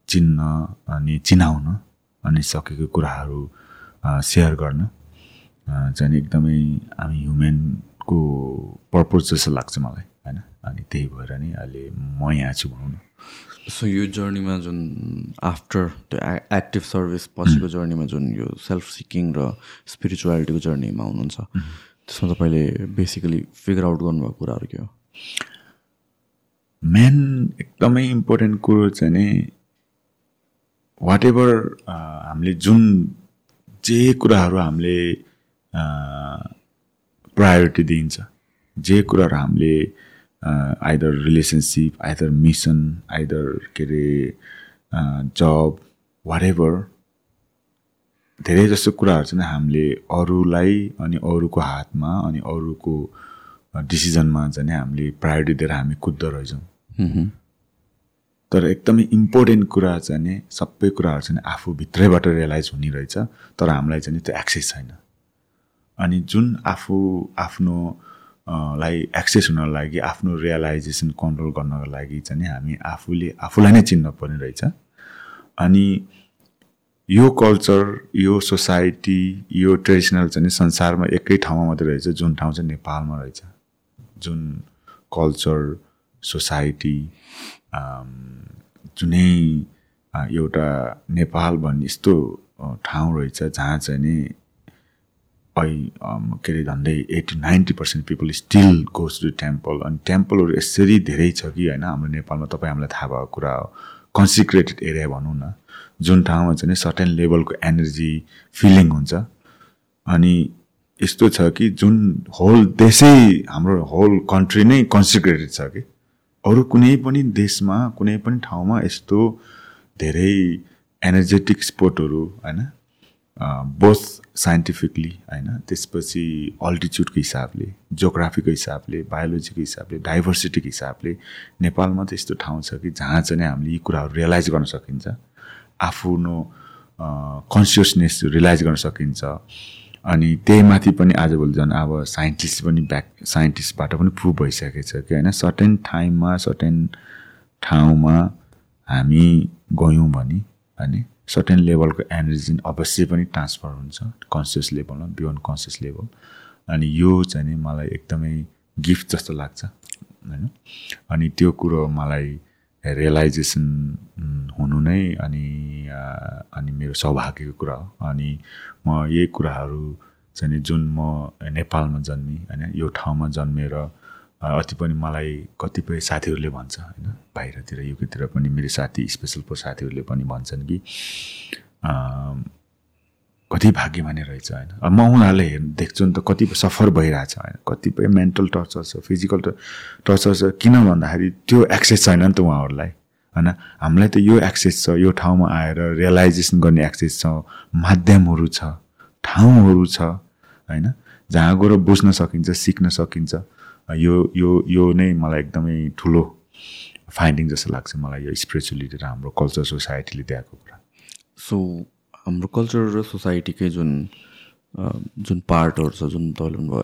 चिन्न अनि चिनाउन अनि सकेको कुराहरू सेयर गर्न चाहिँ एकदमै हामी ह्युमेनको पर्पज जस्तो लाग्छ मलाई होइन? अनि त्यही भएर नि अहिले म यहाँ छु भनौँ न। सो यो जर्नीमा जुन आफ्टर त्यो एक्टिभ सर्भिस पछिको जर्नीमा जुन यो सेल्फ सिकिङ र स्पिरिचुअलिटीको जर्नीमा हुनुहुन्छ त्यसमा तपाईँले बेसिकली फिगर आउट गर्नुभएको कुराहरू के हो? मेन एकदमै इम्पोर्टेन्ट कुरो चाहिँ नि वाट एभर हामीले जुन जे कुराहरू हामीले प्रायोरिटी दिइन्छ जे कुराहरू हामीले either relationship either mission either के अरे जब वाट एभर धेरै जस्तो कुराहरू चाहिँ हामीले अरूलाई अनि अरूको हातमा अनि अरूको डिसिजनमा चाहिँ हामीले प्रायोरिटी दिएर हामी कुद्दो रहेछौँ। तर एकदमै इम्पोर्टेन्ट कुरा चाहिँ नि सबै कुराहरू चाहिँ आफूभित्रैबाट रियलाइज हुने रहेछ। तर हामीलाई चाहिँ त्यो एक्सेस छैन। अनि जुन आफू आफ्नो लाई एक्सेस हुनको लागि आफ्नो रियलाइजेसन कन्ट्रोल गर्नको लागि चाहिँ हामी आफूले आफूलाई नै चिन्न पर्ने रहेछ। अनि यो कल्चर यो सोसाइटी यो ट्रेडिसनल चाहिँ संसारमा एकै ठाउँमा मात्रै रहेछ जुन ठाउँ चाहिँ नेपालमा रहेछ। जुन कल्चर सोसाइटी जुनै एउटा नेपाल भन्ने यस्तो ठाउँ रहेछ जहाँ चाहिँ नि ऐ के अरे झन्डै eighty ninety percent people still goes to temple. अनि टेम्पलहरू यसरी धेरै छ कि होइन हाम्रो नेपालमा तपाईँ हामीलाई थाहा भएको कुरा हो। कन्सिक्रेटेड एरिया भनौँ न। जुन ठाउँमा चाहिँ सर्टेन लेभलको एनर्जी फिलिङ हुन्छ। अनि यस्तो छ कि जुन होल देशै हाम्रो होल कन्ट्री नै कन्सिक्रेटेड छ कि अरू कुनै पनि देशमा कुनै पनि ठाउँमा यस्तो धेरै एनर्जेटिक स्पोर्टहरू होइन बोथ साइन्टिफिकली होइन त्यसपछि अल्टिच्युडको हिसाबले जोग्राफीको हिसाबले बायोलोजीको हिसाबले डाइभर्सिटीको हिसाबले नेपालमा त यस्तो ठाउँ छ कि जहाँ चाहिँ हामीले यी कुराहरू रियलाइज गर्न सकिन्छ। आफ्नो कन्सियसनेस रियलाइज गर्न सकिन्छ। अनि त्यही माथि पनि आजभोलि झन् अब साइन्टिस्ट पनि ब्याक साइन्टिस्टबाट पनि प्रुभ भइसकेको छ कि होइन। सर्टेन टाइममा सर्टेन ठाउँमा हामी गयौँ भने होइन सर्टेन लेभलको एनर्जी अवश्य पनि ट्रान्सफर हुन्छ कन्सियस लेभलमा बियोन्ड कन्सियस लेभल अनि यो चाहिँ मलाई एकदमै गिफ्ट जस्तो लाग्छ होइन। अनि त्यो कुरो मलाई रियलाइजेसन हुनु नै अनि अनि मेरो सौभाग्यको कुरा हो। अनि म यही कुराहरू चाहिँ जुन म नेपालमा जन्मेँ होइन यो ठाउँमा जन्मेर अति पनि मलाई कतिपय साथीहरूले भन्छ होइन बाहिरतिर युकेतिर पनि मेरो साथी स्पेसल पो साथीहरूले पनि भन्छन् कि कति भाग्यमानी रहेछ होइन? म उनीहरूलाई हेर् देख्छु नि त कति सफर भइरहेछ होइन? कतिपय मेन्टल टर्चर छ फिजिकल टर्चर छ। किन भन्दाखेरि त्यो एक्सेस छैन नि त उहाँहरूलाई होइन? हामीलाई त यो एक्सेस छ यो ठाउँमा आएर रियलाइजेसन गर्ने एक्सेस छ माध्यमहरू छ ठाउँहरू छ होइन? जहाँ गएर बुझ्न सकिन्छ सिक्न सकिन्छ। यो यो यो नै मलाई एकदमै ठुलो फाइन्डिङ जस्तो लाग्छ मलाई यो स्पिरिचुअलिटी र हाम्रो कल्चर सोसाइटीले दिएको कुरा। सो हाम्रो कल्चर र सोसाइटीकै जुन जुन पार्टहरू छ जुन तपाईँले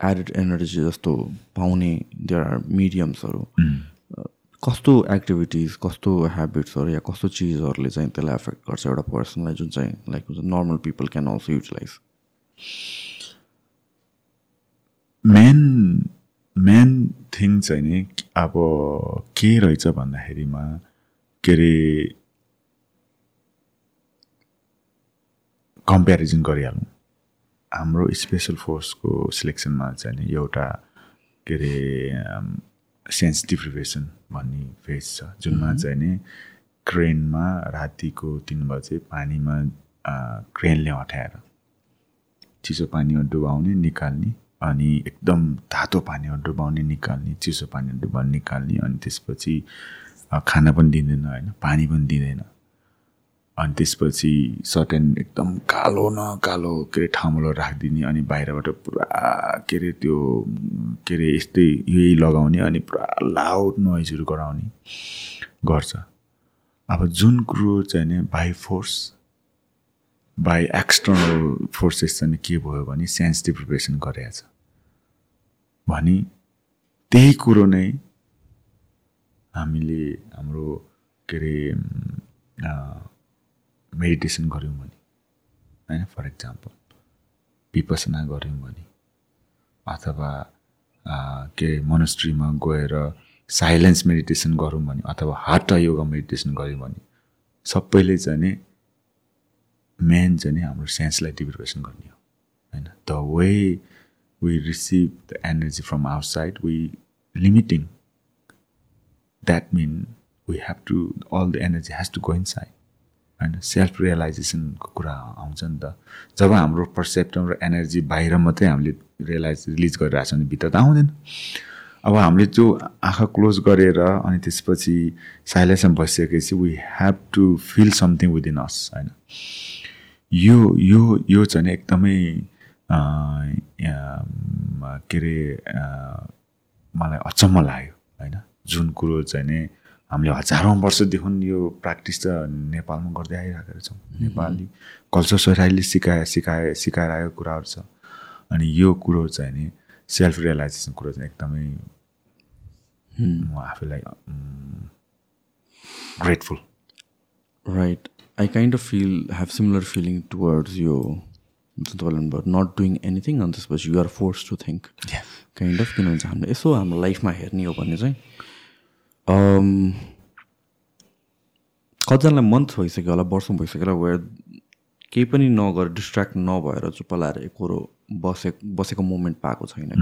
एडेड एनर्जी जस्तो पाउने देयर आर मिडियम्सहरू कस्तो एक्टिभिटिज कस्तो ह्याबिट्सहरू या कस्तो चिजहरूले चाहिँ त्यसलाई एफेक्ट गर्छ एउटा पर्सनलाई जुन चाहिँ लाइक हुन्छ normal people can also utilize main main thing चाहिँ नि अब के रहेछ भन्दाखेरिमा के अरे कम्पेरिजन गरिहालौँ। हाम्रो स्पेसल फोर्सको सिलेक्सनमा चाहिँ नि एउटा के अरे सेन्स डिप्रिभेसन भन्ने फेज छ जुनमा चाहिँ नि क्रेनमा रातिको तिन बजे पानीमा क्रेनले हटाएर चिसो पानीमा डुबाउने निकाल्ने अनि एकदम तातो पानीमा डुबाउने निकाल्ने चिसो पानीमा डुबाउने निकाल्ने अनि त्यसपछि खाना पनि दिँदैन होइन? पानी पनि दिँदैन। अनि त्यसपछि सर्टेन एकदम कालो न कालो के अरे ठाउँमा राखिदिने अनि बाहिरबाट पुरा के अरे त्यो के अरे यस्तै यही लगाउने अनि पुरा लाउड नोइजहरू गराउने गर्छ। अब जुन कुरो चाहिँ नि by force by external forces चाहिँ के भयो भने सेन्स डिप्रिभेसन गरेको छ भने त्यही कुरो नै हामीले हाम्रो के अरे मेडिटेसन गऱ्यौँ भने होइन? फर इक्जाम्पल विपसना गऱ्यौँ भने अथवा के मोनेस्ट्रीमा गएर साइलेन्स मेडिटेसन गरौँ भने अथवा हार्ट योगा मेडिटेसन गऱ्यौँ भने सबैले चाहिँ नि मेन चाहिँ नि हाम्रो सेन्सलाई डिप्रिभेसन गर्ने हो होइन? The way we receive the energy from outside we limiting that mean we have to all the energy has to go inside होइन सेल्फ रियलाइजेसनको कुरा आउँछ नि त। जब हाम्रो पर्सेप्टम र एनर्जी बाहिर मात्रै हामीले रियलाइज रिलिज गरिरहेको छ भने भित्र त आउँदैन। अब हामीले त्यो आँखा क्लोज गरेर अनि त्यसपछि साइलेन्समा बसिसकेपछि we have to feel something within us होइन। यो यो यो चाहिँ एकदमै के अरे मलाई अचम्म लाग्यो होइन। जुन कुरो चाहिँ हामीले हजारौँ वर्षदेखि यो प्र्याक्टिस त नेपालमा गर्दै आइरहेको छौँ। नेपाली कल्चर सोसाइटीले सिकाए सिकाए सिकाएर आएको कुराहरू छ। अनि यो कुरो चाहिँ नि सेल्फ रियलाइजेसन कुरो चाहिँ एकदमै म आफैलाई grateful right I kind of feel have similar feeling towards यो जुन तपाईँले भन्नुभयो नट डुइङ एनिथिङ अनि त्यसपछि you're force to think kind of किन हुन्छ हामीले यसो हाम्रो लाइफमा हेर्ने हो भने चाहिँ कतिजनालाई मन्थ भइसक्यो होला वर्ष भइसक्यो होला वेयर केही पनि नगर डिस्ट्र्याक्ट नभएर चुप्प लाएर एकरो बसे बसेको मोमेन्ट पाएको छैन। कि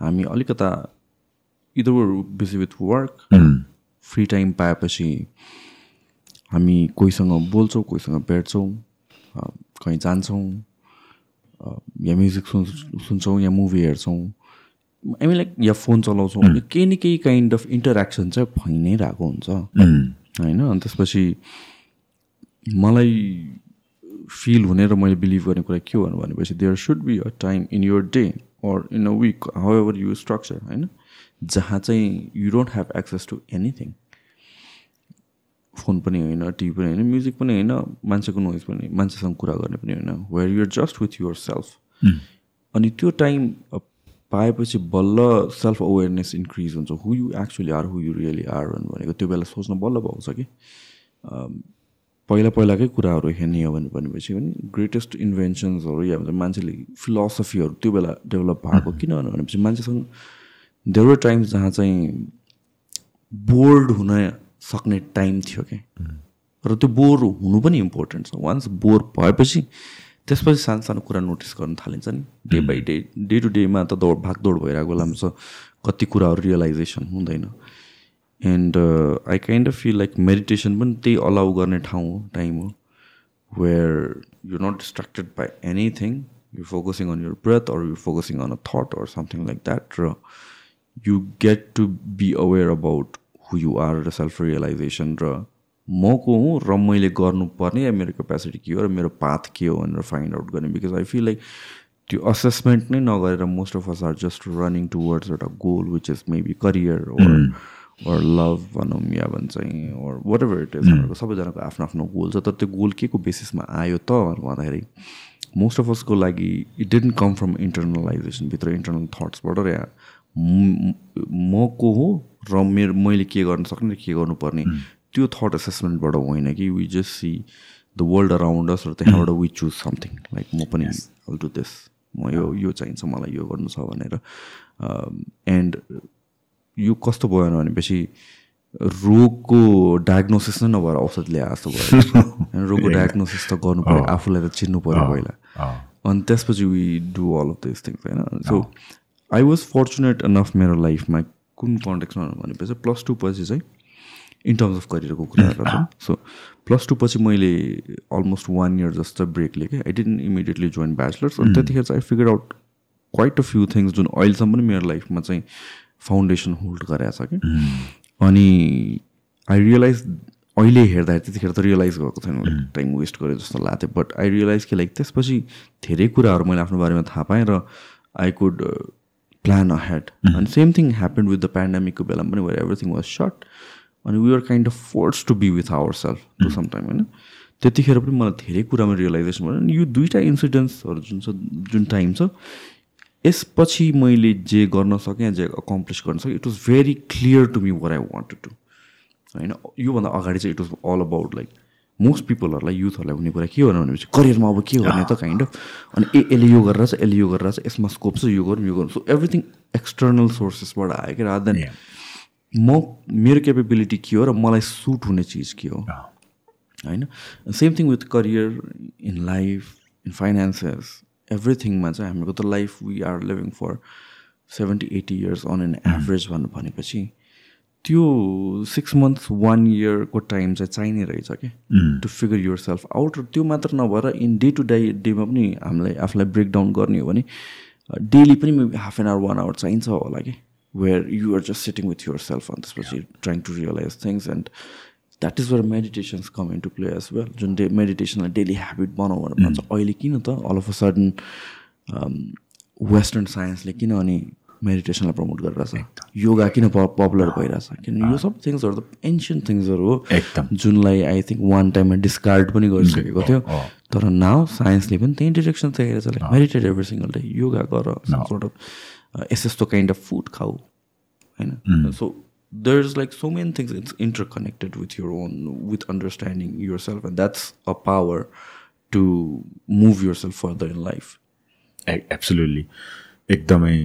हामी अलिकता either busy with work free time पाएपछि हामी कोहीसँग बोल्छौँ कोहीसँग भेट्छौँ कहीँ जान्छौँ या म्युजिक सुन् सुन्छौँ या मुभी हेर्छौँ। हामी लाइक या फोन चलाउँछौँ अनि केही न केही काइन्ड अफ इन्टरेक्सन चाहिँ भइ नै रहेको हुन्छ। होइन? अनि त्यसपछि मलाई फिल हुने र मैले बिलिभ गर्ने कुरा के हो भनेपछि there should be a time in your day or in a week however you structure होइन? जहाँ चाहिँ you don't have access to anything phone पनि होइन टिभी पनि होइन म्युजिक पनि होइन मान्छेको नोइज पनि मान्छेसँग कुरा गर्ने पनि होइन। Where you're just with yourself अनि त्यो टाइम पाएपछि बल्ल सेल्फ अवेरनेस इन्क्रिज हुन्छ। Who you actually are who you really are भनेको त्यो बेला सोच्न बल्ल पाउँछ कि। पहिला पहिलाकै कुराहरू हेर्ने हो भने भनेपछि पनि ग्रेटेस्ट इन्भेन्सन्सहरू या भन्छ मान्छेले फिलोसफीहरू त्यो बेला डेभलप भएको किन भनेपछि मान्छेसँग धेरै टाइम्स जहाँ चाहिँ बोर्ड हुन सक्ने टाइम थियो क्या र त्यो बोर हुनु पनि इम्पोर्टेन्ट छ। वान्स बोर भएपछि त्यसपछि सानो सानो कुरा नोटिस गर्न थालिन्छ नि day by day day to डेमा त दौड भागदौड भइरहेको बेलामा छ कति कुराहरू रियलाइजेसन हुँदैन। And I kind of feel like meditation पनि त्यही अलाउ गर्ने ठाउँ हो टाइम हो where you not distracted by anything you focusing on your breath or you focusing on a thought or something like that र you get to be aware about who you are र self realisation र म को हुँ र मैले गर्नुपर्ने या मेरो क्यापेसिटी के हो र मेरो पाथ के हो भनेर फाइन्ड आउट गर्ने बिकज आई फिल लाइक त्यो असेसमेन्ट नै नगरेर most of us are just running towards एउटा goal which is maybe career or or love भनौँ या भन्छ or whatever it is भनेको सबैजनाको आफ्नो आफ्नो गोल छ। तर त्यो गोल के को बेसिसमा आयो त भनेर भन्दाखेरि मोस्ट अफ असको लागि इट डिडन्ट कम फ्रम इन्टरनलाइजेसनभित्र इन्टरनल थट्सबाट या म को हो र मेरो मैले के गर्न सक्ने र के गर्नुपर्ने। त्यो थट एसेसमेन्टबाट होइन कि we just see the world around us र त्यहाँबाट वी चुज समथिङ लाइक म पनि अल टु दिस म यो यो चाहिन्छ मलाई यो गर्नु छ भनेर। एन्ड यो कस्तो भयो भनेपछि रोगको डायग्नोसिस नै नभएर औषध ल्याए जस्तो भयो। रोगको डायग्नोसिस त गर्नु पऱ्यो आफूलाई त चिन्नु पऱ्यो पहिला। अनि त्यसपछि we do all of this things होइन? So I was fortunate enough मेरो लाइफमा कुन कन्टेक्समा भनेपछि प्लस टू पछि चाहिँ इन टर्म्स अफ करियरको कुरा गर्छौँ सो प्लस टू पछि मैले अलमोस्ट वान इयर जस्तो ब्रेक लिएँ I didn't immediately join bachelors अनि त्यतिखेर चाहिँ I figure out quite a few things जुन अहिलेसम्म पनि मेरो लाइफमा चाहिँ फाउन्डेसन होल्ड गरेको छ कि। अनि आई रियलाइज अहिले हेर्दाखेरि त्यतिखेर त रियलाइज भएको थिएन। टाइम वेस्ट गरेँ जस्तो लाग्थ्यो। बट आई रियलाइज कि लाइक त्यसपछि धेरै कुराहरू मैले आफ्नो बारेमा थाहा पाएँ र I could plan ahead अनि same thing happen with the पेन्डामिकको बेलामा पनि वेयर एभ्रिथिङ वाज सर्ट अनि we are kind of force to be with ourself to some time होइन? त्यतिखेर पनि मलाई धेरै कुरामा रियलाइजेसन भयो अनि यो दुइटा इन्सिडेन्ट्सहरू जुन छ जुन टाइम छ यसपछि मैले जे गर्न सकेँ जे अकम्प्लिस गर्न सकेँ it was very clear to me where I wanted to होइन? योभन्दा अगाडि चाहिँ it was all about like most पिपलहरूलाई युथहरूलाई हुने कुरा के हो भनेपछि करियरमा अब के गर्ने त काइन्ड अफ अनि ए यसले यो गरेर यसले यो गरेर यसमा स्कोप छ यो गरौँ यो गरौँ सो एभ्रिथिङ एक्सटर्नल सोर्सेसबाट आयो कि रादर देन म मेरो क्यापेबिलिटी के हो र मलाई सुट हुने चिज के हो? होइन? Same thing with career in life in finances एभ्रिथिङमा चाहिँ हाम्रो त life we are living for seventy eighty years on an average भन्नु भनेपछि त्यो सिक्स मन्थ्स वान इयरको टाइम चाहिँ चाहिने रहेछ कि? To figure yourself out त्यो मात्र नभएर इन डे टु डे डेमा पनि हामीलाई आफूलाई ब्रेकडाउन गर्ने हो भने डेली पनि half an hour one hour चाहिन्छ होला कि? Where you are just sitting with yourself on this yeah. trying to realize things. And that is where meditations come into play as well. जुन day मेडिटेसनलाई daily habit बनाऊ भनेर भन्छ अहिले किन त all of a sudden western साइन्सले किन अनि मेडिटेसनलाई प्रमोट गरिरहेछ योगा किन पपुलर भइरहेछ किन यो सब थिङ्सहरू त एन्सियन्ट थिङ्सहरू हो एकदम जुनलाई आई थिङ्क वान टाइममा डिस्कार्ड पनि गरिसकेको थियो तर नाउ साइन्सले पनि त्यही direction like meditate every single day yoga गर यस यस्तो काइन्ड अफ फुड खाऊ होइन so there is like so many things it's interconnected with your own with understanding yourself and that's a power to move yourself further in life absolutely एकदमै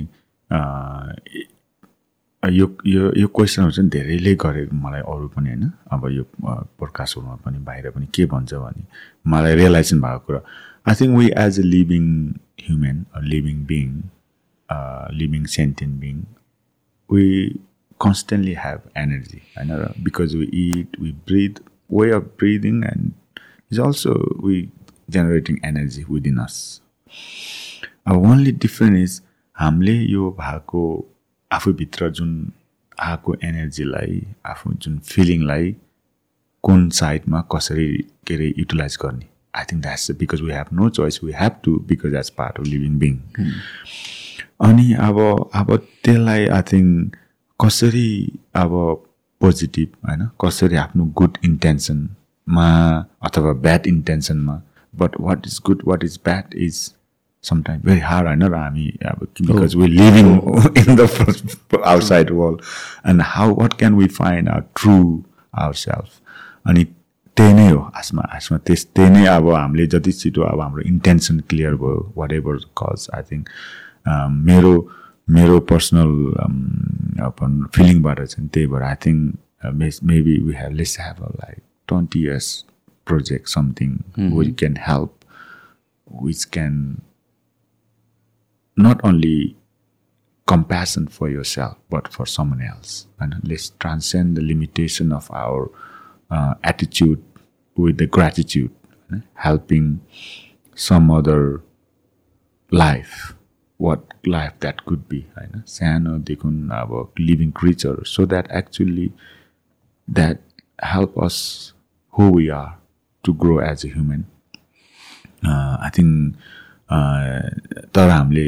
यो यो यो क्वेसनहरू चाहिँ धेरैले गरे मलाई अरू पनि होइन। अब यो पोडकास्टहरूमा पनि बाहिर पनि के भन्छ भने मलाई रियलाइजेसन भएको कुरा। I think we as a living human living being living sentient being, we constantly have energy. Know because we eat, we breathe. Way of breathing and is also we generating energy within us. Our only difference is हामीले यो भएको आफूभित्र जुन आएको एनर्जीलाई आफू जुन फिलिङलाई कुन साइडमा कसरी के अरे युटिलाइज गर्ने I think that's because we have no choice we have to because as part of living being अनि अब अब त्यसलाई आई थिङ्क कसरी अब पोजिटिभ होइन? कसरी आफ्नो गुड इन्टेन्सनमा अथवा bad इन्टेन्सनमा but what is good what is bad is sometime very hard होइन? र हामी अब because we living in the outside world and how what can we find our true ourself अनि त्यही नै हो आसमा आसमा त्यस त्यही नै अब हामीले जति छिटो अब हाम्रो इन्टेन्सन क्लियर भयो whatever cause I think मेरो मेरो पर्सनल अपन फिलिङबाट चाहिँ त्यही भएर I think maybe we have less have a like twenty years project something which can help which can not only compassion for yourself, but for someone else. And let's transcend the limitation of our uh, attitude with the gratitude, helping some other life what life that could be होइन सानोदेखि अब living creature so that actually that help us who we are to grow as a human I think तर हामीले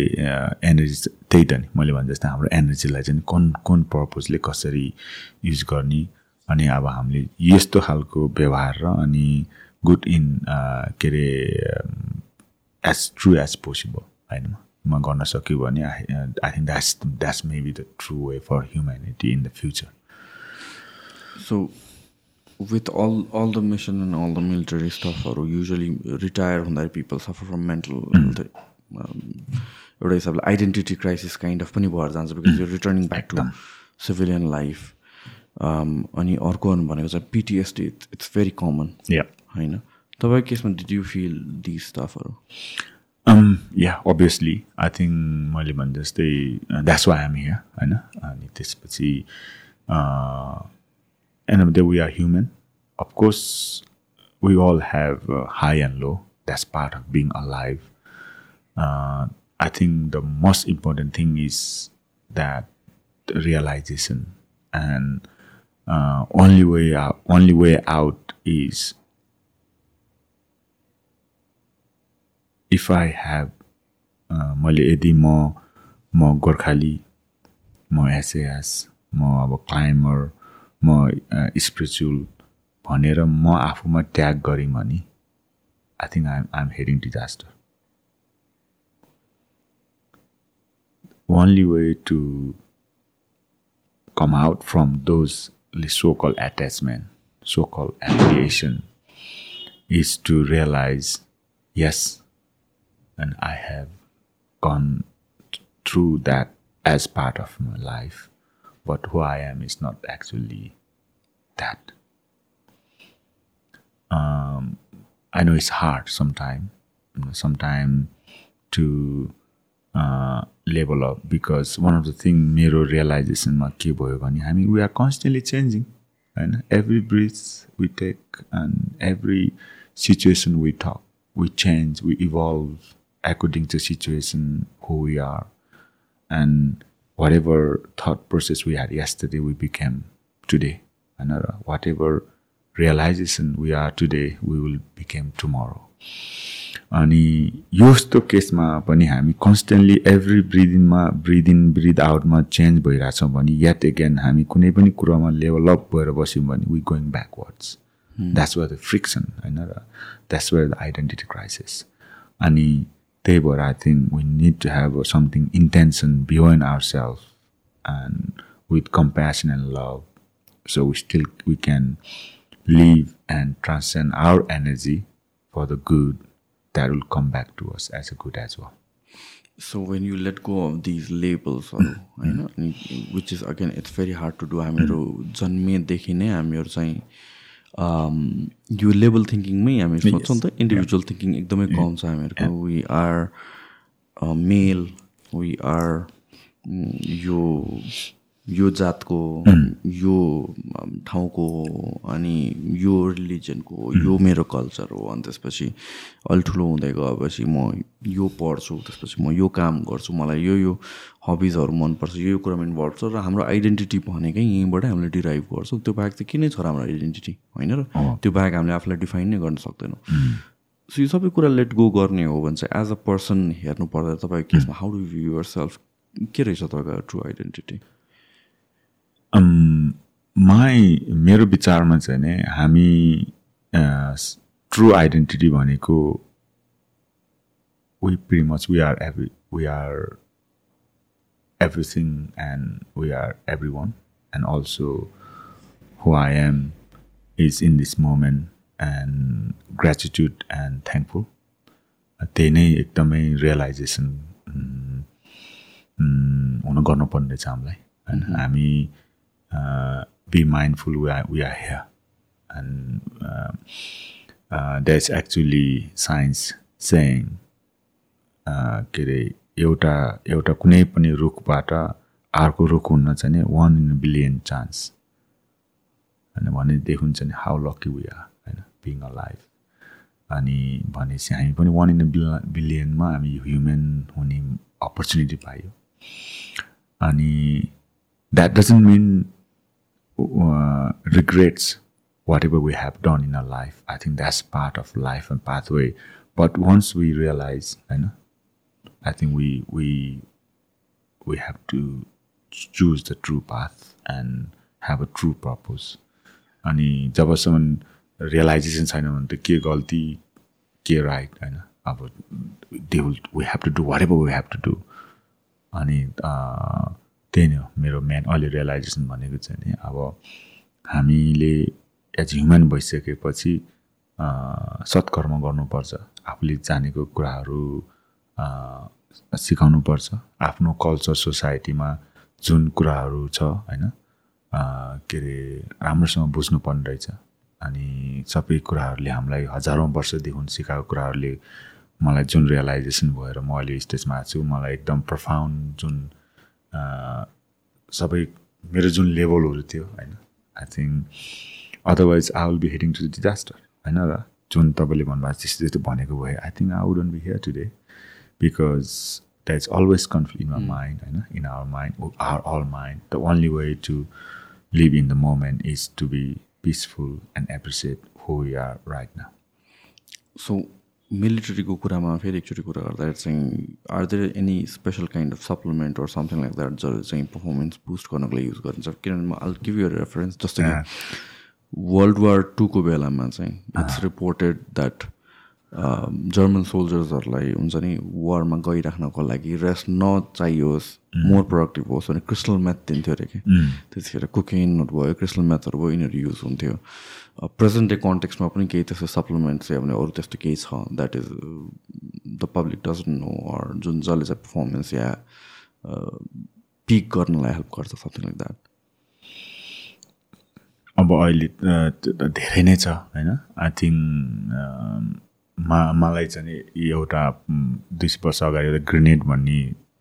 energy त्यही त नि मैले भने जस्तै हाम्रो एनर्जीलाई चाहिँ कुन कुन पर्पजले कसरी युज गर्ने? अनि अब हामीले यस्तो खालको व्यवहार र अनि गुड इन के अरे एज ट्रु एज पोसिबल होइन म गर्न सक्यो भने I I think that's that's maybe the true way for humanity in the future all the mission and all the military stuff, or usually retired when people suffer from mental health. Um, एउटा हिसाबले identity crisis kind of पनि भएर जान्छ because यो returning back to civilian life अनि अर्को भनेको चाहिँ पिटिएसडी इट्स भेरी कमन होइन? तपाईँको केसमा डिड यु फिल दि स्टफहरू या अभियसली आई थिङ्क मैले भने जस्तै द्याट्स वाइ एम हियर होइन अनि त्यसपछि and the we are human of course we all have high and low that's part of being a life I think the most important thing is that realization and uh, only way out, only way I have uh, मैले यदि म म गोर्खाली म SAS म अब climber म spiritual भनेर म आफूमा ट्याग गरेँ भने I think I'm I'm heading disaster only way to come out from those so-called attachment, so-called affiliation, is to realize, yes, and I have gone th- through that as part of my life, but who I am is not actually that. Um, I know it's hard sometimes, sometimes to uh, level up because one of the thing मेरो रियलाइजेसनमा के भयो भने हामी we are constantly changing होइन every breath we take and every situation we talk we change we evolve According to situation who we are and whatever thought process we had yesterday we became today and uh, whatever realization we are today we will become tomorrow अनि यस्तो केसमा पनि हामी constantly every ब्रिदिनमा breathe in breathe आउटमा change भइरहेछौँ भने yet eigen हामी कुनै पनि कुरामा लेभलअप भएर बस्यौँ भने we going backwards that's where the friction होइन र that's where the identity crisis अनि त्यही भएर I think we need to have something intention beyond our self and with compassion and love so we still we can live and transcend our energy for the good that will come back to us as a good as well. So when you let go of these labels होइन which is again it's very hard to do हामीहरू जन्मेदेखि नै हामीहरू चाहिँ um, यो level थिङ्किङमै हामी सोच्छौँ नि त इन्डिभिजुअल थिङ्किङ एकदमै कम छ हामीहरूको we are male we are यो यो जातको यो ठाउँको अनि यो रिलिजनको यो मेरो कल्चर हो। अनि त्यसपछि अलि ठुलो हुँदै गएपछि म यो पढ्छु त्यसपछि म यो काम गर्छु। मलाई यो यो हबिजहरू मनपर्छ यो यो कुरामा इन्भल्भ छ। र हाम्रो आइडेन्टिटी भनेकै यहीँबाटै हामीले डिराइभ गर्छौँ। त्यो बाहेक चाहिँ किनै छ र हाम्रो आइडेन्टिटी? होइन र त्यो बाहेक हामीले आफूलाई डिफाइन नै गर्न सक्दैनौँ। सो यो सबै कुरा लेट गो गर्ने हो भने चाहिँ एज अ पर्सन हेर्नु पर्दा तपाईँको केसमा how do view yourself के रहेछ तपाईँको ट्रु आइडेन्टिटी माई मेरो विचारमा चाहिँ नि हामी ट्रु आइडेन्टिटी भनेको we pretty much we are every we are everything and we are everyone and also who I am is in this moment and gratitude and thankful त्यही नै एकदमै realisation हुन गर्नुपर्ने रहेछ हामीलाई होइन हामी uh, be mindful we are, we are here. And uh, uh, there's actually science saying के अरे एउटा एउटा कुनै पनि रुखबाट अर्को रुख हुन चाहिँ वान इन बिलियन चान्स होइन भनेदेखि नि हाउ लकी वी आर होइन बिङ अ लाइफ अनि भनेपछि हामी पनि वान इन बिलियनमा हामी ह्युमन हुने अपर्च्युनिटी पायो अनि that doesn't mean uh, regrets whatever we have done in our life. I think that's part of life and pathway. But once we realize, you know, I think we we we have to choose the true path and have a true purpose अनि जबसम्म realisation छैन भने त के गल्ती के right होइन अब they will we have to do whatever we have to do अनि त्यही नै हो मेरो मेन अहिले रियलाइजेसन भनेको चाहिँ नि अब हामीले एज ह्युमन भइसकेपछि सत्कर्म गर्नुपर्छ आफूले जानेको कुराहरू सिकाउनुपर्छ। आफ्नो कल्चर सोसाइटीमा जुन कुराहरू छ होइन के अरे राम्रोसँग बुझ्नुपर्ने रहेछ। अनि सबै कुराहरूले हामीलाई हजारौँ वर्षदेखि सिकाएको कुराहरूले मलाई जुन रियलाइजेसन भएर म अहिले स्टेजमा आएको छु मलाई एकदम प्रफाउन्ड जुन सबै मेरो जुन लेभलहरू थियो होइन I think otherwise I will be heading to disaster होइन र जुन तपाईँले भन्नुभएको त्यस्तो त्यस्तो भनेको भए I think I wouldn't be here today because that is always conflict in my mind होइन in our mind our all mind the only way to live in the moment is to be peaceful and appreciate who we are right न so मिलिट्रीको कुरामा फेरि एकचोटि कुरा गर्दाखेरि चाहिँ are there any special kind of supplement or something like that जसले चाहिँ पर्फर्मेन्स बुस्ट गर्नको लागि युज गरिन्छ? किनभने म अल गिभ यु रेफरेन्स जस्तो कि वर्ल्ड वार टूको बेलामा चाहिँ इट्स रिपोर्टेड द्याट जर्मन सोल्जर्सहरूलाई हुन्छ नि वारमा गइराख्नको लागि रेस्ट नचाहियोस् मोर प्रोडक्टिभ होस् भने क्रिस्टल म्याथ दिन्थ्यो अरे कि? त्यतिखेर कुकिनहरू भयो क्रिस्टल म्याथहरू भयो यिनीहरू युज हुन्थ्यो। प्रेजेन्ट डे कन्टेक्समा पनि केही त्यस्तो सप्लिमेन्ट चाहिँ भने अरू त्यस्तो केही छ? That is the public doesn't know or जुन जसले चाहिँ पर्फर्मेन्स या पिक गर्नलाई हेल्प गर्छ समथिङ लाइक द्याट अब अहिले धेरै नै छ होइन? आई थिङ्क मा मलाई चाहिँ एउटा दुई वर्ष अगाडि एउटा ग्रेनेड भन्ने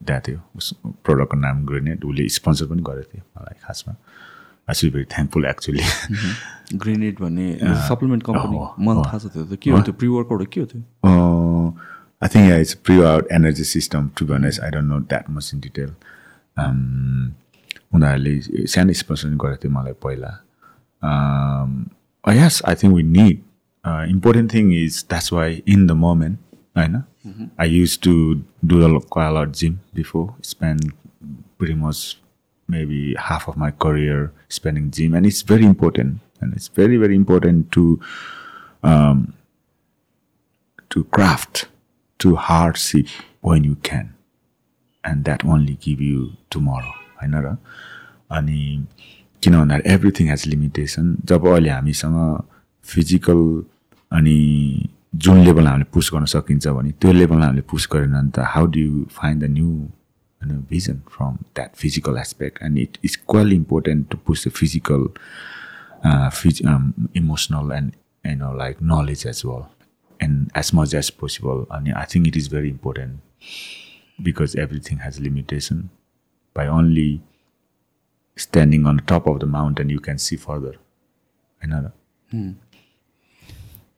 दिएको थियो। उस प्रडक्टको नाम ग्रेनेड उसले स्पोन्सर पनि गरेको थियो मलाई खासमा। I so very thankful actually Grenade भन्ने सप्लिमेन्ट कम्पनी मलाई थाहा छ त्यो के हो त्यो? प्रि वर्कआउट के हो त्यो? I think it's pre energy system to भनेस I don't know that much in detail उनीहरूले सानो स्पोन्सर गरेको थियो मलाई पहिला। Yes I think we need uh, important thing is that's why in the moment, I know mm-hmm. I used to do a quite a lot maybe half of my career spending gym, and it's very important. And it's very very important to um, to craft to hardship when you can, and that only give you tomorrow. I know, अनि किन भन्दाखेरि everything has limitation जब अहिले हामीसँग physical अनि जुन लेभलमा हामीले पुस गर्न सकिन्छ भने त्यो लेभलमा हामीले पुस गरेन भने त how do you find the new you know, vision from that physical aspect and it is quite important to push the physical uh, phys- um, emotional and you know like knowledge as well. And as much as possible I and mean, i think it is very important because everything has limitation. By only standing on the top of the mountain you can see further. Another. Hmm.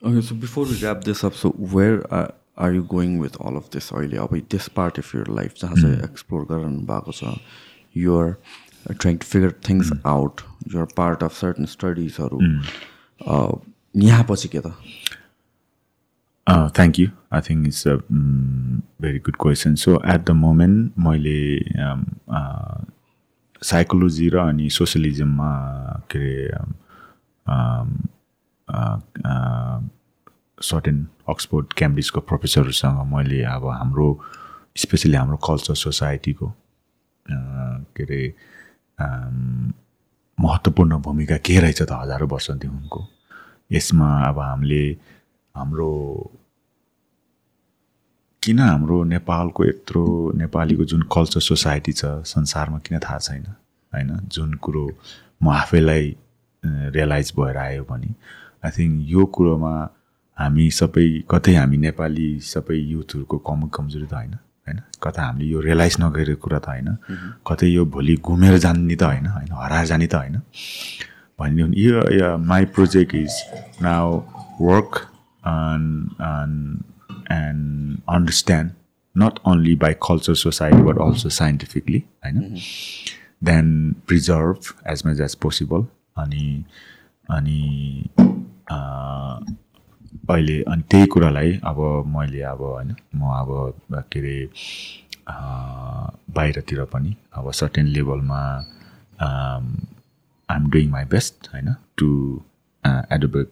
okay so before we wrap this up so where are are you going with all of this अहिले अब this part of your life जहाँ चाहिँ explore गरिरहनु भएको छ you're trying to figure things out you're part of certain स्टडिजहरू यहाँ पछि के त? Thank you I think it's a very good question so at the moment मैले साइकोलोजी र अनि सोसियलिजममा के अरे सर्टेन अक्सफोर्ड क्याम्ब्रिजको प्रोफेसरहरूसँग मैले अब हाम्रो स्पेसली हाम्रो कल्चर सोसाइटीको के अरे महत्त्वपूर्ण भूमिका के रहेछ त हजारौँ वर्षदेखिको यसमा अब हामीले हाम्रो किन हाम्रो नेपालको यत्रो नेपालीको जुन कल्चर सोसाइटी छ संसारमा किन थाहा छैन? होइन? जुन कुरो म आफैलाई रियलाइज भएर आयो भने आई थिङ्क यो कुरोमा हामी सबै कतै हामी नेपाली सबै युथहरूको कम कमजोरी त होइन होइन? कता हामीले यो रियलाइज नगरेको कुरा त होइन। कतै यो भोलि घुमेर जाने त होइन होइन? हराएर जाने त होइन। भनिदियो भने यो my project is now work and and understand not only by culture society but also scientifically होइन? Then preserve as much as possible अनि अनि अहिले अनि त्यही कुरालाई अब मैले अब होइन म अब के अरे बाहिरतिर पनि अब सर्टेन लेभलमा आइएम डुइङ माई बेस्ट होइन to advocate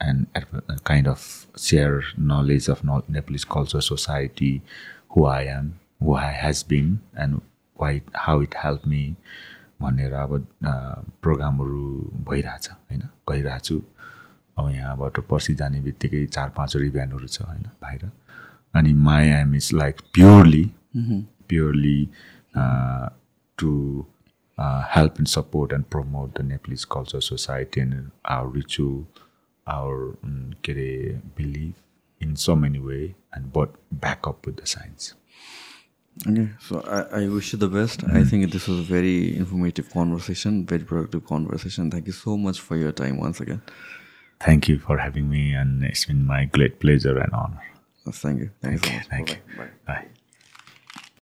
and kind of share knowledge of Nepalese culture society who I am who I has been and why how it help me भनेर अब प्रोग्रामहरू भइरहेछ होइन गरिरहेको छु अब यहाँबाट पर्सि जाने बित्तिकै चार पाँचवटा इभेन्टहरू छ होइन बाहिर अनि my aim is like purely purely to help and support and promote the Nepalese culture society and our ritual our के are believe in so many way and but backup with the science Okay, so I, I wish you the best. I think this was a very informative conversation, very productive conversation. Thank you so much for your time once again. Thank you for having me, and it's been my great pleasure and honor. Thank you. Thank you so Okay, much. thank you. Bye. Bye.